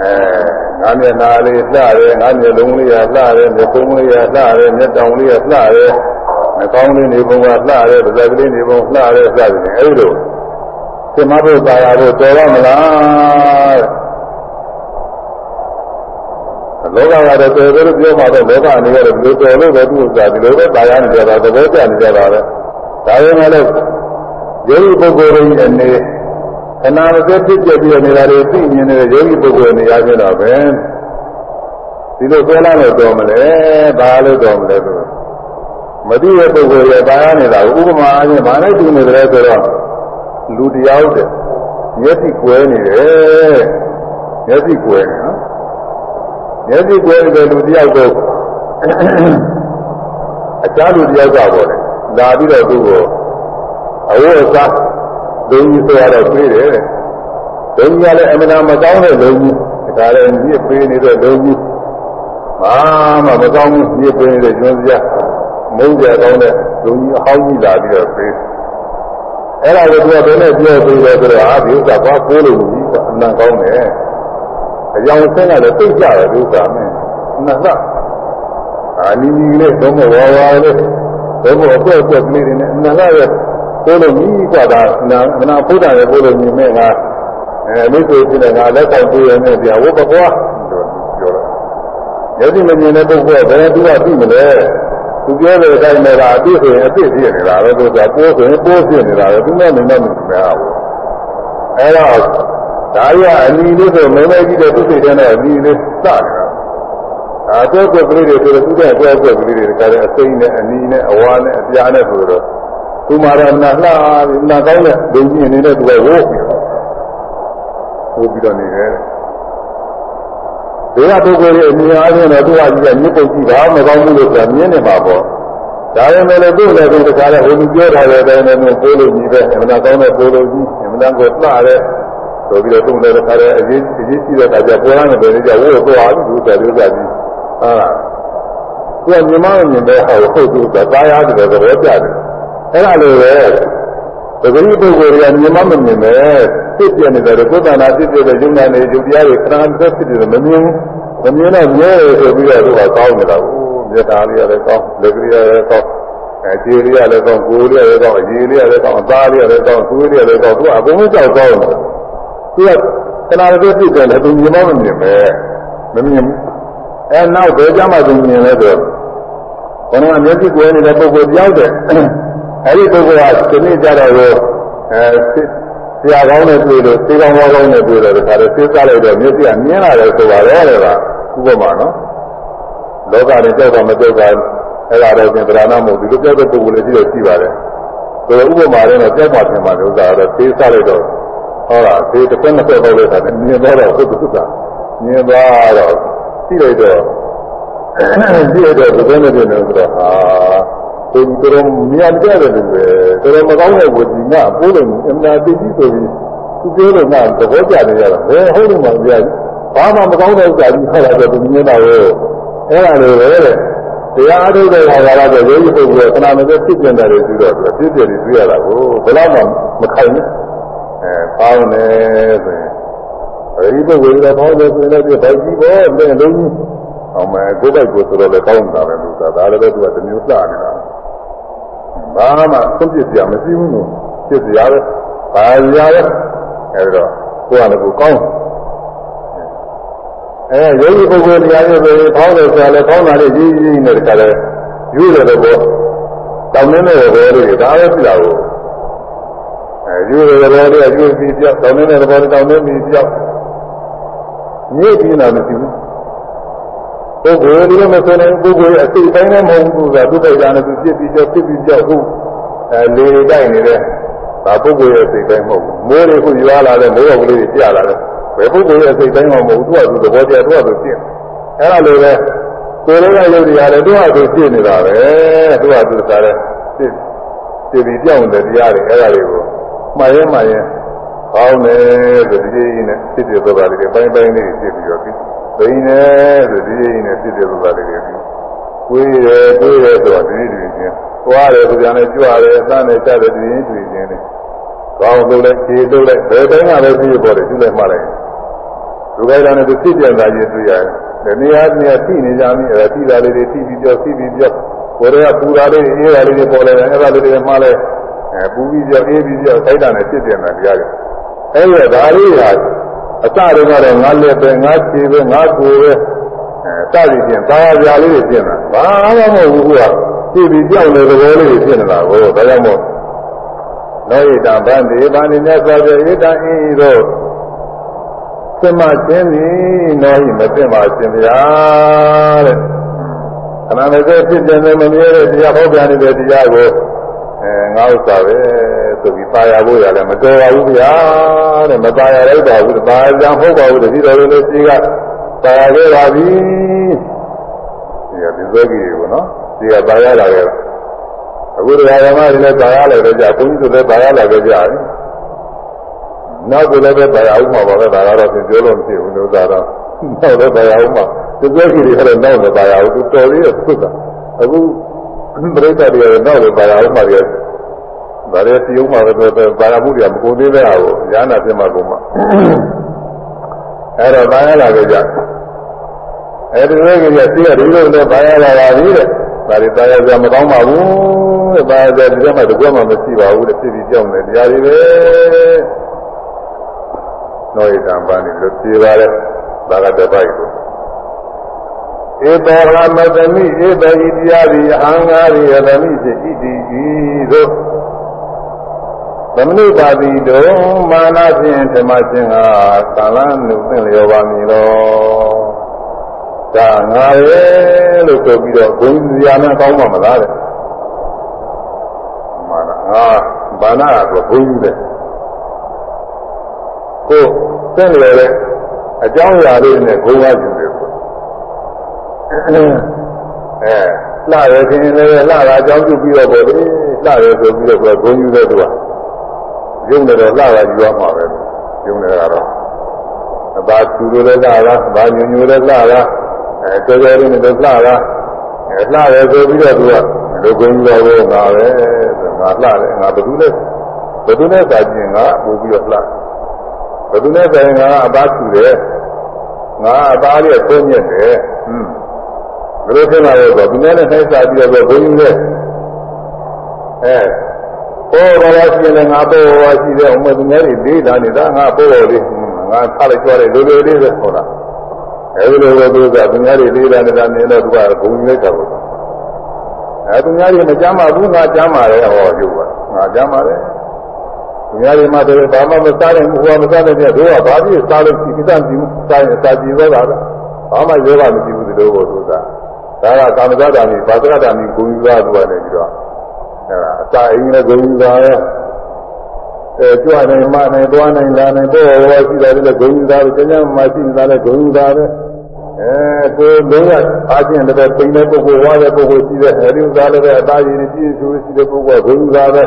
အဲငါမျက်နာလေးလှတယ်ငါမျက်လုံးလေးရလှတယ်မျက်ခုံးလေးရလှတယ်မျက်တောင်လေးရလှတယ်နှာခေါင်းလေးနေပုံကလှတယ်ပါးစပ်ကလေးနေပုံလှတယ်စသဖြင့်အဲဒီလိုသင်္မဘုရားရဖို့တော်ရမလားလောကကတော့တော်တယ်လို့ပြောမှတော့လောကအနေနဲ့ဘယ်လိုတော်လို့ပဲသူ့ဥစ္စာဒီလိုပဲတာယာနေကြတာသဘောကျနေကြတာပဲဒါပေမဲ့လည်း ယောဂီပုဂ္ဂိုလ်တွေအနေခဏမစက်ဖြစ်ပြပြီးနေတာတွေသိမြင်နေတဲ့ယောဂီပုဂ္ဂိုလ်နေရာချင်းတော့ပဲဒီလိုပြောလာလို့တော်မလဲဘာလို့တော်မလဲဆိုမသိတဲ့ပုဂ္ဂိုလ်ရဲ့တာယာနေတာဥပမာအချင်းဘာနဲ့တူနေတယ်ဆိုတော့လူတရားတဲ့မျက်စိကွဲနေတယ်မျက်စိကွဲနေနော်မျက်စိကွဲတဲ့လူတယောက်တော့အခြားလူတယောက်ကပေါ့လေလာပြီးတော့သူ့ကို အဝတ်အစားဒုံကြီးဆိုရတော့ပြေးတယ်ဒုံကြီးကလည်းအမှန်တမကောင်းတဲ့ဒုံကြီးဒါလည်းညစ်ပေးနေတဲ့ဒုံကြီးဘာမှမကောင်းဘူးညစ်ပေးနေတဲ့ကျွန်းစရာမုန်းကြကောင်းတဲ့ဒုံကြီးအဟောင်းကြီးလာပြီးတော့ပြေးအဲ့ဒါကိုသူကဘယ်နဲ့ပြောပြီးလဲဆိုတော့အာဒီဥစ္စာဘာကိုးလို့ကြီးကအနံကောင်းတယ်အကြောင်းဆင်းကလည်းသိကြတယ်ဒီဥစ္စာမင်းနှစ်သက်အာနီနီလေးသုံးမဝါဝါလေးသုံးမအကွက်အကွက်ကလေးတွေနဲ့အနံကရဲ့ ကိုယ်လိုမြည်ကြတာနာနာဘုရားရဲ့ကိုယ်လိုမြည်မဲ့ကအဲမိတ်ဆွေဖြစ်တဲ့ကလက်ဆောင်ပေးရမယ်ဗျာဝတ်ပကွာပြောတော့ယသိမမြင်တဲ့ပုဂ္ဂိုလ်ကဘယ်သူကသိမလဲသူပြောတဲ့အတိုင်းပဲကအပြည့်ဆိုရင်အပြည့်ဖြစ်နေတာပဲသူကပိုးဆိုရင်ပိုးဖြစ်နေတာပဲသူနဲ့မင်းနဲ့မမြင်ပါဘူးအဲတော့ဒါရအနီလေးဆိုမင်းလေးကြီးတဲ့သူစိတ်ထဲနဲ့အနီလေးစနေတာအာတော့ကွက်ကလေးတွေဆိုတော့သူကကွက်ကွက်ကလေးတွေကလည်းအစိမ့်နဲ့အနီနဲ့အဝါနဲ့အပြားနဲ့ဆိုတော့ သူမာရနာလှနာကောင်းတဲ့ဒုံကြီးအနေနဲ့သူကဝိုးပြီးတော့ဝိုးပြီးတော့နေတယ်ဒီကပုဂ္ဂိုလ်ရဲ့အမြင်အားဖြင့်တော့သူကကြီးကမြစ်ပုတ်ကြည့်တာမကောင်းဘူးလို့ဆိုတာမြင်နေမှာပေါ့ဒါပေမဲ့လည်းသူ့လည်းသူတခါလဲဟိုလူပြောထားတဲ့အတိုင်းနဲ့မျိုးပိုးလို့ကြီးပဲအမှန်ကောင်းတဲ့ပိုးလို့ကြီးအမှန်ကိုလှတဲ့ဆိုပြီးတော့သူ့လည်းတခါလဲအရေးအရေးကြီးတဲ့အခါကျပေါ်လာနေတယ်ကြဝိုးတော့သူ့တယ်လို့ကြပြီးဟာသူကမြင်မမြင်တဲ့ဟောဟုတ်သူကသာယာတယ်သဘောကျတယ် အဲ့ဒါလိုပဲပဂရိပုဂ္ဂိုလ်တွေကမြင်မမမြင်ပဲဖြစ်ပြနေတယ်ကိုယ်တဏ္ဍာဖြစ်ပြတဲ့ယုံနာနေယုတ်တရားတွေခဏတစ်ဖြစ်တယ်မမြင်မမြင်တော့မြဲတယ်ဆိုပြီးတော့သူကကောင်းနေတာကိုမျက်တာလေးရတယ်ကောင်းလက်ကလေးရတယ်ကောင်းအခြေလေးရတယ်ကောင်းကိုယ်လေးရတယ်ကောင်းအရည်လေးရတယ်ကောင်းအသားလေးရတယ်ကောင်းသွေးလေးရတယ်ကောင်းသူကအကုန်လုံးကြောက်ကောင်းတယ်သူကခဏတစ်ဖြစ်တယ်လည်းသူမြင်မမမြင်ပဲမမြင်အဲနောက်ဘယ်ကြမှာသူမြင်လဲဆိုဘုရားမျက်စိကိုယ်နေတဲ့ပုဂ္ဂိုလ်ကြောက်တယ် အဲဒီပုဂ္ဂိုလ်ကဒီနေ့ကြတော့အဲဆရာကောင်းနဲ့တွေ့လို့သေကောင်းကောင်းနဲ့တွေ့လို့ဒါလည်းသိစားလိုက်တော့မျက်စိကမြင်လာတယ်ဆိုပါတော့လေကဥပမာနော်လောကနဲ့ကြောက်တာမကြောက်တာအဲ့ဒါတော့ပြင်ဗราဏမဟုတ်ဒီလိုပြောတဲ့ပုဂ္ဂိုလ်လည်းရှိတော့ရှိပါတယ်ဆိုတော့ဥပမာနဲ့တော့ပြောက်ပါပြင်ပါလို့ဥစ္စာတော့သေးစားလိုက်တော့ဟောတာသေးတစ်ခွန်းနှစ်ခွန်းတော့လို့ဆိုတာမြင်တော့ဟုတ်ကုသမြင်သွားတော့ရှိလိုက်တော့ရှိလိုက်တော့ဘယ်နဲ့ပြင်လဲဆိုတော့ဟာ သူတို့မြန်ကြတယ်လို့ပဲတော်တော်မကောင်းတဲ့ဝစီငါပိုးလို့အမှန်တည်းကြီးဆိုပြီးသူပြောလို့ငါသဘောကျနေရတော့ဘယ်ဟုတ်လို့မှမပြဘာမှမကောင်းတဲ့ဥစ္စာကြီးခေါ်လာတော့သူမြင်တာရောအဲ့ဒါလိုပဲတဲ့တရားအထုတ်တဲ့ခါကတော့ယောဂီပုဂ္ဂိုလ်ကခဏမစဖြစ်ပြန်တယ်ပြီးတော့သူဖြစ်ပြပြီးတွေ့ရတာကိုဘယ်တော့မှမခိုင်ဘူးအဲပေါင်းနေဆိုရင်အဲဒီပုဂ္ဂိုလ်ကပေါင်းတယ်ဆိုရင်လည်းဒီဗိုက်ကြီးပေါ်တဲ့လုံးကြီးအောင်မယ်ကိုယ်ပိုက်ကိုဆိုတော့လည်းကောင်းတာပဲလို့ဆိုတာဒါလည်းပဲသူကတမျိုးစနေတာ ဘာမှသုံးပြစရာမရှိဘူးလို့ဖြစ်စရာပဲဘာရရအဲဒီတော့ကိုယ်ကလည်းကိုကောင်းအဲယောဂီပုဂ္ဂိုလ်တရားရုပ်တွေဖောင်းတယ်ဆိုတာလည်းဖောင်းတာလေးကြီးကြီးနဲ့တခါလဲယူတယ်တော့တောင်းနေတဲ့ဘောလေးဒါပဲပြတာကိုအဲယူတယ်ဘောလေးကယူပြီးပြောက်တောင်းနေတဲ့ဘောလေးတောင်းနေပြီးပြောက်ညစ်ပြီးတာမရှိဘူး ပုဂ္ဂိုလ်ဒီလိုမဆိုနိုင်ပုဂ္ဂိုလ်ရဲ့အစိတ်ပိုင်းနဲ့မဟုတ်ဘူးကသူ့ပိုက်တာနဲ့သူပြစ်ပြီးကြောက်ပြစ်ပြီးကြောက်ခုအဲလေတိုက်နေတဲ့ဒါပုဂ္ဂိုလ်ရဲ့စိတ်ပိုင်းမဟုတ်ဘူးမိုးတွေခုရွာလာတဲ့မိုးရောကလေးတွေပြလာတယ်ဘယ်ပုဂ္ဂိုလ်ရဲ့စိတ်တိုင်းမှမဟုတ်သူ့အတူသဘောကျသူ့အတူဖြစ်အဲ့ဒါလိုပဲကိုယ်လေးကယုတ်တရားလည်းသူ့အတူဖြစ်နေတာပဲသူ့အတူစားတဲ့ဖြစ်ဖြစ်ပြီးပြောင်းတဲ့တရားတွေအဲ့ဒါတွေကိုမှားရဲမှားရဲကောင်းတယ်ဆိုဒီကြီးနဲ့ဖြစ်ဖြစ်သွားတာလေးတွေပိုင်းပိုင်းလေးဖြစ်ပြီးတော့ ပြီးဘိန်းနဲ့ဆိုဒီကြီးနဲ့ဖြစ်ဖြစ်သွားတာလေးတွေပြီးကိုယ်ရယ်ကိုယ်ရယ်ဆိုတော့ဒီဒီချင်းသွားတယ်ဆိုကြတယ်ကြွရတယ်အသံနဲ့ကြတယ်ဒီရင်တွေ့ချင်းလေးကောင်းလို့လည်းခြေလို့လည်းဘယ်တိုင်းကပဲဖြစ်ပေါ်တယ်သူလည်းမှားလိုက်လူခိုင်းတာနဲ့သူဖြစ်ပြန်တာကြီးတွေ့ရတယ်။ဒီနေရာနေရာထိနေကြပြီအဲထိတာလေးတွေထိပြီးပြောထိပြီးပြောကိုယ်ကပူတာလေးအေးတာလေးတွေပေါ်လာတယ်အဲဒါလေးတွေမှလည်းအဲပူပြီးပြောအေးပြီးပြောခိုင်းတာနဲ့ဖြစ်ပြန်တာတရားကြီး။အဲဒီဒါလေးဟာ အစတုန်းကတော့ငါလက်ပဲငါခြေပဲငါကိုယ်ပဲအဲစသည်ဖြင့်သာယာပြာလေးတွေဖြစ်နေတာ။ဘာမှမဟုတ်ဘူးကဖြည့်ပြီးကြောက်နေတဲ့သဘောလေးတွေဖြစ်နေတာကိုဒါကြောင့်မို့နောဣတံဗန္တိဗန္တိမြတ်စွာဘုရားဣတံဤသို့သင်မခြင်းသည်နောဟိမသိမခြင်းဗျာတဲ့ခဏမစဲဖြစ်တယ်မမြဲတဲ့တရားဟောပြနေတဲ့တရားကို အဲငါဥစ္စာပဲဆိုပြီးပါရဖို့ရတယ်မတော်ပါဘူးဗျာတဲ့မပါရလိုက်ပါဘူးပါရကြဟုတ်ပါဘူးတတိတော်လေးရှိကပါရခဲ့ပါပြီဒီကဒီဇောကြီးကိုနော်ဒီကပါရလာခဲ့အခုတရားဓမ္မတွေလည်းပါရလာကြဘုန်းကြီးတို့လည်းပါရလာကြကြတယ်နောက်ကိုလည်းပဲတရားဥမှာပါပဲဒါကတော့သင်ပြောလို့မရှိဘူးလို့သာတော့နောက်လည်းတရားဥမှာသူပြောကြည့်ရတယ်နောက်လည်းတရားဥသူတော်သေးတယ်သုတာအခု ပြိဿတွေကတော့နောက်လည်းတရားဥမှာတွေဒါလည်းစီဥမှာပဲဘာသာမှုတွေကမကုန်သေးတဲ့ဟာကိုညာနာပြမှာကုန်မှာအဲ့တော့ဘာရလာကြကြအဲ့ဒီလိုကြီးကစီးရဒီလိုနဲ့ဘာရလာပါပြီတဲ့ဒါတွေတရားကြမကောင်းပါဘူးတဲ့ဘာကြဒီကမှတကွမှမရှိပါဘူးတဲ့ဖြစ်ပြီးကြောက်နေတရားတွေပဲနောဣတံပန်းလို့ပြေပါတယ်ဒါကတပိုက်ကို ဧတောရမတမိဧတဣတရားဒီအဟံငါရိယတမိစေဣတိဤသို့သမဏိပါတိတုံမာနဖြင့်ဓမ္မရှင်ကကာလနုသင်လျောပါမည်လောဒါငါရဲ့လို့ဆိုပြီးတော့ဂုဏ်စရာနဲ့ကောင်းမှာမလားတဲ့မာနငါဘာနာကဘုန်းကြီးတဲ့ကိုသင်လေတဲ့အကြောင်းအရာလေးနဲ့ဂုဏ်ရယူတယ်ဆို အဲလှရခြင်းလည်းလှတာအကြောင်းပြုပြီးတော့ပေါ့လေလှရဆိုပြီးတော့ဂုဏ်ယူတဲ့သူကရုံနဲ့တော့လှတာယူရမှာပဲရုံနဲ့ကတော့အပါသူတို့လည်းလှတာဗာညညိုလည်းလှတာအဲတော်တော်လေးနဲ့တော့လှတာအဲလှရဆိုပြီးတော့သူကလူဂုဏ်တော်ကိုငါပဲဆိုငါလှတယ်ငါဘယ်သူလဲဘယ်သူနဲ့စာကျင်ငါပို့ပြီးတော့လှဘယ်သူနဲ့ဆိုင်ငါအပါသူတယ်ငါအသားလေးသုံးမြက်တယ်ဟွန်း ဘယ်လိုဖြစ်လာလဲဆိုဒီနေ့နဲ့ဆိုင်စားပြီးတော့ဘုန်းကြီးလည်းအဲပေါ်တော်ရှိရင်ငါပေါ်တော်ရှိတယ်အမသူများတွေလေးလာနေတာငါပေါ်တော်လေးငါထားလိုက်ကြတယ်လိုလိုလေးပဲဟောတာအဲဒီလိုပဲသူကသူများတွေလေးလာနေတာနေတော့သူကဘုန်းကြီးလိုက်တာပေါ့အဲသူများတွေမကြမ်းပါဘူးငါကြမ်းပါတယ်ဟောပြုတ်ပါငါကြမ်းပါတယ်သူများတွေမှတည်းဘာမှမစားနိုင်ဘူးဟောမစားနိုင်တဲ့တို့ကဘာဖြစ်စားလို့ဒီကိစ္စကြည့်စားရင်စားကြည့်တော့တာပဲဘာမှယောဂမရှိဘူးဒီလိုကိုသူက ဒါကကာမဇ္ဇာမိဘာသရတာမိဂုဏ်ယူသားသူကနေပြီးတော့အဲဒါအစာအိမ်နဲ့ဂုဏ်ယူသားရဲ့အဲကြွနိုင်မနိုင်သွားနိုင်လာနိုင်ပေါ်ပေါ်ရှိတယ်လည်းဂုဏ်ယူသားပဲကျန်ကျန်မှရှိနေတာလည်းဂုဏ်ယူသားပဲအဲကိုလုံးဝအားဖြင့်လည်းပိန်တဲ့ပုဂ္ဂိုလ်ဝါတဲ့ပုဂ္ဂိုလ်ရှိတဲ့အဲဒီဥစားလည်းပဲအသားရည်နဲ့ပြည့်စုံရှိတဲ့ပုဂ္ဂိုလ်ကဂုဏ်ယူသားပဲ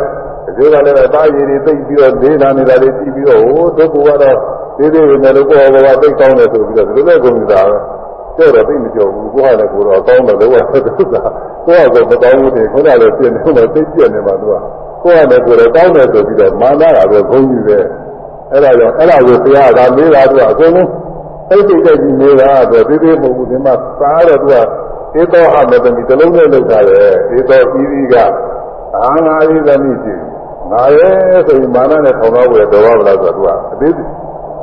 ဒီကလည်းအသားရည်တွေသိပြီးတော့လေးလာနေတာလေးကြည့်ပြီးတော့ဟိုဒုက္ခကတော့သေးသေးနဲ့လို့ပေါ်ပေါ်သိကောင်းတယ်ဆိုပြီးတော့ဒီလိုပဲဂုဏ်ယူသားပဲ ကြောက်တော့သိမကြောက်ဘူးကိုကလည်းကိုတော့ကောင်းတယ်လို့ကသုသာကိုကဆိုမကောင်းဘူးတွေခုနကလည်းပြင်းနေတော့သိပြည့်နေမှာသူကကိုကလည်းကိုတော့ကောင်းတယ်ဆိုပြီးတော့မာနတာပဲဂုဏ်ယူတယ်အဲ့ဒါကြောင့်အဲ့ဒါကိုတရားကမေးတာသူကအကုန်လုံးသိသိကြကြီးနေတာဆိုသေးသေးမဟုတ်ဘူးဒီမှာစားတော့သူကဧသောအမတမီတလုံးနဲ့လောက်တာလေဧသောဤဤကအာငါဤသမီးရှိငါရဲ့ဆိုရင်မာနနဲ့ထောင်တော့ဝယ်တော်ပါမလားဆိုတော့သူကအသေးသူ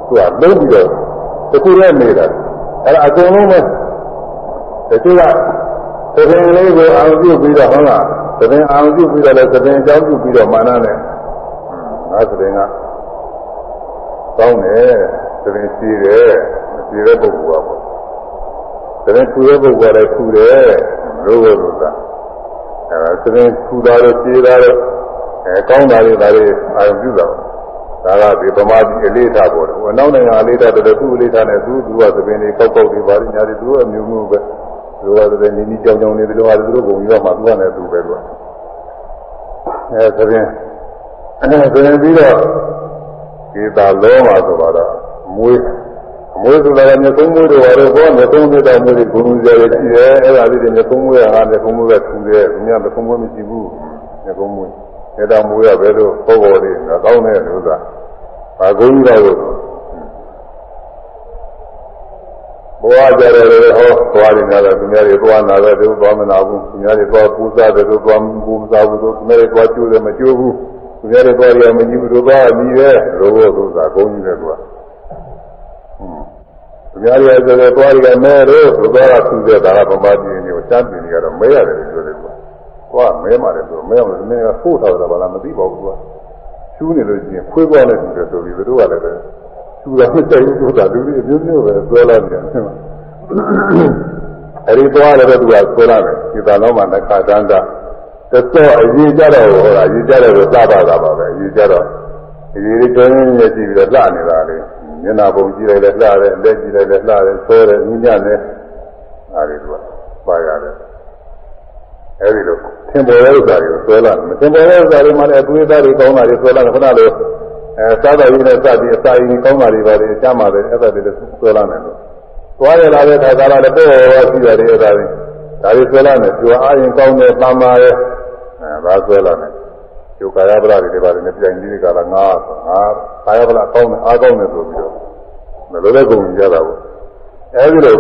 ကလုံးပြီးတော့တခုနဲ့နေတာ အဲ့ဒါအကုန်လုံးပဲတချို့ကသဘင်လေးကိုအာရုံပြုပြီးတော့ဟုတ်လားသဘင်အာရုံပြုပြီးတော့လည်းသဘင်အကြောင်းပြုပြီးတော့မာနနဲ့ငါသဘင်ကကောင်းတယ်သဘင်ရှိတယ်မရှိတဲ့ပုဂ္ဂိုလ်ကပေါ့သဘင်ထူတဲ့ပုဂ္ဂိုလ်ကလည်းထူတယ်လို့လို့လို့သာအဲဒါသဘင်ထူတာတော့ရှိတာတော့အဲကောင်းတာတွေဒါတွေအာရုံပြုတာ ဒါကဒီဗမာပြည်အလေးထားပေါ်တယ်။ဟိုနောက်နိုင်ငံအလေးထားတယ်သူ့အလေးထားနဲ့သူ့သူကသပင်တွေကောက်ကောက်တွေပါလိညာတွေသူကအမျိုးမျိုးပဲ။သူကသပင်နီးနီးကြောင်ကြောင်နေတယ်လို့ဟာသူတို့ပုံပြီးတော့မှသူကလည်းသူပဲသူက။အဲသပင်အဲသပင်ပြီးတော့ဒီသာလုံးပါဆိုတော့မွေးအမွေးဆိုတာကမြေသုံးမွေးတွေပါတော့ဘောမြေသုံးမွေးတဲ့မွေးတွေဘုံလူကြရရှိတယ်။အဲဒါလေးတွေမြေသုံးမွေးကမြေသုံးမွေးကထူတယ်။မြတ်မြေသုံးမွေးမရှိဘူး။မြေသုံးမွေး နေတော်မူရပဲလို့ပုဂ္ဂိုလ်တွေကောင်းတဲ့လူသားဘာကုန်းကြီးတော့ဘဝကြတယ်လေဟောသွားနေတယ်သူများတွေသွားနာတယ်သူသွားမနာဘူးသူများတွေသွားပူဇော်တယ်သူသွားပူမစားဘူးသူများတွေသွားကျိုးတယ်မကျိုးဘူးသူများတွေသွားရမကြည့်ဘူးသူသွားမြည်တယ်လို့ဘုရားကုန်းကြီးတယ်သူကသူများတွေဆိုတော့သွားရမယ်လို့သူသွားတာသူတဲ့ဒါကဗမာပြည်မျိုးစမ်းပြည်နေကတော့မဲရတယ်လို့ပြောတယ် သူကသွားမဲမှာတယ်ဆိုမဲမှာမင်းကဖိုးထားတာဘာလားမသိပါဘူးသူကရှူးနေလို့ရှိရင်ခွေးသွားလိုက်ပြီဆိုပြီးသူတို့ကလည်းပဲရှူတာမတိုက်ဘူးဆိုတာလူတွေအမျိုးမျိုးပဲဆွဲလာတယ်အဲဒီသွားလည်းပဲသူကဆွဲလာတယ်ဒီသာလုံးမှာတစ်ခါတန်းတာတသောအရေးကြတော့ဟောတာအရေးကြတော့သဘာတာပါပဲအရေးကြတော့အရေးလေးတွင်းရကြည့်ပြီးတော့လှနေတာလေမျက်နာပုံကြည့်လိုက်လည်းလှတယ်လက်ကြည့်လိုက်လည်းလှတယ်ဆွဲတယ်ညညနဲ့အဲဒီကပါရတယ် အဲဒီလိုသင်ပေါ်တဲ့ဥစ္စာတွေကိုဆွဲလာတယ်မသင်ပေါ်တဲ့ဥစ္စာတွေမှလည်းအသွေးသားတွေကောင်းတာတွေဆွဲလာတယ်ခဏလိုအဲစားတော်ကြီးနဲ့စပြီးအစာရင်ကောင်းတာတွေပါလေရှားမှာတယ်အဲ့ဒါတွေလည်းဆွဲလာတယ်လို့သွားရလာတဲ့ခါကလာလည်းပေါ်ပေါ်ရှိတယ်အဲ့ဒါတွေဒါတွေဆွဲလာတယ်ကျွာအားရင်ကောင်းတယ်တမ်းပါရဲ့အဲဒါဆွဲလာတယ်ကျုပ်ကာယပလာတွေပါတယ်နဲ့ပြန်ပြီးကြတာငါဆိုငါကာယပလာကောင်းတယ်အားကောင်းတယ်ဆိုပြီးတော့မလိုတဲ့ကုန်ကြတာပေါ့အဲဒီလို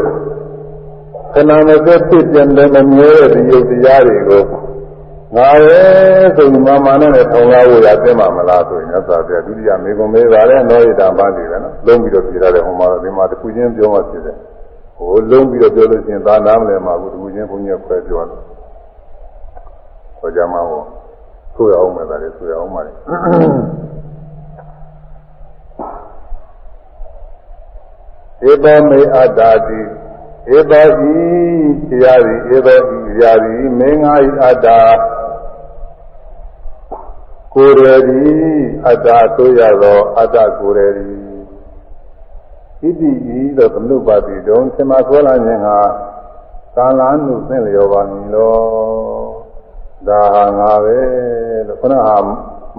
ခဏမစက်ဖြစ်ပြန်တယ်မမြဲတဲ့ဒီယုတ်တရားတွေကိုငါရဲ့ဆိုပြီးမာမနဲ့ထောင်ကားဖို့ရသိမှာမလားဆိုရင်သက်သာပြဒုတိယမေကွန်မေးပါတယ်နောဣတာပန်းနေတယ်နော်လုံးပြီးတော့ပြရတယ်ဟိုမှာဒီမှာတစ်ခုချင်းပြောမှဖြစ်တယ်ဟိုလုံးပြီးတော့ပြောလို့ရှိရင်သာနာမလဲမှာဘူးတစ်ခုချင်းဘုန်းကြီးခွဲပြောတယ်ဟောကြမှာဟောဆိုရအောင်မယ်ဒါလေးဆိုရအောင်ပါလေဧသောမေအတ္တာတိ ဧသောဤတရားသည်ဧသောဤတရားသည်မင်းငါဤအတ္တာကိုယ်ရည်သည်အတ္တာဆိုရသောအတ္တကိုယ်ရည်သည်ဣတိဤသောသမုပ္ပါတိတုံသင်္မာဆွဲလာခြင်းဟာကာလနုသင်လျောပါမည်လောဒါဟာငါပဲလို့ခဏဟာ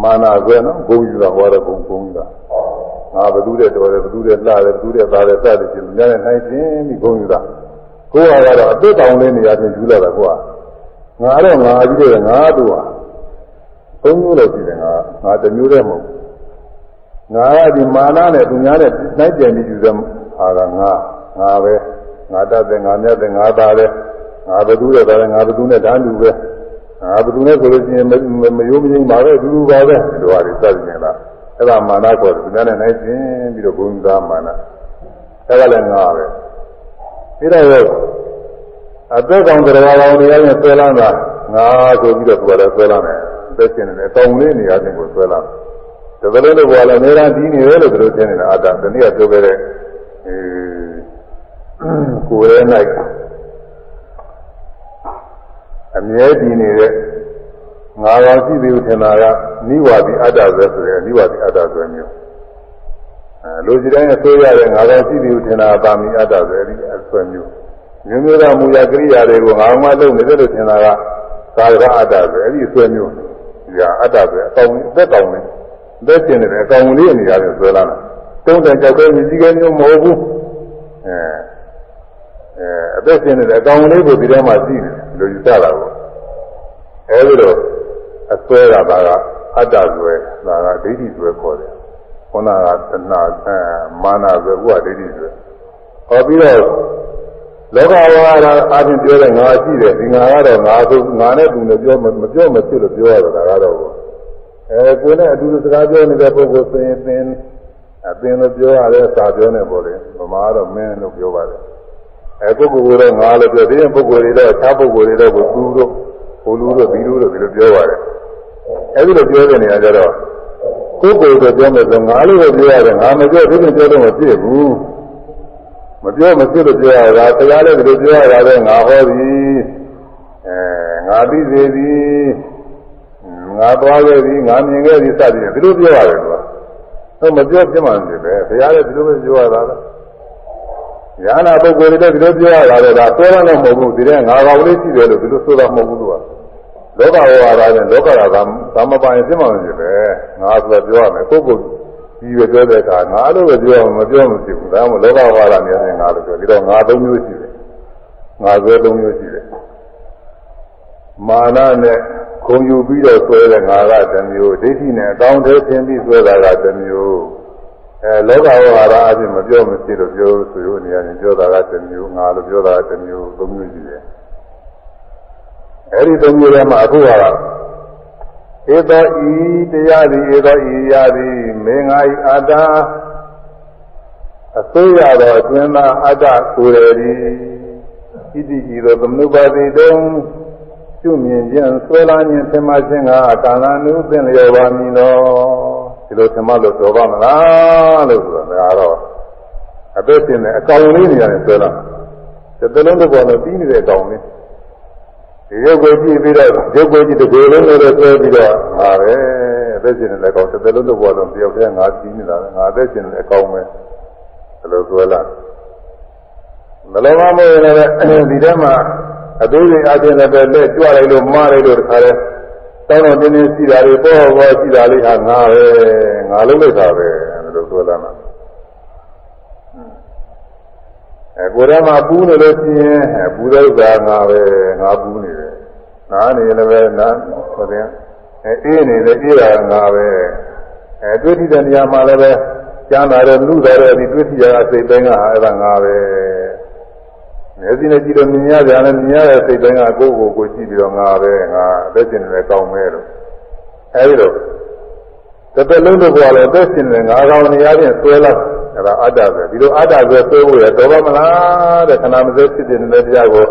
မာနာဆွဲနော်ဂုံယူတာဟောတဲ့ဂုံဂုံယူတာ ငါဘသူတဲ့တော်တယ်ဘသူတဲ့လှတယ်ဘသူတဲ့သားတယ်စသည်ဖြင့်များတဲ့နိုင်ခြင်းပြီးဂုံယူတာကိုယ်ကတော့အသက်တောင်လေးနေရာချင်းယူလာတာကိုကငါတော့ငါကြီးတယ်ငါတို့ဟာသုံးမျိုးလို့ရှိတယ်ငါငါတစ်မျိုးတည်းမဟုတ်ငါကဒီမာနနဲ့သူများနဲ့နိုင်ပြန်ပြီးယူတဲ့ဟာကငါငါပဲငါတတ်တယ်ငါမြတ်တယ်ငါသားတယ်ငါဘသူတဲ့သားတယ်ငါဘသူနဲ့တန်းတူပဲငါဘသူနဲ့ဆိုလို့ရှိရင်မယိုးမငိမ့်ပါပဲအတူတူပါပဲဒီလိုဟာတွေစသဖြင့်လား အဲ့ဒါမာနခေါ်တယ်သူများနဲ့နိုင်ခြင်းပြီးတော့ဘုံသားမာနအဲ့ဒါလည်းငါပဲပြီးတော့အသက်ကောင်တရားကောင်တရားနဲ့ဆွဲလန်းတာငါဆိုပြီးတော့သူကလည်းဆွဲလန်းတယ်အသက်ရှင်နေတယ်တောင်လေးနေရာချင်းကိုဆွဲလန်းတယ်ဒါလည်းလို့ဘောလည်းနေရာဒီနေတယ်လို့သူတို့ထင်နေတာအတ္တတနည်းပြောခဲ့တဲ့အဲကိုယ်ရဲ့၌မြဲတည်နေတဲ့ ငါးပါးရှိသေးဘူးထင်တာကနိဝါဒီအတ္တပဲဆိုရယ်နိဝါဒီအတ္တဆိုမျိုးအဲလူကြီးတိုင်းအစိုးရတဲ့ငါးပါးရှိသေးဘူးထင်တာပါမီအတ္တပဲဒီအဆွဲမျိုးမျိုးမျိုးသောမူရကရိယာတွေကိုငါမှလုပ်နေတယ်လို့ထင်တာကကာရကအတ္တပဲအဲ့ဒီအဆွဲမျိုးဒီဟာအတ္တပဲအကောင်အသက်ကောင်နေအသက်ရှင်နေတယ်အကောင်လေးအနေနဲ့ဆွဲလာတာတုံးတယ်ကြောက်ခဲမြည်ကြီးကဲမျိုးမဟုတ်ဘူးအဲအဲအသက်ရှင်နေတယ်အကောင်လေးကိုဒီထဲမှာရှိတယ်လို့ယူဆတာကိုအဲဒီတော့ အစွဲတာကအတ္တစွဲဒါကဒိဋ္ဌိစွဲခေါ်တယ်ခုနကသနာအဲမာနစွဲဥပဒိဋ္ဌိစွဲဟောပြီးတော့လောကဝါဒအချင်းပြောတဲ့ငါရှိတယ်ဒီငါကတော့ငါဆိုငါနဲ့သူနဲ့ပြောမပြောမဖြစ်လို့ပြောရတာကတော့အဲကိုယ်နဲ့အတူတူစကားပြောနေတဲ့ပုဂ္ဂိုလ်ဆိုရင်သင်အသင်လို့ပြောရတဲ့စာပြောနေပေါ်တယ်ဗမာကတော့မင်းလို့ပြောပါတယ်အဲပုဂ္ဂိုလ်ကတော့ငါလို့ပြောတဲ့ပုဂ္ဂိုလ်တွေတော့အခြားပုဂ္ဂိုလ်တွေတော့ကိုသူတို့ဟိုလူတို့ဒီလူတို့ဒီလိုပြောပါတယ် အဲဒီလိုပြောတဲ့နေရာကျတော့ကိုယ်ကိုယ်ဆိုပြောမယ်ဆိုငါလို့ပဲပြောရတယ်ငါမပြောဒီလိုပြောလို့မဖြစ်ဘူးမပြောမဖြစ်လို့ပြောရတာတရားလည်းဒီလိုပြောရတာပဲငါဟောပြီအဲငါသိစေသည်ငါသွားခဲ့ပြီငါမြင်ခဲ့ပြီစသည်ဖြင့်ဒီလိုပြောရတယ်ကွာတော့မပြောပြမှန်းဖြစ်ပဲဘုရားလည်းဒီလိုပဲပြောရတာလားညာနာပုဂ္ဂိုလ်တွေလည်းဒီလိုပြောရတာလေဒါဆွဲရတော့မဟုတ်ဘူးဒီတဲ့ငါကောင်လေးရှိတယ်လို့ဒီလိုဆိုတာမဟုတ်ဘူးသူက လောကဝါဒနဲ့လောကရာကသာမပိုင်ပြမှန်းဖြစ်ပဲငါဆိုပြောရမယ်ပုဂ္ဂိုလ်ဒီပဲပြောတဲ့အခါငါလို့ပဲပြောရမပြောမဖြစ်ဘူးဒါမှမဟုတ်လောကဝါဒနဲ့ငါလို့ပြောပြီးတော့ငါသုံးမျိုးရှိတယ်ငါဆွဲသုံးမျိုးရှိတယ်မာနနဲ့ခုံယူပြီးတော့ဆွဲတဲ့ငါကတစ်မျိုးဒိဋ္ဌိနဲ့အကောင်းသေးသင်ပြီးဆွဲတာကတစ်မျိုးအဲလောကဝါဒအပြင်မပြောမဖြစ်လို့ပြောဆိုရနေရတယ်ပြောတာကတစ်မျိုးငါလို့ပြောတာကတစ်မျိုးသုံးမျိုးရှိတယ် အဲဒီသုံးမျိုးထဲမှာအခုကဧသောဤတရားသည်ဧသောဤရာသည်မေငါဤအာတာအစိုးရသောအတွင်းသားအတ္တကိုယ်ရည်ဤတိဤသောသမနုပါတိတုံကျွမြင်ခြင်းဆွဲလာခြင်းသင်္မခြင်းကကာလနုသင်လျော်ပါမည်လောဒီလိုသင်္မလို့ပြောပါမလားလို့ဆိုတော့ဒါကတော့အသက်ရှင်တဲ့အကောင်လေးနေရတယ်ဆွဲလာတဲ့တလုံးတစ်ပေါ်နဲ့ပြီးနေတဲ့အကောင်လေး ဒီရုပ်ကိုကြည့်ပြီးတော့ရုပ်ကိုကြည့်တစ်ကိုယ်လုံးနဲ့ဆွဲပြီးတော့ငါပဲအသက်ရှင်နေတဲ့အကောင်တစ်လုံးတစ်ပေါ်လုံးတယောက်တည်းငါပြီးနေတာပဲငါအသက်ရှင်နေတဲ့အကောင်ပဲဒီလိုဆွဲလာမလုံးမမို့ရင်လည်းဒီထဲမှာအသေးစိတ်အချင်းလည်းပဲလက်ကြွလိုက်လို့မှားလိုက်လို့တခါလဲတောင်းတော့တင်းတင်းရှိတာတွေပေါ်ပေါ်ရှိတာလေးဟာငါပဲငါလုံးလိုက်တာပဲဒီလိုဆိုလာမှာ အဲကိုယ်ထဲမှာပူးနေလို့ရှိရင်ပူတဲ့ဥစ္စာငါပဲငါပူးနေတယ်နားနေလည်းပဲနားဆိုတဲ့အဲအေးနေတယ်အေးတာငါပဲအဲတွေ့ထိတဲ့နေရာမှာလည်းပဲကျမ်းလာတဲ့လူသားတွေဒီတွေ့ထိရတာစိတ်တိုင်းကအဲ့ဒါငါပဲမျက်စိနဲ့ကြည့်တော့မြင်ရကြတယ်မြင်ရတဲ့စိတ်တိုင်းကကိုယ့်ကိုယ်ကိုကြည့်ပြီးတော့ငါပဲငါအသက်ရှင်နေတယ်ကောင်းမဲလို့အဲဒီတော့တစ်သက်လုံးတစ်ဘဝလည်းအသက်ရှင်နေငါကောင်းနေရခြင်းဆွဲလာ အဲဒါအတ္တပဲဒီလိုအတ္တပဲဆွဲဖို့ရတော့မလားတဲ့ခဏမစဲဖြစ်နေတဲ့တရားကို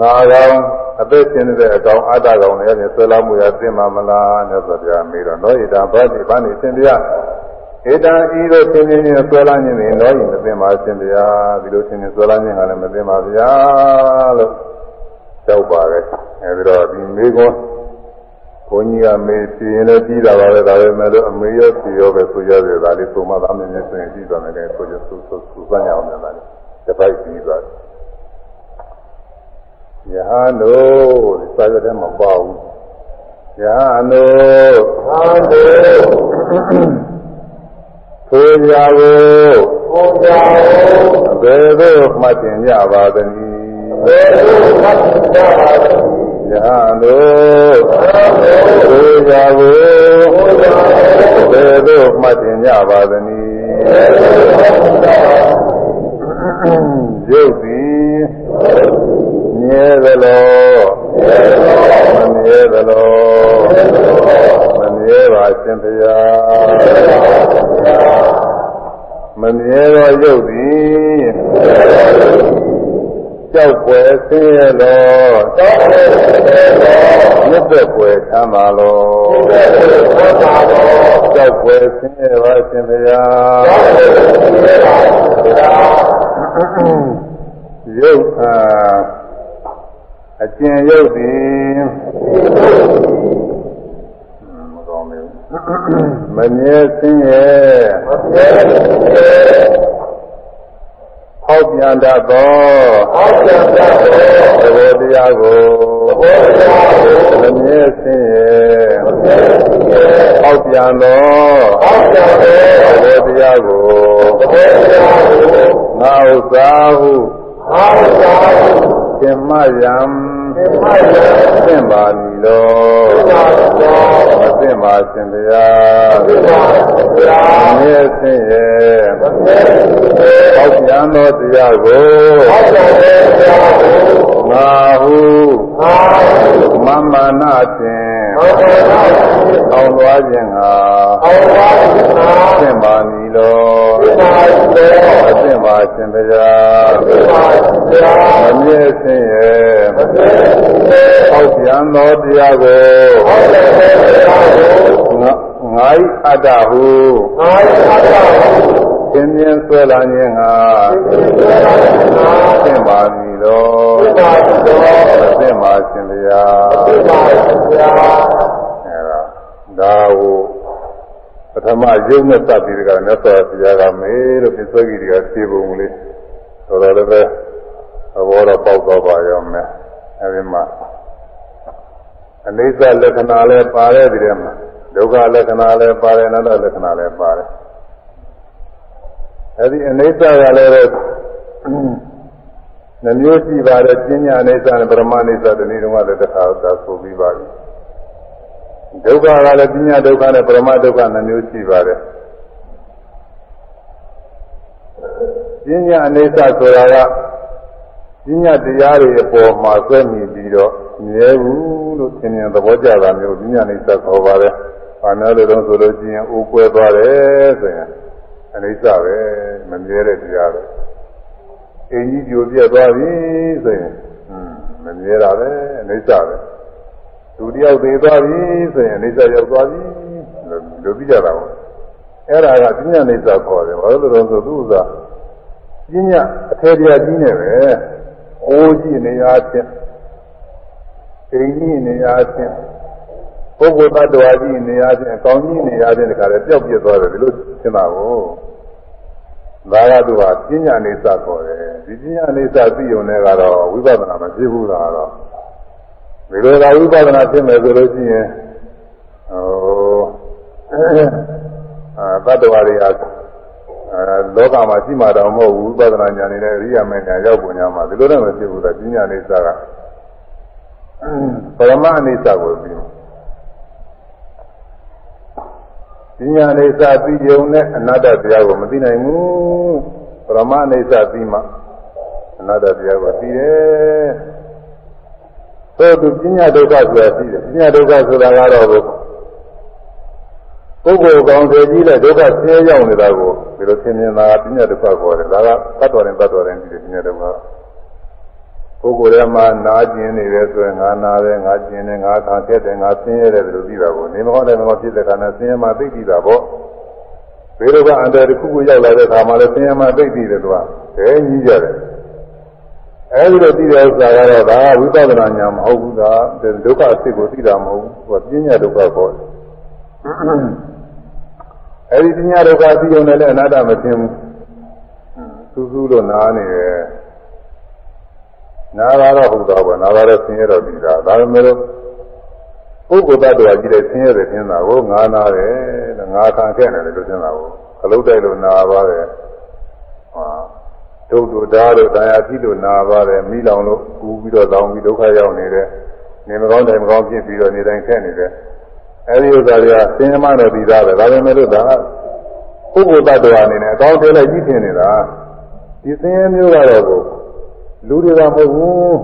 ငါကောင်းအသက်ရှင်နေတဲ့အကောင်အတ္တကောင်လည်းဆွဲလာမှုရသိမှာမလားမြတ်စွာဘုရားမေးတော့နောဣတာဘာတိဘာနေသင်တရားဧတံဤသို့သင်ခြင်းနဲ့ဆွဲလာခြင်းနဲ့တော့ရင်မသိပါရှင်ဗျာဒီလိုသင်ခြင်းဆွဲလာခြင်းကလည်းမသိပါဗျာလို့ကြောက်ပါပဲအဲဒီတော့ဒီမိကွန်း ဘုန်းကြီးကမေးပြင်းလည်းပြီးတာပါပဲဒါပဲမဲ့လို့အမေရောပြရောပဲဆိုရစေဒါလေးပုံမှန်သားမြင်နေဆိုရင်ပြီးသွားမယ်လေဆိုရဆိုဆိုစူးစမ်းရအောင်လည်းဒါလေးတစ်ပိုက်ပြီးသွားယဟန်တို့စာရတဲ့မပေါ့ဘူးယဟန်တို့ဟန်တို့ထိုကြကိုထိုကြကိုဘယ်သို့မှတ်တင်ကြပါသနည်းဘယ်သို့မှတ်တင်ကြပါသနည်း ယဟန်တို့ထိုကြကိုဘယ်သို့မှတ်တင်ကြပါသနည်းရုပ်သည်မြဲသလောမမြဲသလောမြဲပါရှင်ဘုရားမမြဲသောရုပ်သည် ကြောက်ွယ်ဆင်းရဲသောကြောက်ွယ်ဆင်းရဲသောမြတ်သက်ွယ်ချမ်းသာလောမြတ်သက်ွယ်ချမ်းသာလောကြောက်ွယ်ဆင်းရဲပါရှင်ဘုရားကြောက်ွယ်ဆင်းရဲပါရှင်ဘုရားရုပ်အာအကျဉ်ရုပ်သည်မကောင်းဘူးမမြဲစင်းရဲ့ ဟောက်ပြန်တတ်သောဟောက်ပြန်တတ်သောသဘောတရားကိုသဘောတရားကိုမမြဲစင်းရဲ့မမြဲစင်းရဲ့ဟောက်ပြန်သောဟောက်ပြန်သောသဘောတရားကိုသဘောတရားကိုငါဥစ္စာဟုငါဥစ္စာဟုသင်မယံ သင်မယံသင်ပါမည်လောသင်ပါမည်လောမသင်ပါရှင်ဗျာသင်ပါရှင်ဗျာမြဲစင်းရဲ့မမြဲစင်းရဲ့ဟောက်ပြန်သောတရားကိုဟောက်ပြန်သောတရားကိုငါဟုငါဟုမမနာဖြင့်မမနာဖြင့် အောင်သွားခြင်းငါအောင်သွားခြင်းငါသင်ပါမည်လောသင်ပါမည်လောမသင်ပါရှင်ဗျာသင်ပါရှင်ဗျာမမြဲစင်းရဲ့မမြဲစင်းရဲ့ဟောက်ပြန်သောတရားကိုဟောက်ပြန်သောတရားကိုငါငါဤအတ္တဟုငါဤအတ္တဟု သင်မြင်ဆွဲလာခြင်းငါသင်မြင်ဆွဲလာခြင်းငါသင်ပါမည်လောသင်ပါမည်လောသင်ပါရှင်ဗျာသင်ပါရှင်ဗျာအဲဒါဒါကိုပထမရုပ်နဲ့စပ်ပြီးကြမြတ်စွာဘုရားကမေးလို့ပြဆွဲကြီးတွေကဖြေပုံလေးတော်တော်လည်းပဲသဘောတော့ပေါက်တော့ပါရောမယ်အဲဒီမှာအနိစ္စလက္ခဏာလည်းပါတဲ့ဒီထဲမှာဒုက္ခလက္ခဏာလည်းပါတယ်အနတ္တလက္ခဏာလည်းပါတယ် အဲဒီအနိစ္စကလည်းပဲနှမျိုးရှိပါတယ်ပညာအနိစ္စနဲ့ပရမအနိစ္စတနည်းတုန်းကလည်းတစ်ခါသာဆိုပြီးပါပြီဒုက္ခကလည်းပညာဒုက္ခနဲ့ပရမဒုက္ခနှမျိုးရှိပါတယ်ပညာအနိစ္စဆိုတာကပညာတရားတွေအပေါ်မှာဆွဲမြည်ပြီးတော့မြဲဘူးလို့သင်ရင်သဘောကျတာမျိုးပညာအနိစ္စခေါ်ပါတယ်။ဘာများလို့လဲဆိုလို့ရှိရင်အိုးကွဲသွားတယ်ဆိုရင် အနိစ္စပဲမမြဲတဲ့တရားပဲ။အင်းကြီးပြိုပြက်သွားပြီဆိုရင်မမြဲတာပဲအနိစ္စပဲ။သူတယောက်သေးသွားပြီဆိုရင်အနိစ္စရောက်သွားပြီလို့ပြီးကြတာပေါ့။အဲ့ဒါကပညာအနိစ္စခေါ်တယ်ဘာလို့လဲဆိုသူ့ဥစ္စာပညာအထေတရားကြီးနေပဲ။အိုးကြီးနေရာချင်းအိမ်ကြီးနေရာချင်း ပုဂ္ဂိုလ်တ attva ကြီးနေရာချင်းအကောင်ကြီးနေရာချင်းတခါလေပျောက်ပြစ်သွားတယ်ဒီလိုရှင်းတာကိုဒါကသူကပညာနေစခေါ်တယ်ဒီပညာနေစသိုံနဲ့ကတော့ဝိပဿနာမဖြစ်ဘူးလားတော့ဒီလိုကဝိပဿနာဖြစ်မယ်ဆိုလို့ရှိရင်ဟိုအာတ attva တွေဟာအဲလောကမှာရှိမှတော့မဟုတ်ဘူးဝိပဿနာဉာဏ်နဲ့အရိယာမေညာရောက်ပုံညာမှာဒီလိုနဲ့မဖြစ်ဘူးလားပညာနေစကပရမအနိစ္စကိုပြီး ပညာအနိစ္စသိကြုံနဲ့အနတ္တတရားကိုမသိနိုင်ဘူးပရမအနိစ္စသိမှအနတ္တတရားကိုသိတယ်သို့သူပညာဒုက္ခဆိုတာသိတယ်ပညာဒုက္ခဆိုတာကတော့ပုဂ္ဂိုလ်ကောင်းတယ်ကြီးတဲ့ဒုက္ခဆင်းရဲရောက်နေတာကိုဒီလိုသင်မြင်တာပညာဒုက္ခခေါ်တယ်ဒါကတတ်တော်ရင်တတ်တော်ရင်ဒီပညာဒုက္ခ ပုဂ္ဂိုလ်ထဲမှာနာကျင်နေတယ်ဆိုရင်ငါနာတယ်ငါကျင်တယ်ငါခံခဲ့တယ်ငါဆင်းရဲတယ်လို့ပြီးတာကိုနေမကောင်းတယ်မကောင်းဖြစ်တဲ့ခါနဲ့ဆင်းရဲမှသိပြီးတာပေါ့ဘေးလိုကအန္တရာယ်တစ်ခုခုရောက်လာတဲ့အခါမှာလည်းဆင်းရဲမှသိပြီးတယ်သူကဒဲကြီးကြတယ်အဲဒီလိုသိတဲ့ဥစ္စာကတော့ဒါဝိပဿနာညာမဟုတ်ဘူးဒါဒုက္ခအစစ်ကိုသိတာမဟုတ်ဘူးသူကပညာဒုက္ခခေါ်တယ်အဲဒီပညာဒုက္ခသိုံနဲ့လည်းအနာတ္တမသိဘူးစူးစူးလို့နားနေတယ် နာတာတော့ဟုတ်တော့ပဲနာတာတော့ဆင်းရဲတော့ပြီးတာဒါပေမဲ့လို့ပုဂ္ဂိုလ်တ attva ကြီးတဲ့ဆင်းရဲတဲ့သင်တာကိုငါနာတယ်တဲ့ငါခံခဲ့တယ်လို့သင်တာကိုခလုတ်တိုက်လို့နာပါတယ်ဟာဒုက္ခဓာတ်လို့တရားကြည့်လို့နာပါတယ်မိလောင်လို့ကူပြီးတော့တောင်းပြီးဒုက္ခရောက်နေတယ်နေမကောင်းတယ်မကောင်းဖြစ်ပြီးတော့နေတိုင်းခက်နေတယ်အဲဒီဥစ္စာတွေကဆင်းရဲမှတော့ပြီးသားပဲဒါပေမဲ့လို့ဒါပုဂ္ဂိုလ်တ attva အနေနဲ့အကောင်းသေးလိုက်ကြည့်ထင်နေတာဒီဆင်းရဲမျိုးကတော့ကို လူတွေကမဟုတ်ဘူး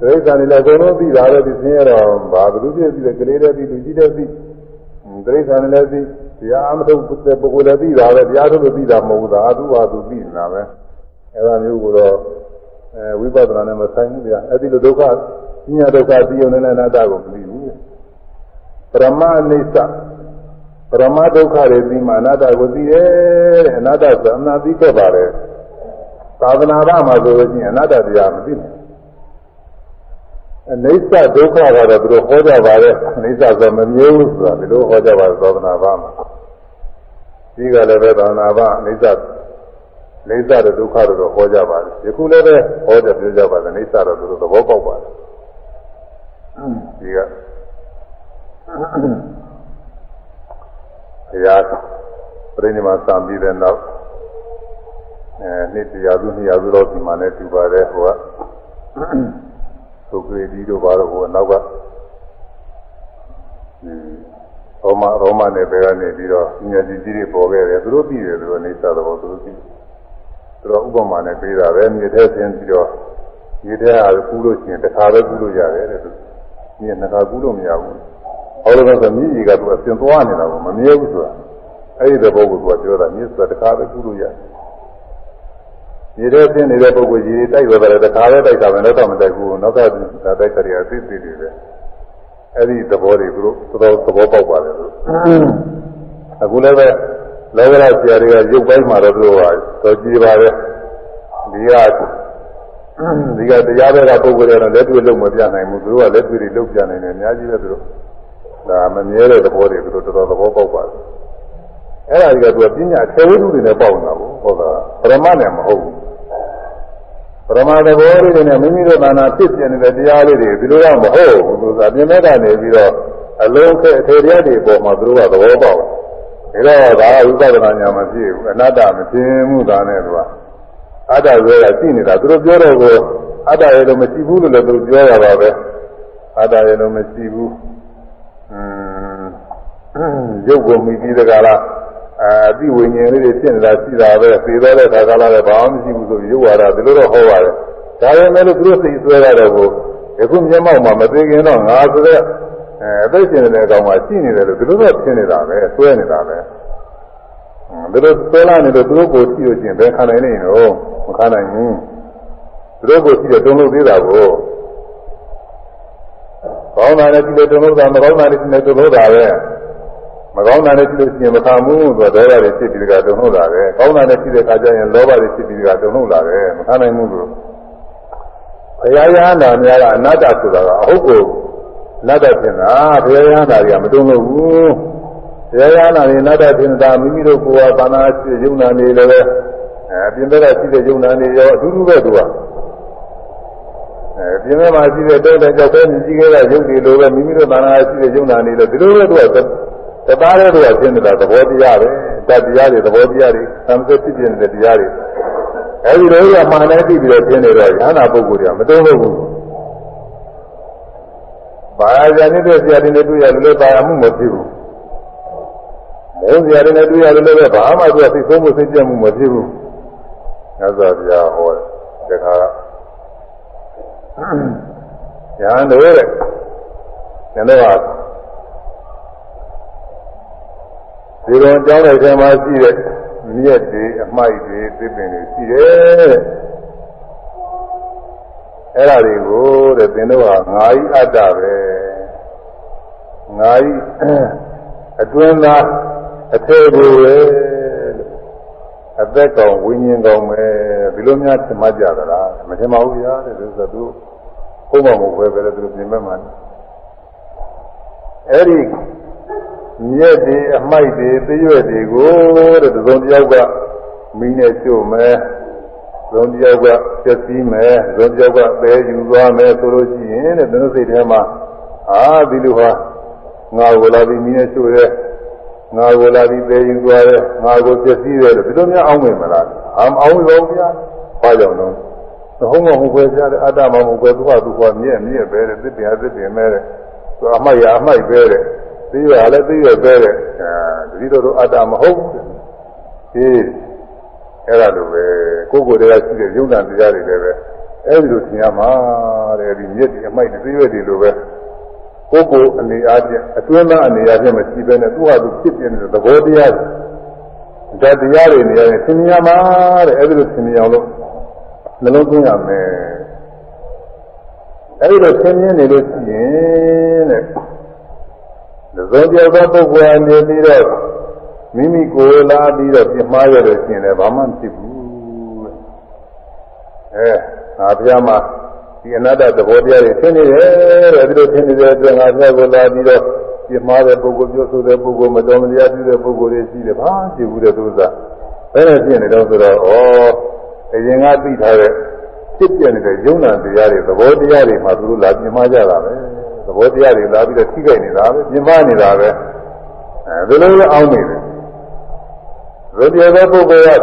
ဒိဋ္ဌာန်တွေလည်းအကုန်လုံးသိတာပဲဒီဆင်းရဲတော့ဘာဘလူပြည့်သိတယ်ကလေးတွေသိလူကြီးတွေသိဒိဋ္ဌာန်တွေလည်းသိတရားအမထုတ်တဲ့ပုဂ္ဂိုလ်လည်းသိတာပဲတရားထုတ်လို့သိတာမဟုတ်ဘူးဒါအတူပါသူသိနေတာပဲအဲဒါမျိုးကိုတော့အဲဝိပဿနာနဲ့မဆိုင်ဘူးဗျာအဲ့ဒီလိုဒုက္ခညဒုက္ခသိုံနဲ့အနာတ္တကိုမသိဘူးပရမအိစ္ဆပရမဒုက္ခတွေသိမှအနာတ္တကိုသိတယ်တဲ့အနာတ္တဆိုအနာသိခဲ့ပါတယ် သာသနာ့ဘာမှာဆိုလို့ရှိရင်အနတ္တတရားမသိဘူးအိဋ္ဌဒုက္ခကတော့သူတို့ဟောကြပါတယ်အိဋ္ဌဆိုမမြဲဘူးဆိုတာဒီလိုဟောကြပါသောသနာပါမှာဒီကလည်းပဲသာနာပါအိဋ္ဌအိဋ္ဌတဲ့ဒုက္ခတော့ဟောကြပါတယ်ယခုလည်းပဲဟောကြပြောကြပါတယ်အိဋ္ဌတော့သူတို့သဘောပေါက်ပါတယ်ဒီကဘုရားပြိဋိမာစံပြီးတဲ့နောက် အဲနှစ်တရားစုနှစ်ရာစုတော့ဒီမှာလည်းတူပါတယ်ဟိုကသုခေဒီတို့ဘာလို့ဟိုနောက်ကရောမရောမနယ်ဘက်ကနေပြီးတော့ညကြီးကြီးတွေပေါ်ခဲ့တယ်သူတို့သိတယ်သူတို့နေသသဘောသူတို့သိသူတို့ဥပမာနဲ့ပေးတာပဲမြေထဲဆင်းပြီးတော့မြေထဲဟာကူးလို့ရှိရင်တစ်ခါပဲကူးလို့ရတယ်တဲ့သူမြေနှစ်ခါကူးလို့မရဘူးဟောလို့ဆိုမြေကြီးကသူအစဉ်သွားနေတာကိုမမြဲဘူးဆိုတာအဲ့ဒီသဘောကိုသူကပြောတာမြေဆိုတာတစ်ခါပဲကူးလို့ရတယ် ရေထဲဆင်းနေတဲ့ပုဂ္ဂိုလ်ကြီးတိုက်သွားတယ်တခါလဲတိုက်တာပဲတော့မတိုက်ဘူးနောက်ကတိုက်ကြရအသိသိတွေပဲအဲ့ဒီသဘောတွေသူတို့သဘောသဘောပေါက်ပါတယ်လို့အခုလည်းပဲလောကရဆရာတွေကရုပ်ပိုင်းမှာတော့သူတို့ဟာတော်ကြည်ပါတယ်ဒီကဒီကတရားတွေကပုဂ္ဂိုလ်တွေတော့လက်တွေ့လုံးမပြနိုင်ဘူးသူတို့ကလက်တွေ့တွေလုံးပြနိုင်တယ်အများကြီးပဲသူတို့ဒါမမြဲတဲ့သဘောတွေသူတို့တော်တော်သဘောပေါက်ပါတယ်အဲ့ဒါကြီးကသူကပညာထေဝိတုတွေနဲ့ပေါက်နေတာကိုဟောတာပရမနဲ့မဟုတ်ဘူး ပရမသဘောလေးတွေနဲ့မိမိတို့သာနာဖြစ်ပြနေတဲ့တရားလေးတွေဒီလိုတော့မဟုတ်ဘူးသူကအမြင်မဲ့ကနေပြီးတော့အလုံးခဲအထေတရားတွေပေါ်မှာသူတို့ကသဘောပေါက်တယ်ဒါတော့ဒါဝိပဿနာညာမဖြစ်ဘူးအနတ္တမသိမှုသာနဲ့သူကအတ္တဆိုရရှိနေတာသူတို့ပြောတော့ကိုအတ္တရဲ့လို့မရှိဘူးလို့လည်းသူတို့ပြောရပါပဲအတ္တရဲ့လို့မရှိဘူးอืมရုပ်ကိုမိပြီးတကလား အတိဝိညာဉ်လေးတွေဖြစ်နေတာရှိတာပဲသိတော့တဲ့ခါကလာတယ်ဘာမှမရှိဘူးဆိုရုပ်ဝါဒဒီလိုတော့ဟောပါတယ်ဒါပေမဲ့လို့သူတို့စိတ်ဆွဲရတော့ကိုအခုမျက်မှောက်မှာမသိခင်တော့ငါဆိုတဲ့အဲအသိရှင်တဲ့အကောင်မှာရှိနေတယ်လို့ဒီလိုတော့ဖြစ်နေတာပဲဆွဲနေတာပဲဒီလိုဆွဲလာနေလို့သူတို့ကိုကြည့်လို့ချင်းဘယ်ခံနိုင်နေတော့မခံနိုင်ဘူးသူတို့ကိုကြည့်တော့တုံ့လို့သေးတာကိုကောင်းတာနဲ့ကြည့်လို့တုံ့လို့တာမကောင်းတာနဲ့ကြည့်လို့တုံ့လို့တာပဲ မကောင်းတာနဲ့ကြည့်လို့ရှိရင်မခံဘူးဆိုတော့ဒေါသတွေဖြစ်ပြီးတကတုံ့လို့လာတယ်ကောင်းတာနဲ့ကြည့်တဲ့အခါကျရင်လောဘတွေဖြစ်ပြီးတကတုံ့လို့လာတယ်မခံနိုင်ဘူးလို့ဘုရားရဟန္တာများကအနတ္တဆိုတာကအဟုတ်ကိုနတ္တထင်တာဘုရားရဟန္တာတွေကမတုံ့လို့ဘူးဘုရားရဟန္တာတွေနတ္တထင်တာမိမိတို့ကိုယ်ကဘာနာရှိယုံနာနေလည်းပဲအဲပြင်ဘက်ကရှိတဲ့ယုံနာနေရောအတူတူပဲသူကအဲပြင်ဘက်မှာရှိတဲ့တောတဲ့ကြောက်တဲ့မြည်ကြီးခဲ့တဲ့ယုတ်တွေလိုပဲမိမိတို့ဘာနာရှိတဲ့ယုံနာနေလည်းဒီလိုပဲသူက တသားတဲ့သူကရှင်းနေတာသဘောတရားပဲတတရားတွေသဘောတရားတွေသံသဖြစ်ဖြစ်နေတဲ့တရားတွေအဲဒီလိုကမှန်တယ်သိပြီးတော့ရှင်းနေတော့ရဟနာပုဂ္ဂိုလ်တွေကမတုံ့လို့ဘူးဘာသာနေတဲ့ဆရာတွေနဲ့တွေ့ရတယ်လို့ပါရမှုမဖြစ်ဘူးမုန်းဆရာတွေနဲ့တွေ့ရတယ်လို့ပဲဘာမှသူကသိဆုံးမှုသိကြမှုမဖြစ်ဘူးညဇောဗျာဟောတဲ့ခါရဟန်းတို့တဲ့နည်းတော့ ဒီလိုကြောင်းတဲ့ထဲမှာရှိတဲ့မြက်တွေအမိုက်တွေသစ်ပင်တွေရှိတယ်အဲ့ဒါတွေကိုတဲ့သင်တို့ကငါဤအတ္တပဲငါဤအတွင်းသားအထေကိုပဲအသက်ကောင်ဝိညာဉ်ကောင်ပဲဒီလိုများသင်မှကြသလားမသင်ပါဘူးဗျာတဲ့ဆိုတော့သူဘုမမဟုတ်ပဲပဲသူပြင်မဲ့မှာအဲ့ဒီ မြက်တွေအမိုက်တွေသရွက်တွေကိုတဲ့သုံးတယောက်ကမိနဲ့ကျုပ်မယ်သုံးတယောက်ကပြည့်စည်မယ်သုံးတယောက်ကပဲယူသွားမယ်ဆိုလို့ရှိရင်တဲ့သူတို့စိတ်ထဲမှာအာဒီလိုဟာငါကိုလာပြီးမိနဲ့ကျုပ်ရဲ့ငါကိုလာပြီးပဲယူသွားတယ်ငါကိုပြည့်စည်တယ်လို့ဒီလိုများအောင်းမယ်မလားအာမအောင်းလို့ဗျာဘာကြောင့်လဲဟုတ်မဟုတ်ပဲကြားတယ်အတ္တမဟုတ်ပဲသူကသူကမြက်မြက်ပဲတဲ့သစ်ပင်အသစ်ပင်မဲတဲ့သူအမိုက်ရအမိုက်ပဲတဲ့ သိရလည်းသိရပဲတဲ့အဲဒီလိုတော့အတ္တမဟုတ်ဘူးအေးအဲ့ဒါလိုပဲကိုယ်ကိုယ်တည်းကရှိတဲ့ယုံနာတရားတွေလည်းပဲအဲ့ဒီလိုသင်ရမှာတဲ့ဒီမြစ်ဒီအမိုက်ဒီသိရတွေလိုပဲကိုယ်ကိုယ်အနေအားဖြင့်အတွင်းသားအနေအားဖြင့်မရှိဘဲနဲ့သူ့ဟာသူဖြစ်ပြနေတဲ့သဘောတရားဓာတ်တရားတွေနေရာနဲ့သင်ရမှာတဲ့အဲ့ဒီလိုသင်ရအောင်လို့နှလုံးသွင်းရမယ်အဲ့ဒီလိုသင်မြင်နေလို့ရှိရင်တဲ့ သုံးပြောသောပုဂ္ဂိုလ်အနေပြီးတော့မိမိကိုယ်လာပြီးတော့ပြမှားရလို့ရှိရင်လည်းဘာမှမဖြစ်ဘူးအဲငါဘုရားမှာဒီအနတ္တသဘောတရားတွေသင်နေတယ်တဲ့ဒီလိုသင်နေတဲ့အတွက်ငါဆက်ကိုလာပြီးတော့ပြမှားတဲ့ပုဂ္ဂိုလ်ပြောဆိုတဲ့ပုဂ္ဂိုလ်မတော်မတရားပြုတဲ့ပုဂ္ဂိုလ်တွေရှိတယ်ဘာကြည့်ဘူးတဲ့သူစားဘယ်နဲ့ဖြစ်နေတော့ဆိုတော့ဩအရင်ကသိထားတဲ့ဖြစ်ပြနေတဲ့ယုံနာတရားတွေသဘောတရားတွေမှာသူတို့လာပြမှားကြတာပဲ သဘောတရားတွေလာပြီးတော့ထိခိုက်နေတာပဲပြမှားနေတာပဲအဲဒီလိုလည်းအောင်းနေတယ်ရတရားသောပုဂ္ဂိုလ်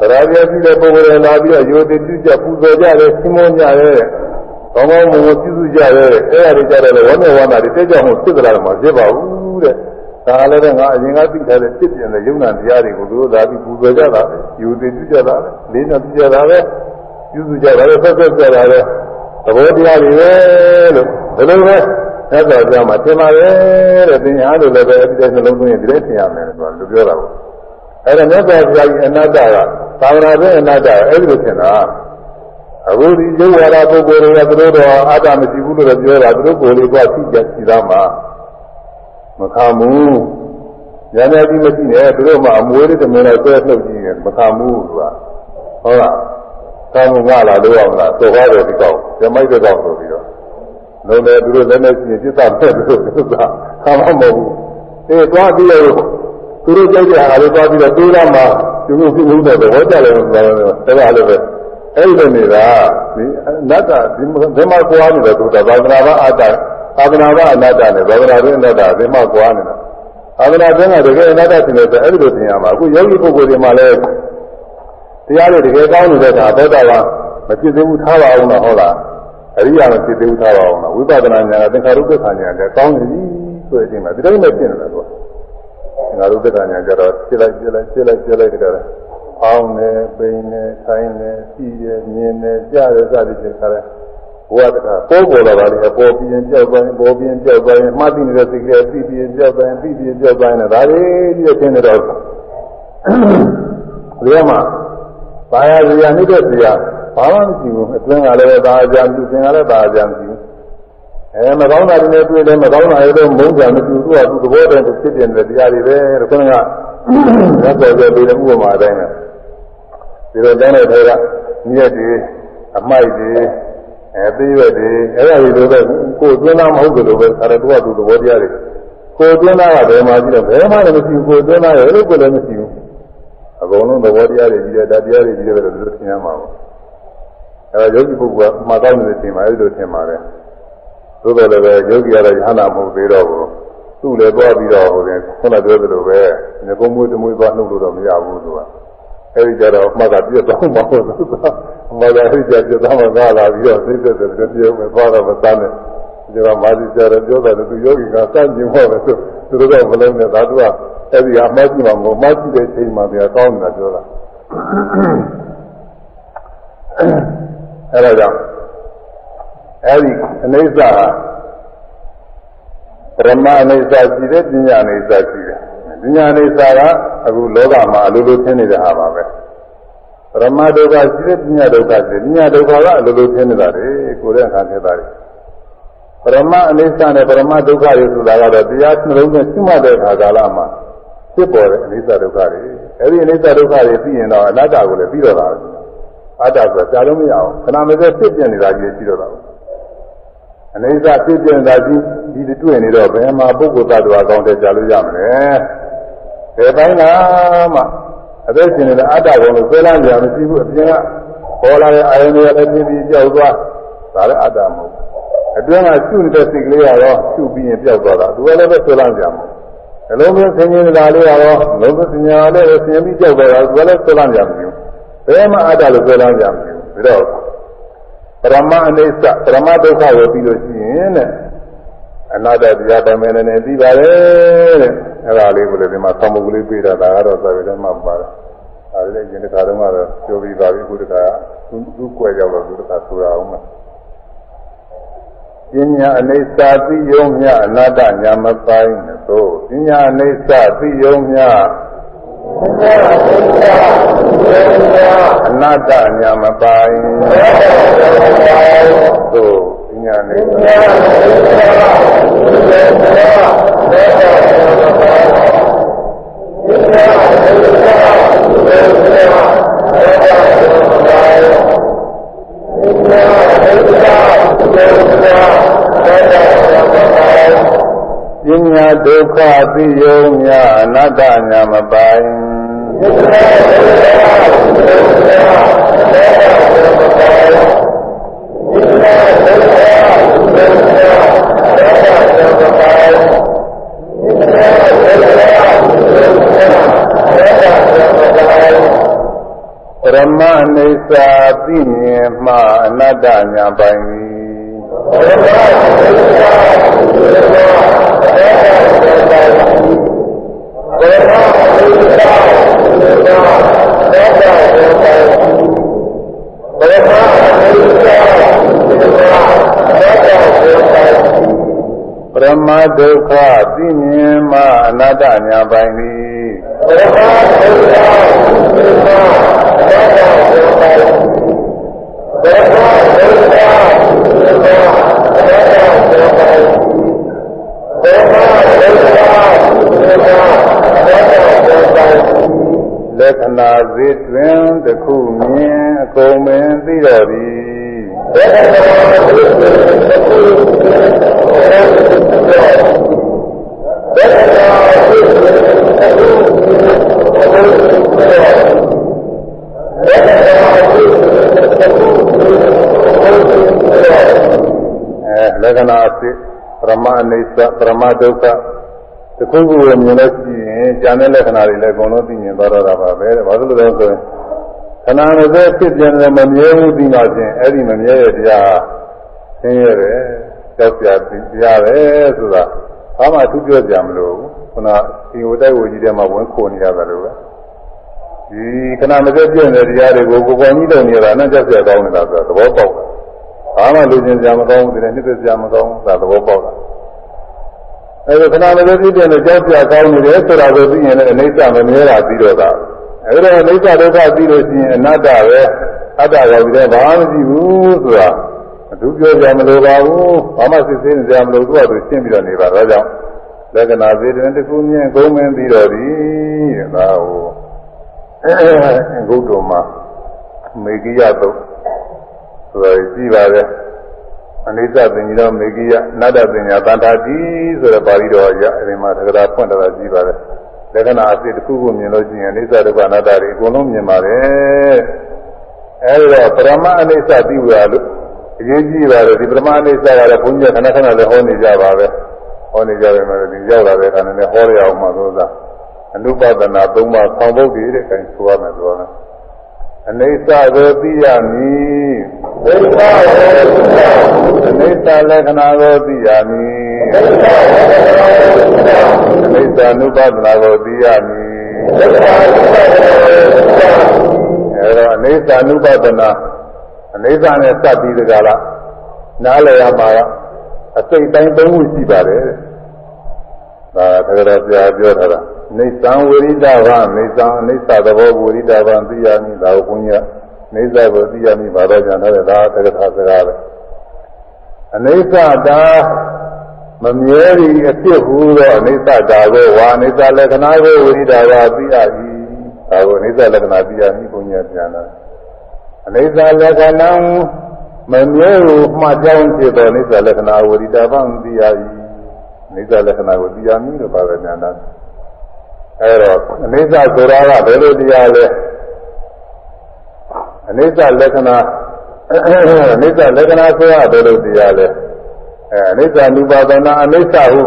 ကသရာပြရှိတဲ့ပုဂ္ဂိုလ်တွေလာပြီးတော့ယောတိပြုကြပူဇော်ကြတယ်ရှင်းမကြတယ်ကောင်းကောင်းမွန်မွန်ပြုစုကြတယ်အဲ့ဒါတွေကြတယ်ဝမ်းမြောက်ဝမ်းသာတွေတက်ကြမှုဖြစ်ကြလာမှာဖြစ်ပါဘူးတဲ့ဒါလည်းပဲငါအရင်ကသိထားတဲ့ဖြစ်ပြတဲ့ယုံနာတရားတွေကိုသူတို့လာပြီးပူဇော်ကြတာပဲယောတိပြုကြတာပဲလေးနာပြုကြတာပဲပြုစုကြတာပဲဆက်ဆက်ကြတာပဲသဘောတရားတွေပဲလို့ ဘယ်လိုပဲသက်တော်ကြမှာသင်ပါတယ်တဲ့သင်ညာလို့လည်းပဲအဲ့ဒီတဲ့နှလုံးသွင်းရင်ဒီလိုသင်ရမယ်လို့သူပြောတာပေါ့အဲ့ဒါမြတ်စွာဘုရားကြီးအနတ္တကသာဝနာပဲအနတ္တအဲ့ဒီလိုသင်တာအခုဒီရုပ်ဝါဒပုဂ္ဂိုလ်တွေကသူတို့တော့အတ္တမရှိဘူးလို့ပြောတာသူတို့ကိုယ်လေးကသိကြရှိသားမှာမခံဘူးဉာဏ်နဲ့ကြီးမရှိနဲ့သူတို့မှအမွေးတွေတမင်တော့ဆွဲလှုပ်ကြည့်ရင်မခံဘူးသူကဟုတ်လားကောင်းကလာလို့အောင်လားသောကားတယ်ဒီကောက်ဇမိုက်တဲ့ကောက်ဆိုပြီး တော့လုံးတယ်သူတို့လည်းနဲ့ရှိရင်ပြစ်သားတဲ့သူတို့ကခံမမဟုတ်ဘူးအေးသွားပြီးတော့သူတို့ကြိုက်တဲ့ဟာလေးသွားပြီးတော့တွေးလာမှသူတို့ပြုလို့တဲ့ဘောကြတယ်လို့ပြောတယ်ဒါကလည်းပဲအဲ့ဒီနေတာဒီအနတ္တဒီဒီမှာကွာနေတယ်သူကသာသနာ့ဘာအတ္တသာသနာ့ဘာအနတ္တနဲ့သာသနာ့ရင်းအနတ္တဒီမှာကွာနေတာသာသနာ့ရင်းကတကယ်အနတ္တသင်တယ်ဆိုအဲ့ဒီလိုသင်ရမှာအခုယောဂီပုဂ္ဂိုလ်တွေမှာလည်းတရားတွေတကယ်ကောင်းနေတဲ့အခါသောတာပန်မဖြစ်သေးဘူးထားပါအောင်လားဟုတ်လား အရိယာမဖြစ်သေးဘူးထားပါအောင်လားဝိပဿနာဉာဏ်ကသင်္ခါရုပ္ပခာဉာဏ်လည်းကောင်းနေပြီဆိုတဲ့အချိန်မှာဒီတိုင်းပဲဖြစ်နေတာကွာသင်္ခါရုပ္ပခာဉာဏ်ကြတော့ဖြစ်လိုက်ဖြစ်လိုက်ဖြစ်လိုက်ဖြစ်လိုက်ကြတယ်အောင်းနေပိန်နေထိုင်နေကြည့်ရမြင်နေကြားရစသည်ဖြင့်ခါတယ်ဘဝတခါပေါ်ပေါ်လာပါလေပေါ်ပြင်းကြောက်ပိုင်းပေါ်ပြင်းကြောက်ပိုင်းမှတ်သိနေတဲ့စိတ်ကလေးသိပြင်းကြောက်ပိုင်းသိပြင်းကြောက်ပိုင်းနဲ့ဒါလေးကြီးသင်နေတော့ဒီမှာဘာယာဇာနေတဲ့ဇာ ဘာမှမရှိဘူးအတွင်းကလည်းဘာအကြံပြုသင်ကလည်းဘာအကြံပြုအဲမကောင်းတာတွေနဲ့တွေ့တယ်မကောင်းတာတွေတော့မုန်းကြမပြုသူကသူသဘောတည်းဖြစ်တဲ့တရားတွေပဲတဲ့ခေါင်းကသက်တော်ကြပြီးတဲ့ဥပမာအတိုင်းပဲဒီလိုတိုင်းတဲ့ထဲကမြက်တွေအမိုက်တွေအဲသေးရွက်တွေအဲဒါတွေလိုပဲကိုယ်သွင်းသားမဟုတ်ကြလို့ပဲအဲဒါသူကသူသဘောတရားတွေကိုယ်သွင်းသားကဘယ်မှာရှိတော့ဘယ်မှလည်းမရှိဘူးကိုယ်သွင်းသားရဲ့လို့ကိုယ်လည်းမရှိဘူးအကုန်လုံးသဘောတရားတွေကြီးတယ်တရားတွေကြီးတယ်လို့သူတို့သင်ရမှာပါ အဲဒါယောဂီပုဂ္ဂိုလ်ကမှာကောင်းနေတဲ့အချိန်မှာအဲဒီလိုသင်ပါတယ်သို့တော်လည်းပဲယောဂီကတော့ယဟနာမဟုတ်သေးတော့ဘူးသူ့လည်းသွားပြီးတော့ဟိုရင်ခုနပြောသလိုပဲငကုံးမွေးတမွေးသွားနှုတ်လို့တော့မရဘူးသူကအဲဒီကြတော့မှတ်တာပြတ်သွားမှာပေါ့သူကမှတ်တာအဲဒီကြပြတ်သွားမှာကလာပြီးတော့သိတဲ့တဲ့ပြောမယ်သွားတော့မသားနဲ့ဒီကမာဇီကျတော့ပြောတယ်သူယောဂီကစန့်ကျင်ဟောတယ်သူသူတို့ကမလုံးနဲ့ဒါသူကအဲ့ဒီအမှတ်ကြည့်မှာမဟုတ်မှတ်ကြည့်တဲ့ချိန်မှာပြန်ကောင်းနေတာပြောတာ အဲ့ဒါကြောင့်အဲ့ဒီအနေစာပရမအနေစာရှိတယ်ပညာအနေစာရှိတယ်ပညာအနေစာကအခုလောကမှာအလိုလိုသင်နေတဲ့ဟာပါပဲပရမဒုက္ခရှိတယ်ပညာဒုက္ခရှိတယ်ပညာဒုက္ခကအလိုလိုသင်နေတာလေကိုယ်ရဲ့အခါဖြစ်တာလေပရမအနေစာနဲ့ပရမဒုက္ခတွေဆိုတာကတော့တရားနှလုံးနဲ့ရှိမှတ်တဲ့အခါကာလမှာဖြစ်ပေါ်တဲ့အနေစာဒုက္ခတွေအဲဒီအနေစာဒုက္ခတွေသိရင်တော့အနတ္တကိုလည်းပြီးတော့တာ အတ္တဆိုတာကြားလို့မရအောင်ခဏမစဲဖြစ်ပြနေတာကြီးရှိတော့တာအနေစာဖြစ်ပြနေတာကြီးဒီတွေ့နေတော့ဘယ်မှာပုဂ္ဂိုလ်သတ္တဝါကောင်းတဲ့ကြားလို့ရမလဲဘယ်ပိုင်းကမှအသက်ရှင်နေတဲ့အတ္တကောင်လို့ဆွဲလန်းကြမရှိဘူးအပြင်ကပေါ်လာတဲ့အာယုန်တွေလည်းပြင်းပြီးကြောက်သွားဒါလည်းအတ္တမဟုတ်အတွင်းကရှုနေတဲ့စိတ်ကလေးရောရှုပြီးရင်ပြောက်သွားတာသူကလည်းပဲဆွဲလန်းကြမှာအလုံးစုံဆင်ញင်နေတာလေးရောလုံးစုံဆင်ញင်တာလေးဆင်ပြီးကြောက်သွားတာသူကလည်းဆွဲလန်းကြမှာ ဘယ်မှအတ္တလို့ဆွဲလန်းကြမှာပြီးတော့ပရမအိဋ္ဌပရမဒုက္ခကိုပြီးလို့ရှိရင်တဲ့အနာတ္တတရားတမဲနဲ့ပြီးပါတယ်တဲ့အဲ့ဒါလေးကိုလည်းဒီမှာသံမှုကလေးပြေးတာဒါကတော့သာဝေဓမ္မပါတယ်ဒါလည်းရင်တစ်ခါတော့ကတော့ပြောပြီးပါပြီခုတစ်ခါသူသူ့ကွယ်ရောက်တော့သူတစ်ခါဆိုတာအောင်မှာပညာအိဋ္ဌသိယုံမြအနာတ္တညာမပိုင်းသို့ပညာအိဋ္ဌသိယုံမြ အနာတ္တညာမပိုင်းသို့ပညာအိဋ္ဌပညာဒုက္ခသိယုံများအနတ္တညာမပိုင်ပရမအိစ္စာ သိမြင်မှအနတ္တညာပိုင်ပ ရမဒုက္ခသိမြင်မှအနတ္တညာပိုင်သည်ပရမဒုက္ခသိမြင်မှအနတ္တညာပိုင်သည်ပရမဒုက္ခသိမြင်မှအနတ္တညာပိုင်ပရမဒုက္ခသိမြင်မှအနတ္တညာပိုင်လက္ခဏာ စေတွင်တခုမြင်အကုန်မင်းသိတော်သည်လက္ခဏာစေတွင်တခုမြင်အကုန်မင်းသိတော်သည်လက္ခဏာစေတွင်တခုမြင်အကုန်မင်းသိတော်သည်လက္ခဏာစေတွင်တခုမြင်အကုန်မင်းသိတော်သည်အဲလက္ခဏာစေပရမအိစ္ဆပရမဒုက္ခတခုခုကိုမြင်လို့ရှိရ င်ဉာဏ်နဲ့လက္ခဏာတွေလည်းအကုန်လုံးသိမြင်သွားတော့တာပါပဲ။ဘာလို့လဲဆိုရင်ခဏမစဲဖြစ်ပြန်တယ်မမြဲဘူးပြီးမှချင်းအဲ့ဒီမမြဲတဲ့တရားဆင်းရဲတယ်။ကြောက်ကြတရားပဲဆိုတာဘာမှသူပြောကြမလို့ခုနဒီဝတိုက်ဝကြီးထဲမှာဝင်ခိုနေရတယ်လို့ပဲ။ဒီခဏမစဲပြည့်နေတဲ့တရားတွေကိုကိုယ်ပေါ်ကြီးတုံနေတာနဲ့ကြောက်ကြကောင်းနေတာဆိုတော့သဘောပေါက်တယ်။ဘာမှလူချင်းကြမကောင်းဘူးတဲ့နှစ်သက်ကြမကောင်းဘူးဆိုတာသဘောပေါက်တာ။ အဲဒီခဏမလေးသိတဲ့ကြောက်ပြကောင်းနေတယ်ဆိုတာကိုသိရင်လည်းအနိစ္စမမြဲတာပြီးတော့တာအဲဒီတော့အနိစ္စဒုက္ခသိလို့ရှိရင်အနတ္တပဲအတ္တရောပြီးတော့ဘာမှမရှိဘူးဆိုတာအထူးပြောကြမလို့ပါဘူးဘာမှစစ်ဆေးနေကြမလို့သူ့အတူရှင်းပြီးတော့နေပါတော့ကြောင့်လက္ခဏာစေတနာတစ်ခုမြင်ဂုံးမင်းပြီးတော့ဒီတဲ့ဒါဟိုဂုတ်တော်မှာမေကိယသုတ်ဆိုတာကြည့်ပါလေ အနိစ္စပင်ကြီးတော်မေဂိယနတ္တပညာတန်ထာတိဆိုတဲ့ပါဠိတော်ရအဲဒီမှာသက္ကရာဖွင့်တာကြည့်ပါတယ်လက္ခဏာအစစ်တစ်ခုခုမြင်လို့ရှိရင်အနိစ္စဒုက္ခအနတ္တတွေအကုန်လုံးမြင်ပါတယ်အဲဒီတော့ပရမအနိစ္စသိဝရလို့အရေးကြီးပါတယ်ဒီပရမအနိစ္စကလည်းဘုန်းကြီးကခဏခဏလည်းဟောနေကြပါပဲဟောနေကြတယ်မယ်ဒီရောက်လာတဲ့အခါနဲ့ဟောရအောင်မှသို့သာအနုပဒနာ၃ပါးဆောင်ဖို့ဒီတဲ့ခိုင်ဆိုရမယ်ဆိုတော့အ နိစ္စကိုသိရမည်ဒိဋ္ဌာကိုသိရမည်အနိစ္စလက္ခဏာကိုသိရမည်ဒိဋ္ဌာကိုသိရမည်အနိစ္စ ानु ပါဒနာကိုသိရမည်ဒိဋ္ဌာကိုသိရမည်အဲတော့အနိစ္စ ानु ပါဒနာအနိစ္စနဲ့စပ်ပြီးတကားလားနားလည်ရမှာကအစိတ်တိုင်းသုံးခုရှိပါတယ်ဒါကတကယ်တော့ပြပြောထားတာ နေသံဝိရိဒဗံနေသံအိဋ္ဌသဘောဝိရိဒဗံသိရမည်ဒါကိုဘုန်းကြီးကနေသကိုသိရမည်ဘာတော့ကြံထားတယ်ဒါသက္ကထာစကားပဲအိဋ္ဌတာမမြဲသည်အဖြစ်ဟူသောအိဋ္ဌတာကိုဝါအိဋ္ဌလက္ခဏာကိုဝိရိဒဗံသိရမည်ဒါကိုအိဋ္ဌလက္ခဏာသိရမည်ဘုန်းကြီးပြန်လာအိဋ္ဌလက္ခဏာမမြဲကိုမှတ်ကြောင်းဖြစ်သောအိဋ္ဌလက္ခဏာဝိရိဒဗံသိရမည်အိဋ္ဌလက္ခဏာကိုသိရမည်လို့ပါပဲညာနာ အဲတော့အနိစ္စဆိုတာကဘယ်လိုတရားလဲအနိစ္စလက္ခဏာအနိစ္စလက္ခဏာဆိုတာဘယ်လိုတရားလဲအဲအနိစ္စ అను ပါဒနာအနိစ္စဟု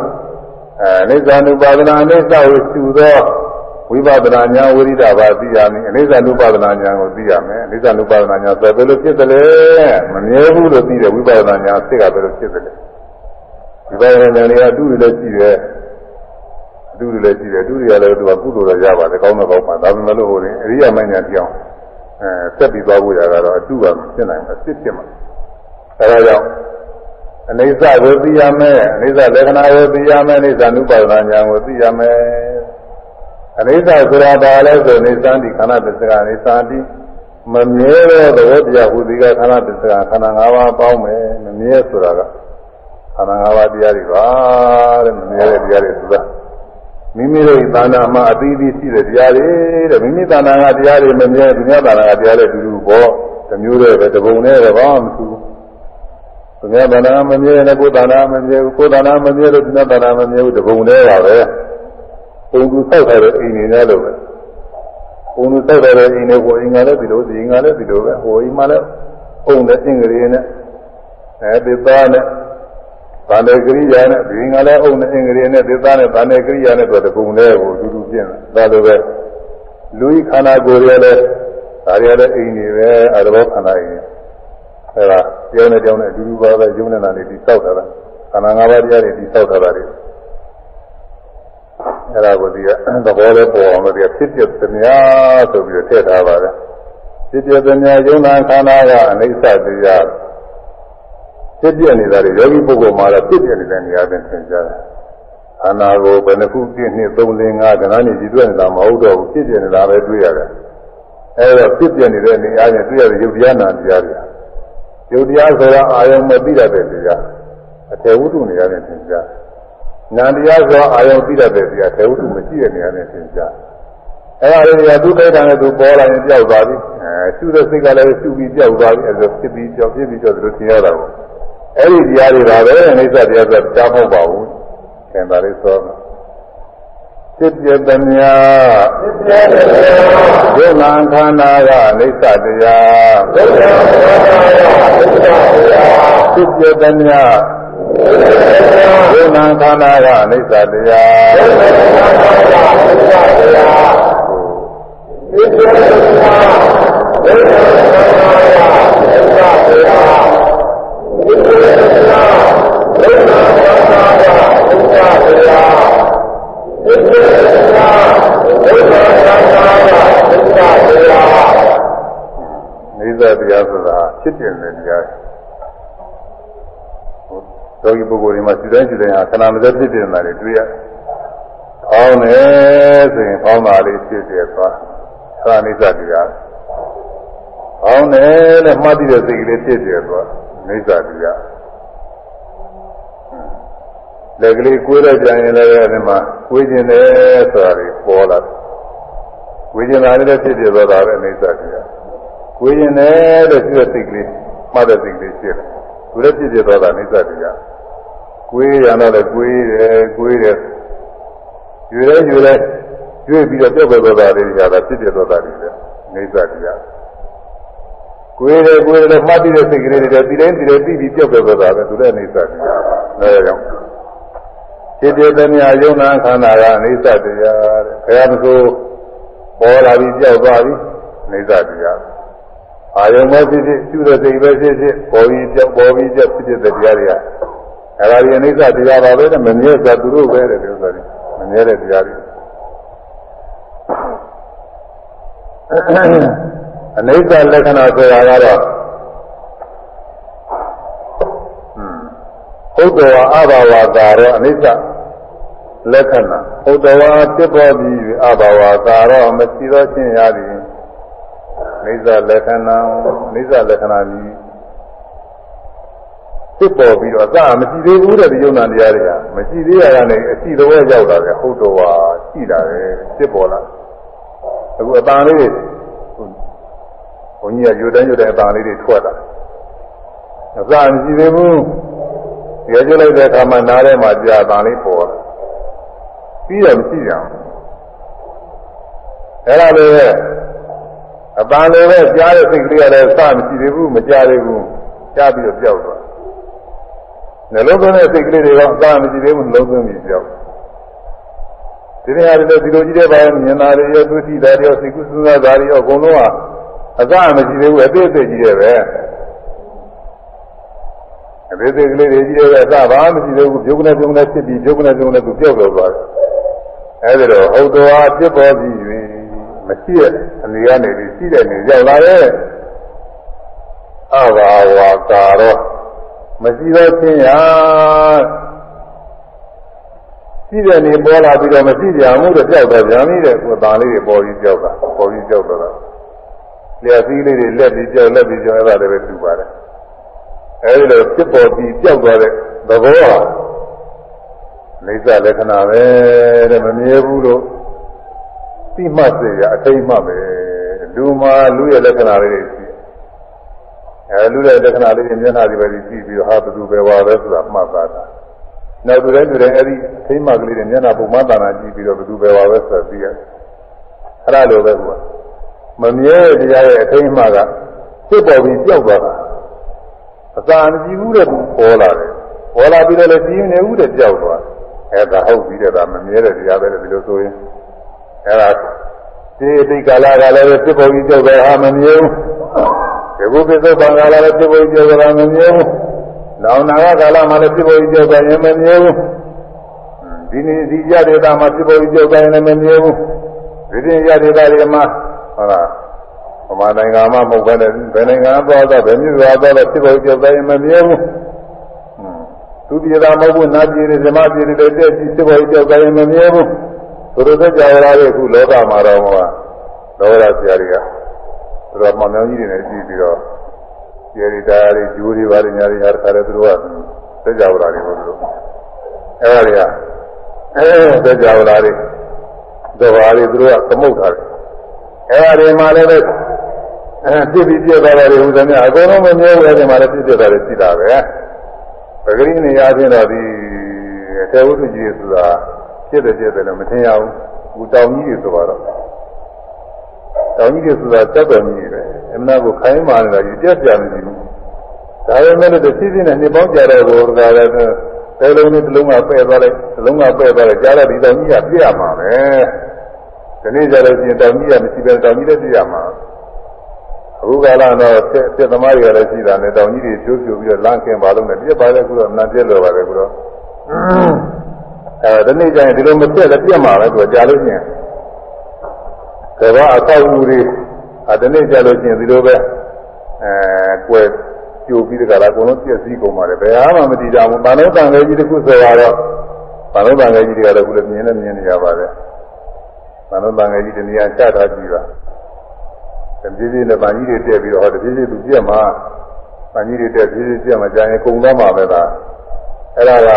အဲအနိစ္စ అను ပါဒနာအနိစ္စဟုရှုသောဝိပဿနာဉာဏ်ဝိရိဒဘာသိရမည်အနိစ္စ అను ပါဒနာဉာဏ်ကိုသိရမယ်အနိစ္စ అను ပါဒနာဉာဏ်ဆိုဘယ်လိုဖြစ်သလဲမမြဲဘူးလို့သိတဲ့ဝိပဿနာဉာဏ်အစ်ကဘယ်လိုဖြစ်သလဲဝိပဿနာဉာဏ်ကအတူတူလည်းရှိတယ် တူတွေလည်းရှိတယ်တူတွေကလည်းသူကကုသိုလ်တော့ရပါတယ်ကောင်းတော့ကောင်းပါဒါပေမဲ့လို့ဟိုရင်အရိယာမညာပြောင်းအဲဆက်ပြီးသွားဖို့ရတာတော့အတူကဖြစ်နိုင်မှာဖြစ်ဖြစ်မှာအဲဒါကြောင့်အနိစ္စကိုသိရမယ်အနိစ္စလက္ခဏာကိုသိရမယ်အနိစ္စ ानु ပါဒနာညာကိုသိရမယ်အနိစ္စဆိုတာဘာလဲဆိုအနိစ္စဒီခန္ဓာပစ္စကအနိစ္စဒီမမြဲတဲ့သဘောတရားဟူဒီကခန္ဓာပစ္စကခန္ဓာ၅ပါးပေါင်းမယ်မမြဲဆိုတာကခန္ဓာ၅ပါးတရားတွေပါတဲ့မမြဲတဲ့တရားတွေဆိုတာ မိမိတို့သာနာမှာအသီးသီးရှိတဲ့တရားတွေတဲ့မိမိသာနာကတရားတွေမမြဲသူများသာနာကတရားတွေတူတူပေါ့တမျိုးတည်းပဲတပုံနဲ့ပဲဘာမှမထူးသူများတဏှာမမြဲနဲ့ကိုယ်တဏှာမမြဲဘူးကိုယ်တဏှာမမြဲလို့သူများတဏှာမမြဲဘူးတပုံတည်းပါပဲပုံသူဆောက်ထားတဲ့အိမ်နေနဲ့လို့ပဲပုံသူဆောက်ထားတဲ့အိမ်တွေဟိုအိမ်ကလည်းဒီလိုဒီအိမ်ကလည်းဒီလိုပဲဟိုအိမ်မှလည်းပုံတဲ့အင်္ဂရိနဲ့အဲဒီသားနဲ့ ဗန္ဒေကရိယာနဲ့ဒီအိမ်ကလည်းအုံနဲ့အင်္ဂရိနဲ့ဒီသားနဲ့ဗန္ဒေကရိယာနဲ့တော့တပုံတည်းကိုတူတူပြင်းတာဒါလိုပဲလူဤခန္ဓာကိုယ်ရဲ့လည်းဒါရတဲ့အိမ်တွေပဲအရဘောခန္ဓာအိမ်အဲဒါပြောနေကြောင်းနဲ့အတူတူပါပဲယုံနေတာတွေဒီစောက်ထားတာခန္ဓာ၅ပါးတရားတွေဒီစောက်ထားတာတွေအဲဒါကိုဒီကသဘောလေးပေါ်အောင်လို့ဒီဖြစ်ဖြစ်သမျှဆိုပြီးတော့ထည့်ထားပါတယ်ဖြစ်ဖြစ်သမျှယုံနာခန္ဓာကအနိစ္စတရား ဖြစ်ပြနေတာတွေယောဂီပုဂ္ဂိုလ်မှာတော့ဖြစ်ပြနေတဲ့နေရာတွေသင်ကြားတယ်ခန္ဓာကိုဘယ်နှခုပြည့်နှစ်3 4 5ကဏ္ဍနဲ့ကြည့်တွေ့နေတာမဟုတ်တော့ဘူးဖြစ်ပြနေတာပဲတွေ့ရတယ်အဲဒါဖြစ်ပြနေတဲ့နေရာချင်းတွေ့ရတဲ့ယုတ်တရားနာတရားတွေယုတ်တရားဆိုတာအာယုံမသိတတ်တဲ့တရားအထေဝုဒ္ဓနေရာနဲ့သင်ကြားနာတရားဆိုတာအာယုံသိတတ်တဲ့တရားအထေဝုဒ္ဓမရှိတဲ့နေရာနဲ့သင်ကြားအဲဒါလေးတွေကသူ့ခိုက်တာနဲ့သူပေါ်လာရင်ကြောက်သွားပြီအဲရှုတဲ့စိတ်ကလည်းရှုပြီးကြောက်သွားပြီအဲဒါဖြစ်ပြီးကြောက်ဖြစ်ပြီးကြောက်တယ်လို့သင်ရတာပေါ့ အဲဒီတရားတွေပါပဲအိစ္ဆတရားဆိုတာကြားမဟုတ်ပါဘူးသင်္သာလေးဆိုဖြစ်ပြတမြာဖြစ်ပြတမြာဒုက္ခခန္ဓာကအိစ္ဆတရားဒုက္ခခန္ဓာကအိစ္ဆတရားဖြစ်ပြတမြာဒုက္ခခန္ဓာကအိစ္ဆတရားဒုက္ခခန္ဓာကအိစ္ဆတရားဖြစ်ပြတမြာဒုက္ခခန္ဓာကအိစ္ဆတရားနိစ္စ တရားဆိုတာဖြစ်တင်တဲ့တရားယောဂီပုဂ္ဂိုလ်တွေမှာစိတိုင်းစိတိုင်းဟာခဏမစက်ဖြစ်တင်တာတွေတွေ့ရ။အောင်းတယ်ဆိုရင်အောင်းတာလေးဖြစ်ပြသွား။အဲဒါနိစ္စတရား။ အောင်းတယ်လို့မှတ်သိတဲ့စိတ်ကလေးဖြစ်ပြသွားနိစ္စတရား။လက်ကလေးကိုယ်လိုက်ပြန်ရင်လည်းအဲဒီမှာကိုယ်ကျင်တယ်ဆိုတာတွေပေါ်လာတယ်။ကိုယ်ကျင်တာလည်းဖြစ်ပြသွားတာပဲနိစ္စတရား။ကိုယ်ကျင်တယ်လို့ရှိတဲ့စိတ်ကလေးမှတ်တဲ့စိတ်ကလေးဖြစ်တယ်။ကိုယ်လည်းဖြစ်ပြသွားတာနိစ္စတရား။ကိုယ်ရတော့လည်းကိုယ်တယ်ကိုယ်တယ်ယူရဲယူရဲကျွေးပြီးတော့ပြတ်ပြတ်သွားတာတွေကြတာဖြစ်ပြသွားတာတွေပဲနိစ္စတရား။ ကိုယ်တယ်ကိုယ်တယ်မှတ်ပြီးတဲ့စိတ်ကလေးတွေဒီတိုင်းဒီတိုင်းပြီးပြီးပြတ်ပြတ်သွားတာပဲသူလည်းနိစ္စတရား။အဲဒါကြောင့်ဖြစ်တဲ့သမျှယုံနာခန္ဓာကအနိစ္စတရားတဲ့ခရမစိုးပေါ်လာပြီးကြောက်သွားပြီအနိစ္စတရားအာယုံပဲဖြစ်ဖြစ်ရှုတဲ့စိတ်ပဲဖြစ်ဖြစ်ပေါ်ပြီးကြောက်ပေါ်ပြီးကြောက်ဖြစ်တဲ့တရားတွေကအဲဒါဒီအနိစ္စတရားပါပဲတဲ့မမြဲစွာသူတို့ပဲတဲ့ပြောဆိုတယ်မမြဲတဲ့တရားတွေ အနိစ္စလက္ခဏာဆိုတာကတော့ဟုတ်တော်အဘဝကာရောအနိစ္စလက္ခဏာဟုတ်တော်ဖြစ်ပေါ်ပြီးအဘဝကာရောမရှိသောခြင်းရသည်အိစ္ဆလက္ခဏာအိစ္ဆလက္ခဏာကြီးဖြစ်ပေါ်ပြီးတော့အစမရှိသေးဘူးတဲ့ဒီယုံနာတရားတွေကမရှိသေးရတာနဲ့အရှိတော်ရောက်လာတယ်ဟုတ်တော်ဟာရှိတာပဲဖြစ်ပေါ်လာအခုအတန်လေးတွေ ဘုန်းကြီးကယူတိုင်းယူတိုင်းအတန်လေးတွေထွက်လာအစမရှိသေးဘူးရကြလိုက်တဲ့အခါမှာနားထဲမှာကြာတန်လေးပေါ်လာပြီးတော့မရှိကြဘူးအဲ့ဒါလေးပဲအပန်းလေးပဲကြားတဲ့စိတ်ကလေးကလည်းစမရှိသေးဘူးမကြားသေးဘူးကြားပြီးတော့ပြောက်သွားနှလုံးသွင်းတဲ့စိတ်ကလေးတွေတော့စမရှိသေးဘူးနှလုံးသွင်းပြီးပြောက်ဒီနေရာတွေဒီလိုကြီးတဲ့ဘာမြင်တာတွေရောသူတိတာတွေရောစိတ်ကူးစဉ်းစားတာတွေရောအကုန်လုံးက အစမရှိသေးဘူးအသေးအသေးကြီးတယ်ပဲအသေးသေးကလေးတွေကြီးတယ်ပဲအစဘာမှမရှိသေးဘူးပြုတ်ကနေပြုတ်နေဖြစ်ပြီးပြုတ်ကနေပြုတ်နေသူပြောက်တော့သွားတယ်အဲဒီတော့ဟုတ်တော်ဖြစ်ပေါ်ပြီးမရှိတဲ့အနေကနေပြီးရှိတဲ့နေရောက်လာရဲ့အဘာဝကာရောမရှိသောခြင်းရာရှိတဲ့နေပေါ်လာပြီးတော့မရှိကြမှုတော့ကြောက်တော့ဗျာမိတဲ့ကိုယ်သားလေးတွေပေါ်ပြီးကြောက်တာပေါ်ပြီးကြောက်တော့ လျှက်စည်းလေးတွေလက်ပြီးကြောက်လက်ပြီးကြောက်အဲ့ဒါလည်းပဲတူပါတယ်အဲဒီလိုဖြစ်ပေါ်ပြီးကြောက်သွားတဲ့သဘောဟာနေသလက္ခဏာပဲတဲ့မမြဲဘူးလို့သိမှတ်စေရအထိတ်မှပဲလူမှာလူရဲ့လက္ခဏာလေးတွေရှိအဲလူတဲ့လက္ခဏာလေးတွေမျက်နှာတွေပဲကြည့်ပြီးတော့ဟာဘယ်သူပဲဝါပဲဆိုတာမှတ်သားတာနောက်သူတိုင်းသူတိုင်းအဲ့ဒီသိမှကလေးတွေမျက်နှာပုံမှန်တာနာကြည့်ပြီးတော့ဘယ်သူပဲဝါပဲဆိုတာသိရတယ်အဲ့ဒါလိုပဲကွာ မမြဲတရားရဲ့အထိမ်းမှကဖြစ်ပေါ်ပြီးကြောက်သွားတာအစာမကြည့်ဘူးတဲ့ပေါ်လာတယ်ပေါ်လာပြီးတော့လည်းကြည့်နေဦးတဲ့ကြောက်သွားအဲ့ဒါဟုတ်ပြီတဲ့ဒါမမြဲတဲ့တရားပဲလေဒီလိုဆိုရင်အဲ့ဒါဒီတိတ်ကာလကလည်းဖြစ်ပေါ်ပြီးကြောက်တယ်ဟာမမြဲဘူးဒီဘုပ္ပစ္စောဘာကာလလည်းဖြစ်ပေါ်ပြီးကြောက်တာမမြဲဘူးနောင်နာဂကာလမှာလည်းဖြစ်ပေါ်ပြီးကြောက်တယ်မမြဲဘူးဒီနေ့ဒီကြတဲ့တာမှာဖြစ်ပေါ်ပြီးကြောက်တယ်လည်းမမြဲဘူးဒီပြင်ရတဲ့တာတွေမှာ ဟုတ်လားဗမာနိုင်ငံမှာမဟုတ်ဘဲနဲ့ဘယ်နိုင်ငံသွားတော့ဘယ်မြို့သွားတော့ဖြစ်ပေါ်ကြောက်တယ်မမြဲဘူးသူပြည်သားမဟုတ်ဘူးနတ်ပြည်တွေဇမပြည်တွေတက်ပြီးဖြစ်ပေါ်ကြောက်တယ်မမြဲဘူးသူတို့သက်ကြရတဲ့အခုလောကမှာတော့ဟောလောကဆရာတွေကသူတို့မောင်မြောင်ကြီးတွေနဲ့ကြည့်ပြီးတော့ကျေရီတာတွေဂျိုးတွေပါညာတွေဟာတခါတည်းသူတို့ကသက်ကြရတာတွေကိုသူတို့အဲဒါတွေကအဲသက်ကြရတာတွေသဘာဝတွေသူတို့ကသမုတ်ထားတယ် အဲဒါတွေမှလည်းပဲအဲပြစ်ပြီးပြတ်သွားတယ်ဟူသည်များအကုန်လုံးမမြဲဘူးအဲဒီမှာလည်းပြစ်ပြတ်တာတွေရှိတာပဲပဂရိနေရာချင်းတော့ဒီအထေဝုဒ္ဓကြီးဆိုတာဖြစ်တယ်ဖြစ်တယ်လို့မထင်ရဘူးဟိုတောင်ကြီးတွေဆိုတော့တောင်ကြီးတွေဆိုတာတက်တော်ကြီးပဲအမှန်ကိုခိုင်းမာနေတာကြီးပြတ်ပြမရှိဘူးဒါပေမဲ့လည်းတစ်စီးစီးနဲ့နှစ်ပေါင်းကြာတဲ့ဘောကလည်းတဲလုံးနဲ့တစ်လုံးကပဲ့သွားလိုက်တစ်လုံးကပဲ့သွားလိုက်ကြားတဲ့ဒီတောင်ကြီးကပြည့်ရမှာပဲ ဒီနေ့ကျတော့ပြင်တောင်ကြီးကမရှိပဲတောင်ကြီးလည်းပြည့်ရမှာအခုကလာတော့ပြက်သမားတွေကလည်းရှိတာနဲ့တောင်ကြီးတွေကျိုးကျိုးပြီးတော့လမ်းကင်ပါလို့နဲ့ပြက်ပါလေကူတော့နံပြက်လို့ပါလေကူတော့အဲဒီနေ့ကျရင်ဒီလိုမပြက်လည်းပြက်မှာပဲသူကကြားလို့ရှိရင်ကဘာအကောက်အူတွေအဲဒီနေ့ကျလို့ရှိရင်ဒီလိုပဲအဲကွယ်ကျိုးပြီးတကလားအကုန်လုံးပြက်စည်းကုန်ပါတယ်ဘယ်ဟာမှမတည်ကြဘူးဘာလို့တန်လေးကြီးတစ်ခုဆိုတော့ဘာလို့တန်လေးကြီးတွေကလည်းခုလည်းမြင်လည်းမြင်နေရပါတယ် ဘာလို့တန်လေးကြီးတနည်းအားချထားကြည့်ပါတပြေးပြေးနဲ့ဗန်ကြီးတွေတက်ပြီးတော့ဟောတပြေးပြေးသူပြက်မှာဗန်ကြီးတွေတက်ပြေးပြေးပြက်မှာကြာရင်ကုန်သွားမှာပဲလားအဲ့ဒါက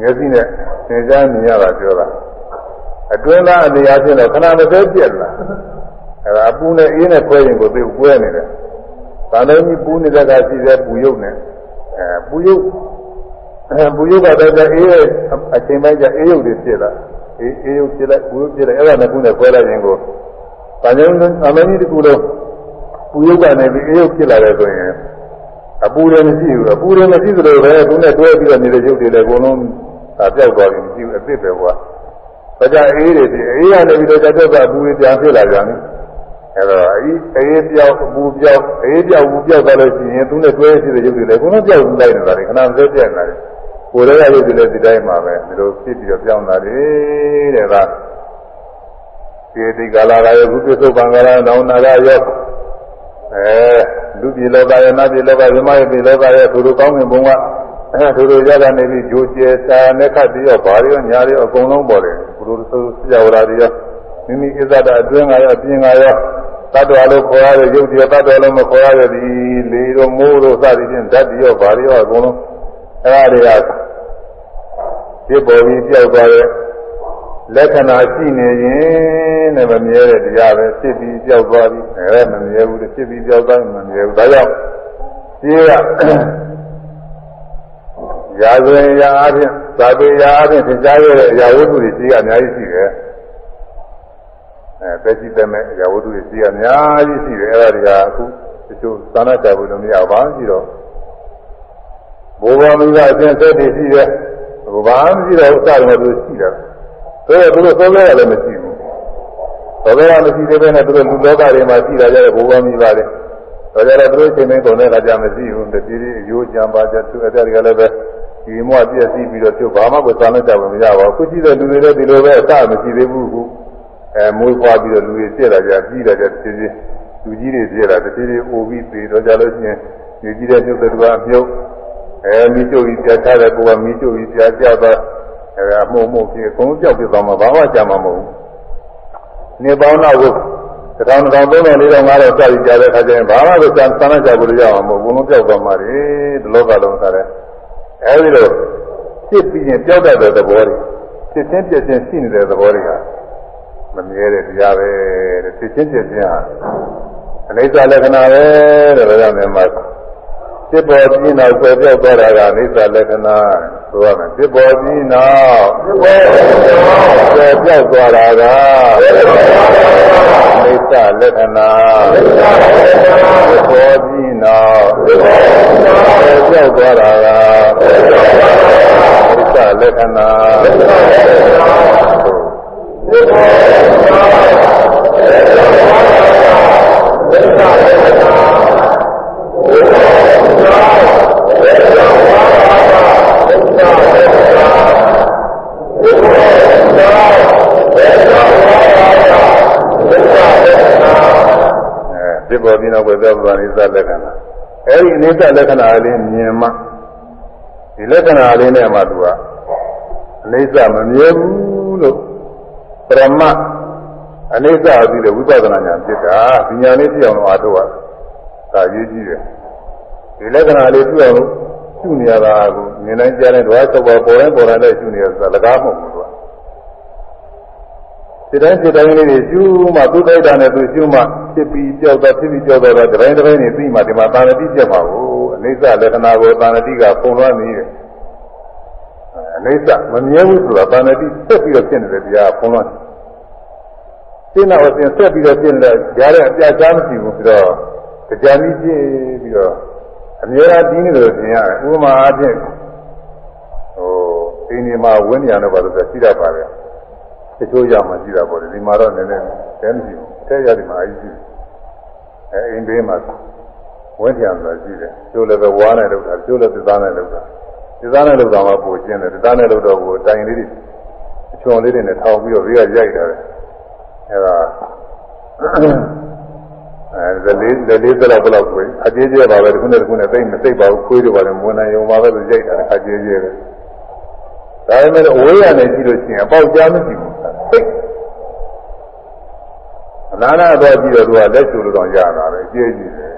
မျက်စိနဲ့သင်ကြားမြင်ရတာပြောတာအတွင်းသားအနေအချင်းတော့ခဏမစဲပြက်လာအဲ့ဒါအပူနဲ့အေးနဲ့ခွဲရင်ကိုသိကွဲနေတယ်ဗန်တော်ကြီးပူနေတဲ့ကရှိတဲ့ပူရုပ်နဲ့အဲပူရုပ်အဲပူရုပ်ကတော့အေးရဲ့အချိန်ပိုင်းကျအေးရုပ်တွေဖြစ်လာ အေးအေးရုပ်ဖြစ်လိုက်ပူရုပ်ဖြစ်လိုက်အဲ့ဒါနဲ့ခုနဲ့ခွဲလိုက်ရင်ကိုဗန်ကြောင့်အမင်းကြီးတကူလုံးပူရုပ်ကနေပြီးအေးရုပ်ဖြစ်လာတယ်ဆိုရင်အပူလည်းမရှိဘူးအပူလည်းမရှိသလိုပဲသူနဲ့တွဲပြီးတော့နေတဲ့ရုပ်တွေလည်းအကုန်လုံးဒါပြောက်သွားပြီမရှိဘူးအစ်စ်ပဲကွာဘာကြအေးတွေဒီအေးရနေပြီးတော့ကြက်ကြက်အပူတွေပြန်ဖြစ်လာကြတယ်အဲတော့အေးအေးပြောက်အပူပြောက်အေးပြောက်ဘူးပြောက်သွားလို့ရှိရင်သူနဲ့တွဲရှိတဲ့ရုပ်တွေလည်းအကုန်လုံးပြောက်လိုက်နေတာလေခဏမစဲပြက်နေတာလေ ကိုယ်ရဲ့ရုပ်တွေလည်းဒီတိုင်းမှာပဲဒီလိုဖြစ်ပြီးတော့ပြောင်းလာတယ်တဲ့ကဒီဒီကာလာကရဘုပ္ပသုဘံကလာနောင်နာကရောအဲလူပြည်လောကရဲ့နတ်ပြည်လောကဇမယပြည်လောကရဲ့သူတို့ကောင်းမြင်ဘုံကအဲသူတို့ရတာနေပြီးဂျိုးကျဲစာနဲ့ခတ်ပြီးတော့ဘာရောညာရောအကုန်လုံးပေါ်တယ်ဘုလိုဆိုစကြဝဠာတွေရောမိမိဣဇဒအတွင်းကရောအပြင်ကရောတတ်တော်လို့ခေါ်ရတဲ့ရုပ်တရားတတ်တော်လို့မခေါ်ရတဲ့ဒီလေတို့မိုးတို့စသည်ဖြင့်ဓာတ်တွေရောဘာတွေရောအကုန်လုံးအဲဒါတွေက ဖြစ်ပေါ်ပြီးပြောက်သွားတဲ့လက္ခဏာရှိနေရင်လည်းမမြဲတဲ့တရားပဲဖြစ်ပြီးကြောက်သွားပြီးအဲမမြဲဘူးဖြစ်ပြီးကြောက်သွားမမြဲဘူးဒါကြောင့်ရှိကရာဇဝင်ရာအချင်းသာပေရာအချင်းသင်ကြားရတဲ့အရာဝတ္ထုတွေရှိကအများကြီးရှိတယ်အဲသက်ရှိတဲ့မဲ့အရာဝတ္ထုတွေရှိကအများကြီးရှိတယ်အဲဒါတွေကအခုတချို့သာနာကြဘူးလို့မရပါဘူးရှိတော့ဘုရားမိဘအချင်းသက်တွေရှိတ ယ်ဘာမှမရှိတော့ဥစ္စာတွေတို့ရှိတယ်ဆိုတော့သူတို့သုံးလဲလည်းမရှိဘူး။သောကမရှိသေးဘဲနဲ့သူတို့လူလောကတွေမှာရှိလာကြတဲ့ဘုရားမိပါတယ်။ဒါကြတော့သူတို့ချိန်မင်းကုန်တဲ့အခါကျမရှိဘူး။တတိယရိုးကြံပါကြသူအတဲ့ကလည်းပဲဒီမွပြည့်စည်ပြီးတော့သူဘာမှကိုသာလို့ကြမရပါဘူး။ခုကြည့်တဲ့လူတွေလည်းဒီလိုပဲအစမရှိသေးဘူးခု။အဲမွေးဖွားပြီးတော့လူတွေပြည့်လာကြပြီးလာကြတည်တည်လူကြီးတွေပြည့်လာတည်တည်အိုပြီးပြီးတော့ကြလို့ရှိရင်ဒီကြီးတဲ့မြုပ်တဲ့သူကမြုပ် အဲမိကျုပ်ကြီးပြထားတဲ့ကိုကမိကျုပ်ကြီးပြကြသွားအဲဒါမှုမှုဖြစ်အကုန်ပြောက်ပြသွားမှာဘာမှကြာမှာမဟုတ်ဘူးနေပေါင်းတော့ကိုတစ်ထောင်တစ်ထောင်သုံးထောင်လေးထောင်ငါးထောင်ကြာပြီးကြာတဲ့အခါကျရင်ဘာမှကိုကြာသမ်းကြဘူးလို့ရအောင်မဟုတ်ဘူးလုံးပြောက်သွားမှာလေဒီလောကလုံးကလည်းအဲဒီလိုဖြစ်ပြီးရင်ပြောက်တတ်တဲ့သဘောတွေဖြစ်ချင်းပြည့်ချင်းရှိနေတဲ့သဘောတွေကမမြဲတဲ့တရားပဲတဲ့ဖြစ်ချင်းပြည့်ချင်းဟာအနိစ္စလက္ခဏာပဲတဲ့ဒါကြောင့်မြန်မာ ဖြစ်ပေါ်ပြီးနောက်ဆွဲပြောက်သွားတာကအနိစ္စလက္ခဏာဆိုရမယ်ဖြစ်ပေါ်ပြီးနောက်ဆွဲပြောက်သွားတာကအနိစ္စလက္ခဏာဖြစ်ပေါ်ပြီးနောက်ဆွဲပြောက်သွားတာကအနိစ္စလက္ခဏာဖြစ်ပေါ်ပြီးနောက် ဖြစ်ပေါ်ပြီးနောက်ပဲသောဗာနိစ္စလက္ခဏာအဲဒီအနိစ္စလက္ခဏာလေးမြင်မှဒီလက္ခဏာလေးနဲ့မှသူကအနိစ္စမမြဲဘူးလို့ပရမအနိစ္စအပြီးတဲ့ဝိပဿနာဉာဏ်ဖြစ်တာပညာလေးပြအောင်လို့အားထုတ်ရတာဒါရေးကြည့်တယ် ဒီလက္ခဏာလေးပြအောင်လို့ရှုနေရတာကိုမြင်တိုင်းကြားတိုင်းတော့သဘောပေါ်တိုင်းပေါ်တိုင်းလည်းရှုနေရတာလကားမဟုတ်ဘူးသူကဒီတိုင်းဒီတိုင်းလေးတွေရှုမှသူ့တိုက်တာနဲ့သူရှုမှဖြစ်ပြီးကြောက်တာဖြစ်ပြီးကြောက်တာဒီတိုင်းတိုင်းနေပြီးမှဒီမှာသာဏတိပြတ်ပါဘူးအနိစ္စလက္ခဏာကိုသာဏတိကပုံလွှမ်းနေတယ်အနိစ္စမမြဲဘူးဆိုတာသာဏတိဆက်ပြီးတော့ဖြစ်နေတယ်တရားပုံလွှမ်းရှင်းတော့အစဉ်ဆက်ပြီးတော့ပြင်းတယ်ကြားတဲ့အပြတ်ချမ်းမရှိဘူးပြီးတော့ကြံပြီးပြင်းပြီးတော့ အများအားဒီနေတယ်သင်ရတယ်ဥပမာအားဖြင့်ဟိုဒီနေမှာဝင်းနေရတော့ပါလို့ရှိတတ်ပါတယ်တချို့ရမှရှိတာပေါ့ဒီမှာတော့နည်းနည်းတဲမရှိဘူးတဲရဒီမှာအကြီးအဲအိမ်ဘေးမှာဝင်းပြန်ဆိုတာရှိတယ်ကျိုးလည်းပဲဝါးနဲ့လုပ်တာကျိုးလည်းသစ္စာနဲ့လုပ်တာသစ္စာနဲ့လုပ်တာမှပိုကျင်းတယ်သစ္စာနဲ့လုပ်တော့ကိုတိုင်လေးတွေအချွန်လေးတွေနဲ့ထောင်ပြီးတော့ဘေးကရိုက်တာပဲအဲဒါ အဲလေးလေးသက်တော့ဘယ်လောက်ကိုအကျေးကျေးပါပဲဒီခုနဲ့ဒီခုနဲ့သိမသိပါဘူးခွေးတွေပါလေမဝင်နိုင်ရုံပါပဲဆိုရိုက်တာအကျေးကျေးပဲဒါပေမဲ့အဝေးရနေကြည့်လို့ရှိရင်အပေါက်ကြားမရှိဘူးသိအနာနာတော့ကြည့်တော့သူကလက်ချူလို့တော့ရတာပဲအကျေးကြီးတယ်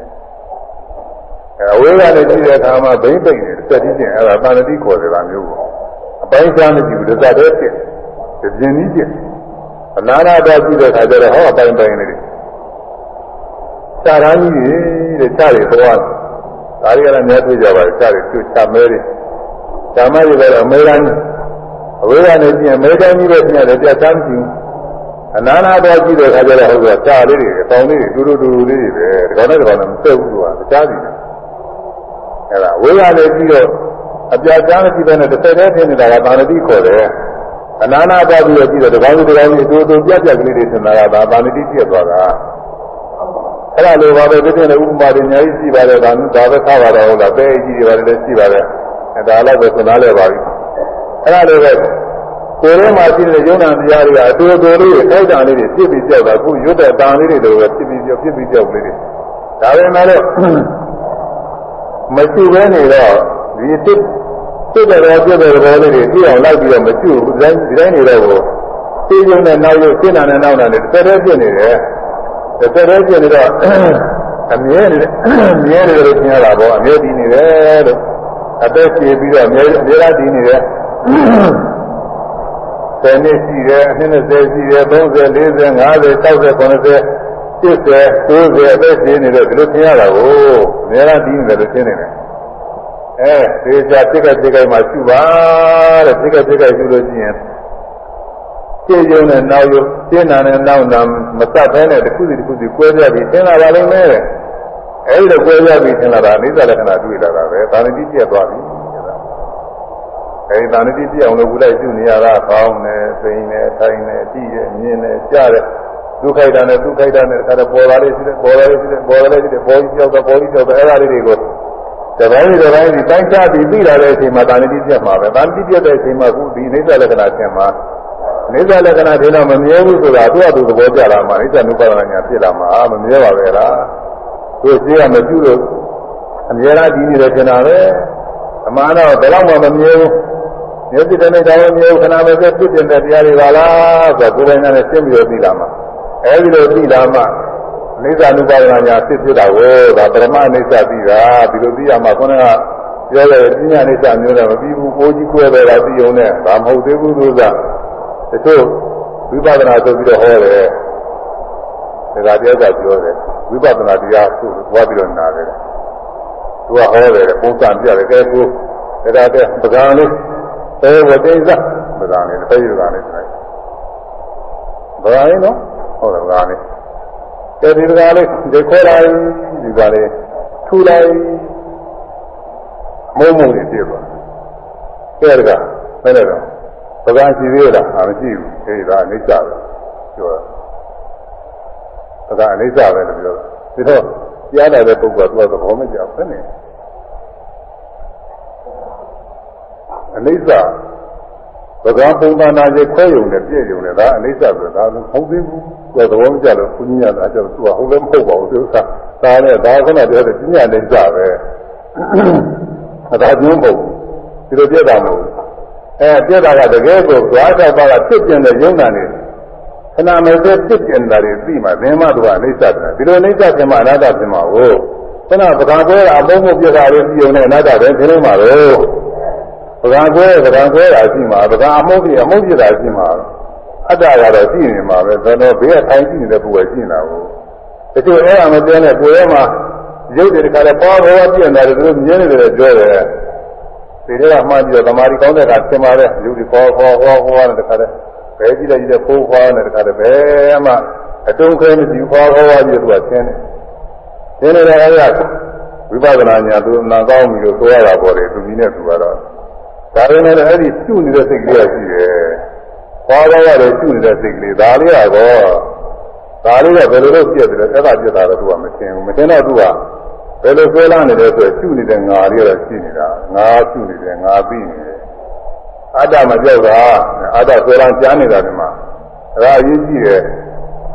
အဲအဝေးရနေကြည့်တဲ့အခါမှာဘိမ့်ပိတ်နေစက်တိချင်းအဲ့ဒါသာဏတိခေါ်တယ်လားမျိုးပေါ့အပိုင်းခြားမရှိဘူးဒါသက်ဖြစ်ပြင်းကြီးချင်းအနာနာတော့ကြည့်တဲ့အခါကျတော့ဟောအပိုင်းပိုင်းလေး ခြားရမ်းကြီးတဲ့ခြားတွေသွားဒါတွေကလည်းများတွေ့ကြပါတယ်ခြားတွေကျွတ်ခြားမဲတွေဓမ္မတွေကတော့အမေရိကန်အဝေးကနေပြင်အမေရိကန်ကြီးပဲပြင်တယ်ပြတ်သားမရှိဘူးအနာနာတော့ကြည့်တဲ့အခါကျတော့ဟုတ်ကဲ့ခြားလေးတွေအပေါင်းလေးတွေတူတူတူလေးတွေပဲဒီကောင်နဲ့ဒီကောင်နဲ့မဆက်ဘူးကွာတခြားစီတယ်အဲ့ဒါဝေးကနေပြီးတော့အပြာချမ်းမရှိဘဲနဲ့တစ်ဆက်တည်းဖြစ်နေတာကသာဏတိခေါ်တယ်အနာနာတော့ပြီးတော့ကြည့်တော့ဒီကောင်ဒီကောင်ကြီးအတူတူပြတ်ပြတ်ကလေးတွေထင်တာကဒါသာဏတိပြည့်သွားတာ အဲ့ဒါလိုပါပဲဒီပြင်လည်းဥပမာတွေအများကြီးရှိပါတယ်ဒါမျိုးဒါပဲထားပါတော့ဟုတ်လားပဲကြီးတွေပါတယ်လည်းရှိပါတယ်အဲဒါလည်းပဲသနာလဲပါပြီအဲ့ဒါလိုပဲကိုယ်ထဲမှာရှိတဲ့ယုံနာတရားတွေကအတူတူလေးတွေထိုက်တာလေးတွေဖြစ်ပြီးကြောက်တာအခုရွတ်တဲ့တန်လေးတွေလိုပဲဖြစ်ပြီးကြောက်ဖြစ်ပြီးကြောက်လေးတွေဒါပေမဲ့လည်းမရှိဘဲနေတော့ဒီတစ်တစ်တဲ့ပြည့်တဲ့ဘောလေးတွေပြည့်အောင်လိုက်ပြီးတော့မရှိဘူးဒီတိုင်းဒီတိုင်းနေတော့ကိုသိရုံနဲ့နောက်ရုပ်ရှင်းတာနဲ့နောက်တာနဲ့တစ်သက်တည်းပြည့်နေတယ် တစ်သက်တည်းပြည့်နေတော့အမြဲနေမြဲတယ်လို့ထင်ရတာပေါ့အမြဲတည်နေတယ်လို့အသက်ရှည်ပြီးတော့အမြဲအမြဲတည်နေတယ်ဆယ်နှစ်ရှိတယ်အနှစ်20ရှိတယ်30 40 50 60 90 80 90အသက်ရှည်နေတယ်ဒီလိုထင်ရတာကိုအများအားတည်နေတယ်လို့ထင်နေတယ်အဲသေချာတိက္ကတိက္ကမှာရှုပါတဲ့တိက္ကတိက္ကရှုလို့ရှိရင် ရှင်းရုံနဲ့နောက်ရုံရှင်းတာနဲ့နောက်တာမစပ်ဘဲနဲ့တစ်ခုစီတစ်ခုစီကွဲပြားပြီးသင်လာပါလိမ့်မယ်အဲဒီလိုကွဲပြားပြီးသင်လာတာအိသလက္ခဏာတွေ့လာတာပဲသာဏတိပြည့်သွားပြီအဲဒီသာဏတိပြည့်အောင်လို့ဘုရားရှုနေရတာကောင်းတယ်စိန်တယ်ထိုင်တယ်ကြည့်တယ်မြင်တယ်ကြားတယ်ဒုက္ခိုက်တာနဲ့ဒုက္ခိုက်တာနဲ့တခါတော့ပေါ်လာလေးရှိတယ်ပေါ်လာလေးရှိတယ်ပေါ်လာလေးရှိတယ်ပေါ်ကြီးကြောက်တာပေါ်ကြီးကြောက်တာအဲ့ဒါလေးတွေကိုတပိုင်းဒီတပိုင်းဒီတိုင်းချပြီးသိလာတဲ့အချိန်မှာတာဏတိပြတ်မှာပဲတာဏတိပြတ်တဲ့အချိန်မှာခုဒီအိသလက္ခဏာသင်မှာ အိသလက္ခဏာဒီတော့မမြဲဘူးဆိုတာသူ့အတူသဘောကျလာမှာအိသနုပါဒနာညာဖြစ်လာမှာမမြဲပါပဲလားသူရှိရမပြုလို့အမြဲတမ်းဒီနေတယ်ထင်တာပဲအမှန်တော့ဘယ်တော့မှမမြဲဘူးမျက်စိတည်းနဲ့တောင်းမြဲဘူးခဏပဲဖြစ်တဲ့တရားတွေပါလားဆိုတော့ကိုယ်တိုင်နဲ့ရှင်းပြီးတော့သိလာမှာအဲဒီလိုသိလာမှအိသနုပါဒနာညာဖြစ်ဖြစ်တာကိုဒါပရမအိသသိတာဒီလိုသိရမှာခေါင်းကပြောတဲ့ပညာအိသမျိုးနဲ့မပြီးဘူးကိုကြီးကိုယ်ပဲလားသိုံနဲ့ဒါမဟုတ်သေးဘူးလို့သာတ ချို့ဝိပဿနာဆိုပြီးတော့ဟောတယ်ဒါကတရားကပြောတယ်ဝိပဿနာတရားသူ့သွားပြီးတော့နာတယ်သူကဟောတယ်ပုံစံပြတယ်ကဲကိုဒါတဲ့ပကံလေးအဲဝတိဇပကံလေးတစ်ဖက်ယူတာလေးဆိုလိုက်ပကံလေးနော်ဟုတ်တယ်ပကံလေးကဲဒီပကံလေးဒီခေါ်လိုက်ဒီကလေးထူလိုက်မုံမုံလေးပြပါကဲဒါကဘယ်လဲတော့ ပကံရှိသေးလားအာမရှိဘူးအဲဒီဒါအိဋ္ဌပဲပြောတာပကံအိဋ္ဌပဲလို့ပြောတာဒီတော့ကြားလာတဲ့ပုဂ္ဂိုလ်ကသူကသဘောမကျဘူးနဲ့အနိစ္စပကံပုံသဏ္ဍာန်ကြီးခွဲယုံနဲ့ပြည့်ယုံနဲ့ဒါအနိစ္စဆိုတာဒါဟုတ်သေးဘူးသူကသဘောမကျလို့ဘုန်းကြီးကအဲ့တော့သူကဟုတ်လည်းမဟုတ်ပါဘူးသူကဒါနဲ့ဒါကလည်းပြောတယ်ပညာအနိစ္စပဲအသာကျုံးပုံဒီလိုပြတာမဟုတ်ဘူး အဲပြတာကတကယ်ကိုသွားတော့ပါကဖြစ်ပြတဲ့ယုံနာနေခဏမဲ့ဖြစ်ပြနေတာတွေသိမှသင်္မသူကအနိစ္စတယ်ဒီလိုအနိစ္စဖြစ်မှအနတ္တဖြစ်မှာကိုခဏပကံကွဲတာအပုံမှုပြတာလေးသိုံနဲ့အနတ္တပဲခင်းနေမှာတော့ပကံကွဲပကံကွဲတာရှိမှာပကံအမုန်းပြအမုန်းပြတာရှိမှာအတ္တကတော့ရှိနေမှာပဲဒါတော့ဘေးကထိုင်ရှိနေတဲ့ပုဂ္ဂိုလ်ရှိနေတာကိုတချို့အဲ့ဒါမပြောနဲ့ကိုယ်ထဲမှာရုပ်တွေတခါလဲပေါ်ပေါ်ပြည့်နေတာတွေသူမြင်နေတယ်ပြောတယ် ဒီထဲကမှန်းပြီးတော့သမာဓိကောင်းတဲ့ကသင်ပါပဲရုပ်တွေပေါ်ပေါ်ပေါ်ပေါ်နဲ့တခါလဲဘယ်ကြည့်လိုက်ကြည့်တဲ့ဖိုးဖွားနဲ့တခါလဲဘယ်မှအတုံးခဲမရှိပေါ်ပေါ်ပြီးတော့သူကသင်တယ်သင်နေတဲ့အခါကဝိပဿနာညာသူနာကောင်းပြီလို့ဆိုရတာပေါ်တယ်သူကြီးနဲ့သူကတော့ဒါပေမဲ့အဲ့ဒီရှုနေတဲ့စိတ်ကလေးရှိတယ်။ခေါ်တော့ရတယ်ရှုနေတဲ့စိတ်ကလေးဒါလေးကတော့ဒါလေးကဘယ်လိုလုပ်ပြည့်တယ်လဲအဲ့ဒါပြည့်တာတော့သူကမသိဘူးမသိတော့သူက ဘယ်လိုဆွဲလာနေတယ်ဆိုရှုနေတဲ့ငါလေးတော့ရှိနေတာငါရှုနေတယ်ငါပြီးနေတယ်အတ္တမပြောက်တာအတ္တဆွဲလာကြားနေတာဒီမှာဒါအရေးကြီးတယ်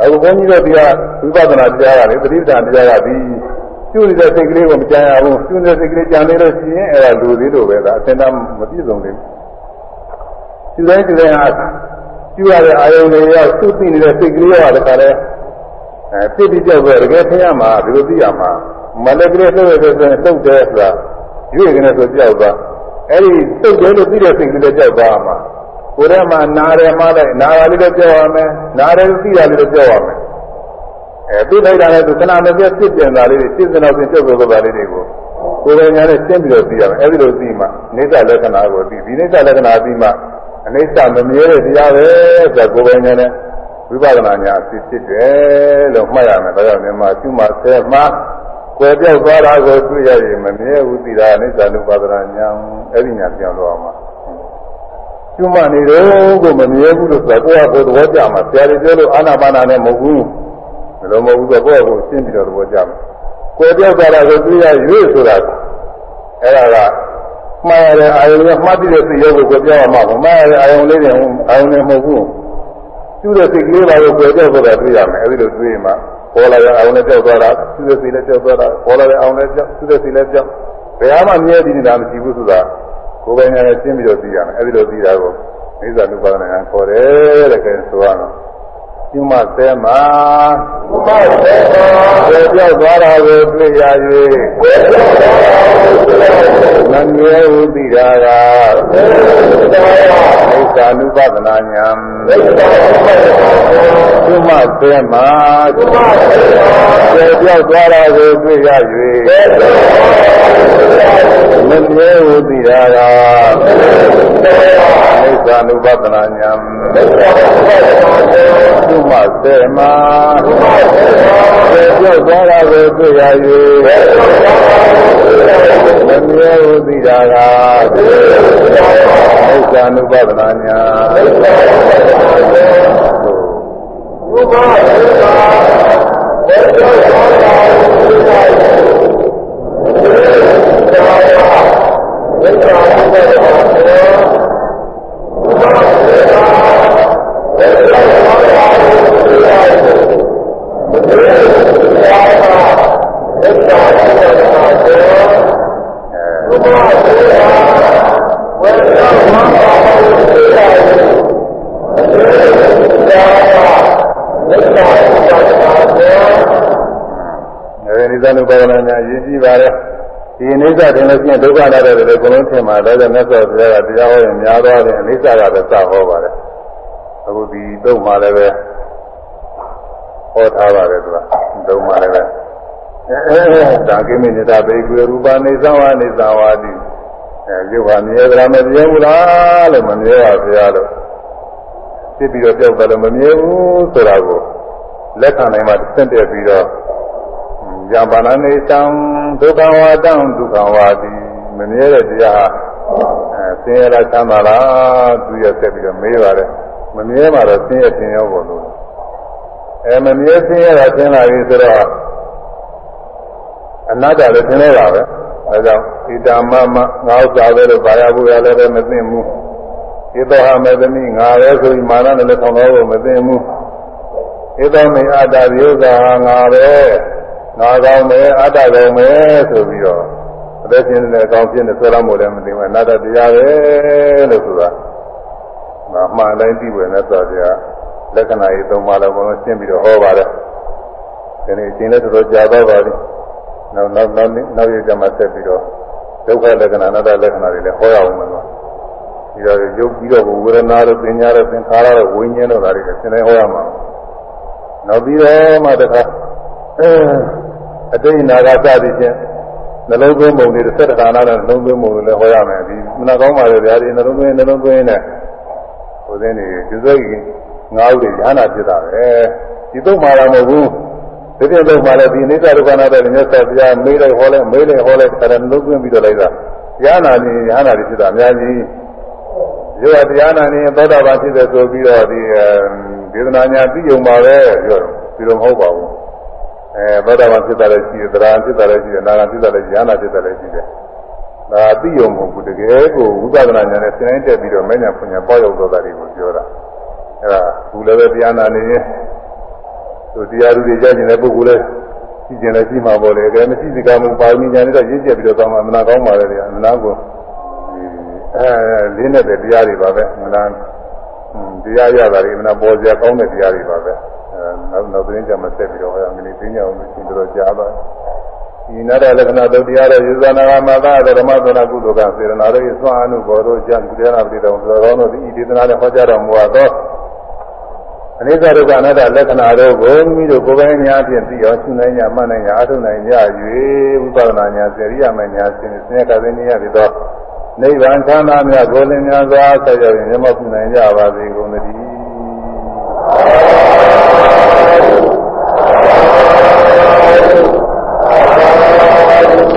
အခုဘုန်းကြီးတို့တရားဝိပဿနာတရားကလေပဋိသန္တရားကဒီကျွနေတဲ့စိတ်ကလေးကိုမကြံရဘူးကျွနေတဲ့စိတ်ကလေးကြံနေလို့ရှိရင်အဲ့ဒါလူသေးလို့ပဲဒါအစင်တမပြည့်စုံသေးဘူးကျွတဲ့ကျွတဲ့ဟာကျွရတဲ့အာယုန်တွေရောက်သူ့သိနေတဲ့စိတ်ကလေးကလည်းခါလဲအဲပြည့်ပြည့်ကြောက်ပဲတကယ်ထင်ရမှာဒီလိုသိရမှာ မလည်းကလေးဆိုရတဲ့ဆိုရင်တုတ်တယ်ဆိုတာရွေ့ကနေဆိုကြောက်သွားအဲ့ဒီတုတ်တယ်လို့သိတဲ့စိတ်ကလေးကြောက်သွားမှာကိုယ်ထဲမှာနားတယ်မှားလိုက်နားရလေးလည်းကြောက်ရမယ်နားတယ်သိရလေးလည်းကြောက်ရမယ်အဲသိလိုက်တာလည်းသူခဏမပြည့်ပြည့်ပြန်တာလေးတွေစိစနောက်စဉ်ပြုတ်ပြုတ်သွားလေးတွေကိုကိုယ်ပိုင်ညာနဲ့ရှင်းပြီးတော့သိရမယ်အဲဒီလိုသိမှနေသလက္ခဏာကိုသိဒီနေသလက္ခဏာသိမှအနိစ္စမမြဲတဲ့တရားပဲဆိုကိုယ်ပိုင်ညာနဲ့ဝိပဿနာညာအဖြစ်ဖြစ်တယ်လို့မှတ်ရမယ်ဒါကြောင့်မြန်မာကျွမဆဲမှာ ကွယ်ပြောက်သွားတာကိုတွေ့ရရင်မမြဲဘူးသိတာအနိစ္စနုပါဒနာညာအဲ့ဒီညာပြောင်းတော့မှာကျွမနေတော့ကိုမမြဲဘူးလို့ဆိုတော့ကိုယ့်အကိုယ်သဘောကျမှာဆရာတွေပြောလို့အာနာပါနာနဲ့မဟုတ်ဘူးဘယ်လိုမဟုတ်ဘူးဆိုတော့ကိုယ့်အကိုရှင်းပြီးတော့သဘောကျမှာကိုယ်ပြောက်သွားတာကိုတွေ့ရရွေ့ဆိုတာအဲ့ဒါကမှားရတဲ့အာယုံကမှတ်ပြီးတဲ့စိတ်ရောကိုကိုယ်ပြောင်းရမှာမမှားရတဲ့အာယုံလေးတွေအာယုံတွေမဟုတ်ဘူးကျူးတဲ့စိတ်ကလေးပါကိုကိုယ်ပြောက်သွားတာတွေ့ရမယ်အဲဒီလိုတွေ့ရင်မှ ပေါ်လာတဲ့အာယုံနဲ့ပြောက်သွားတာကျူးတဲ့စိတ်နဲ့ပြောက်သွားတာပေါ်လာတဲ့အာယုံနဲ့ပြောက်ကျူးတဲ့စိတ်နဲ့ပြောက်ဘယ်မှမြဲပြီးနေတာမရှိဘူးဆိုတာကိုယ်ပိုင်ညာနဲ့ရှင်းပြီးတော့သိရမယ်အဲဒီလိုသိတာကိုမိစ္ဆာနုပါဒနာခေါ်တယ်တဲ့ကဲဆိုရအောင် ကျွမသဲမှာကျွမသဲမှာပြောက်သွားတာကိုတွေ့ရ၍မမြဲဟုသိတာကမိစ္ဆာနုပဒနာညာကျွမသဲမှာပြောက်သွားတာကိုတွေ့ရ၍မမြဲဟုသိတာကမိစ္ဆာနုပဒနာညာ သုမသေမာသေပြောက်သွားတာကိုတွေ့ရ၍မမြဲဟုသိတာကမိစ္ဆာနုပဒနာညာဘုရားသေမာသေပြောက်သွားတာကိုတွေ့ရ၍မိစ္ဆာနု ပဒနာသနုပါဒနာများရည်ကြည်ပါတယ်ဒီအိဋ္ဌတင်လို့ရှိရင်ဒုက္ခလာတဲ့တွေအကုန်လုံးထင်မှာဒါကြောင့်မြတ်စွာဘုရားကတရားဟောရင်များသွားတယ်အိဋ္ဌကပဲစဟောပါတယ်အခုဒီတော့မှလည်းပဲဟောထားပါတယ်သူကဒုံမှလည်းပဲ ဒါကိမိနေတာဘေကွေရူပနေသဝနေသဝတိအဲရုပ်ဟာမြဲသလားမမြဲဘူးလားလို့မမြဲပါဗျာလို့ဖြစ်ပြီးတော့ပြောက်တယ်လို့မမြဲဘူးဆိုတာကိုလက်ခံနိုင်မှသင့်တယ်ပြီးတော့ယံပါဏနေသံဒုက္ခဝါတံဒုက္ခဝါတိမမြဲတဲ့တရားဟာအဲဆင်းရဲလားချမ်းသာလားသူရဆက်ပြီးတော့မေးပါတယ်မမြဲပါတော့ဆင်းရဲခြင်းရောပေါ်လို့အဲမမြဲဆင်းရဲတာဆင်းလာပြီဆိုတော့ အနတ္တလည်းသင်နေတာပဲအဲကြောင့်ဣဒာမမငါဥစ္စာပဲလို့ဘာရဘူးရလည်းပဲမသိဘူးဣတောဟမေသမီငါပဲဆိုပြီးမာနနဲ့လည်းထောင်တော့လို့မသိဘူးဣတောမေအတ္တဒီဥစ္စာဟာငါပဲငါကောင်းမယ်အတ္တကောင်းမယ်ဆိုပြီးတော့အသက်ရှင်နေတဲ့အကောင်းဖြစ်နေဆွဲလာမို့လည်းမသိဘူးအနတ္တတရားပဲလို့ဆိုတာငါမှန်တိုင်းသိဝင်တဲ့ဆိုတရားလက္ခဏာရေးသုံးပါးလည်းဘုံလုံးရှင်းပြီးတော့ဟောပါတယ်ဒီနေ့အချိန်လည်းတော်တော်ကြာတော့ပါပြီ နောက်နောက်နောက်နောက်ရကြမှာဆက်ပြီးတော့ဒုက္ခလက္ခဏာအနတ္တလက္ခဏာတွေလည်းဟောရအောင်မယ်လို့ပြီးတော့ရုပ်ပြီးတော့ဝေဒနာတို့ပညာတို့သင်္ခါရတို့ဝိညာဉ်တို့ဒါတွေလည်းသင်နေဟောရမှာနောက်ပြီးတော့မှတခါအတိတ်နာဂသတိချင်းနှလုံးသွင်းပုံတွေသက်တခါနာနဲ့နှလုံးသွင်းပုံတွေလည်းဟောရမယ်ဒီမနာကောင်းပါလေဗျာဒီနှလုံးသွင်းနှလုံးသွင်းနဲ့ဟိုသင်းနေဒီစိတ်ငါးဦးတွေဉာဏ်နာဖြစ်တာပဲဒီတော့မှလာမဟုတ်ဘူး ဒီပြည့်တော့မှလည်းဒီနိစ္စဒုက္ခနာတဲ့မြတ်စွာဘုရားမေးလိုက်ဟောလိုက်မေးလိုက်ဟောလိုက်တရားနှလုံးသွင်းပြီးတော့လိုက်တာဉာဏ်နာနေဉာဏ်နာတွေဖြစ်တာအများကြီးရောတရားနာနေသောတာပန်ဖြစ်တယ်ဆိုပြီးတော့ဒီဒေသနာညာပြီးုံပါပဲပြောတော့ပြီးတော့မဟုတ်ပါဘူးအဲသောတာပန်ဖြစ်တာလည်းရှိတယ်သရဏဖြစ်တာလည်းရှိတယ်နာဂဖြစ်တာလည်းဉာဏ်နာဖြစ်တာလည်းရှိတယ်ဒါပြီးုံမဟုတ်ဘူးတကယ်ကိုဝိပဿနာဉာဏ်နဲ့စဉ်းတိုင်းတက်ပြီးတော့မဉ္ဇဉ်ဖွညာပေါ့ရောက်တော့တာတွေကိုပြောတာအဲဒါဘူးလည်းပဲတရားနာနေရင် သူတရားသူတွေကြားကျင်တဲ့ပုဂ္ဂိုလ်လည်းရှိကျင်လည်းရှိမှာပေါ့လေအဲမရှိစကားမှုပါရမီညာနဲ့တော့ရင့်ကျက်ပြီးတော့ကောင်းမှမနာကောင်းပါလေတရားမနာကိုအဲလေးနဲ့တဲ့တရားတွေပါပဲမနာတရားရတာတွေမနာပေါ်စရာကောင်းတဲ့တရားတွေပါပဲအဲနောက်နောက်သတင်းကြမှာဆက်ပြီးတော့ဟောရမယ်ဒီသိညာအောင်ရှင်တော်ကြားပါဒီနာရလက္ခဏာတို့တရားရဲ့ယူဇနာမသာဓမ္မသနာကုသိုလ်ကစေရနာတို့၏သွန်အနုဘောတို့ကြံကုဒေနာပတိတော်သောကောင်းတို့ဤဒေသနာနဲ့ဟောကြားတော်မူသော အနိစ္စဒုက္ခအနတ္တလက္ခဏာတို့ကိုမိမိတို့ကိုယ်ပိုင်ညာဖြင့်သိအောင်ရှင်းနိုင်ညာမှတ်နိုင်ညာအထုနိုင်ကြ၍ဝိပဿနာညာစေရိယမညာစင်စင်ကသင်းရပြီးတော့နိဗ္ဗာန်ချမ်းသာမြတ်ကိုလင်းများစွာဆက်ရောက်ရင်မျက်မှောက်ပြုနိုင်ကြပါစေကုန်သတည်း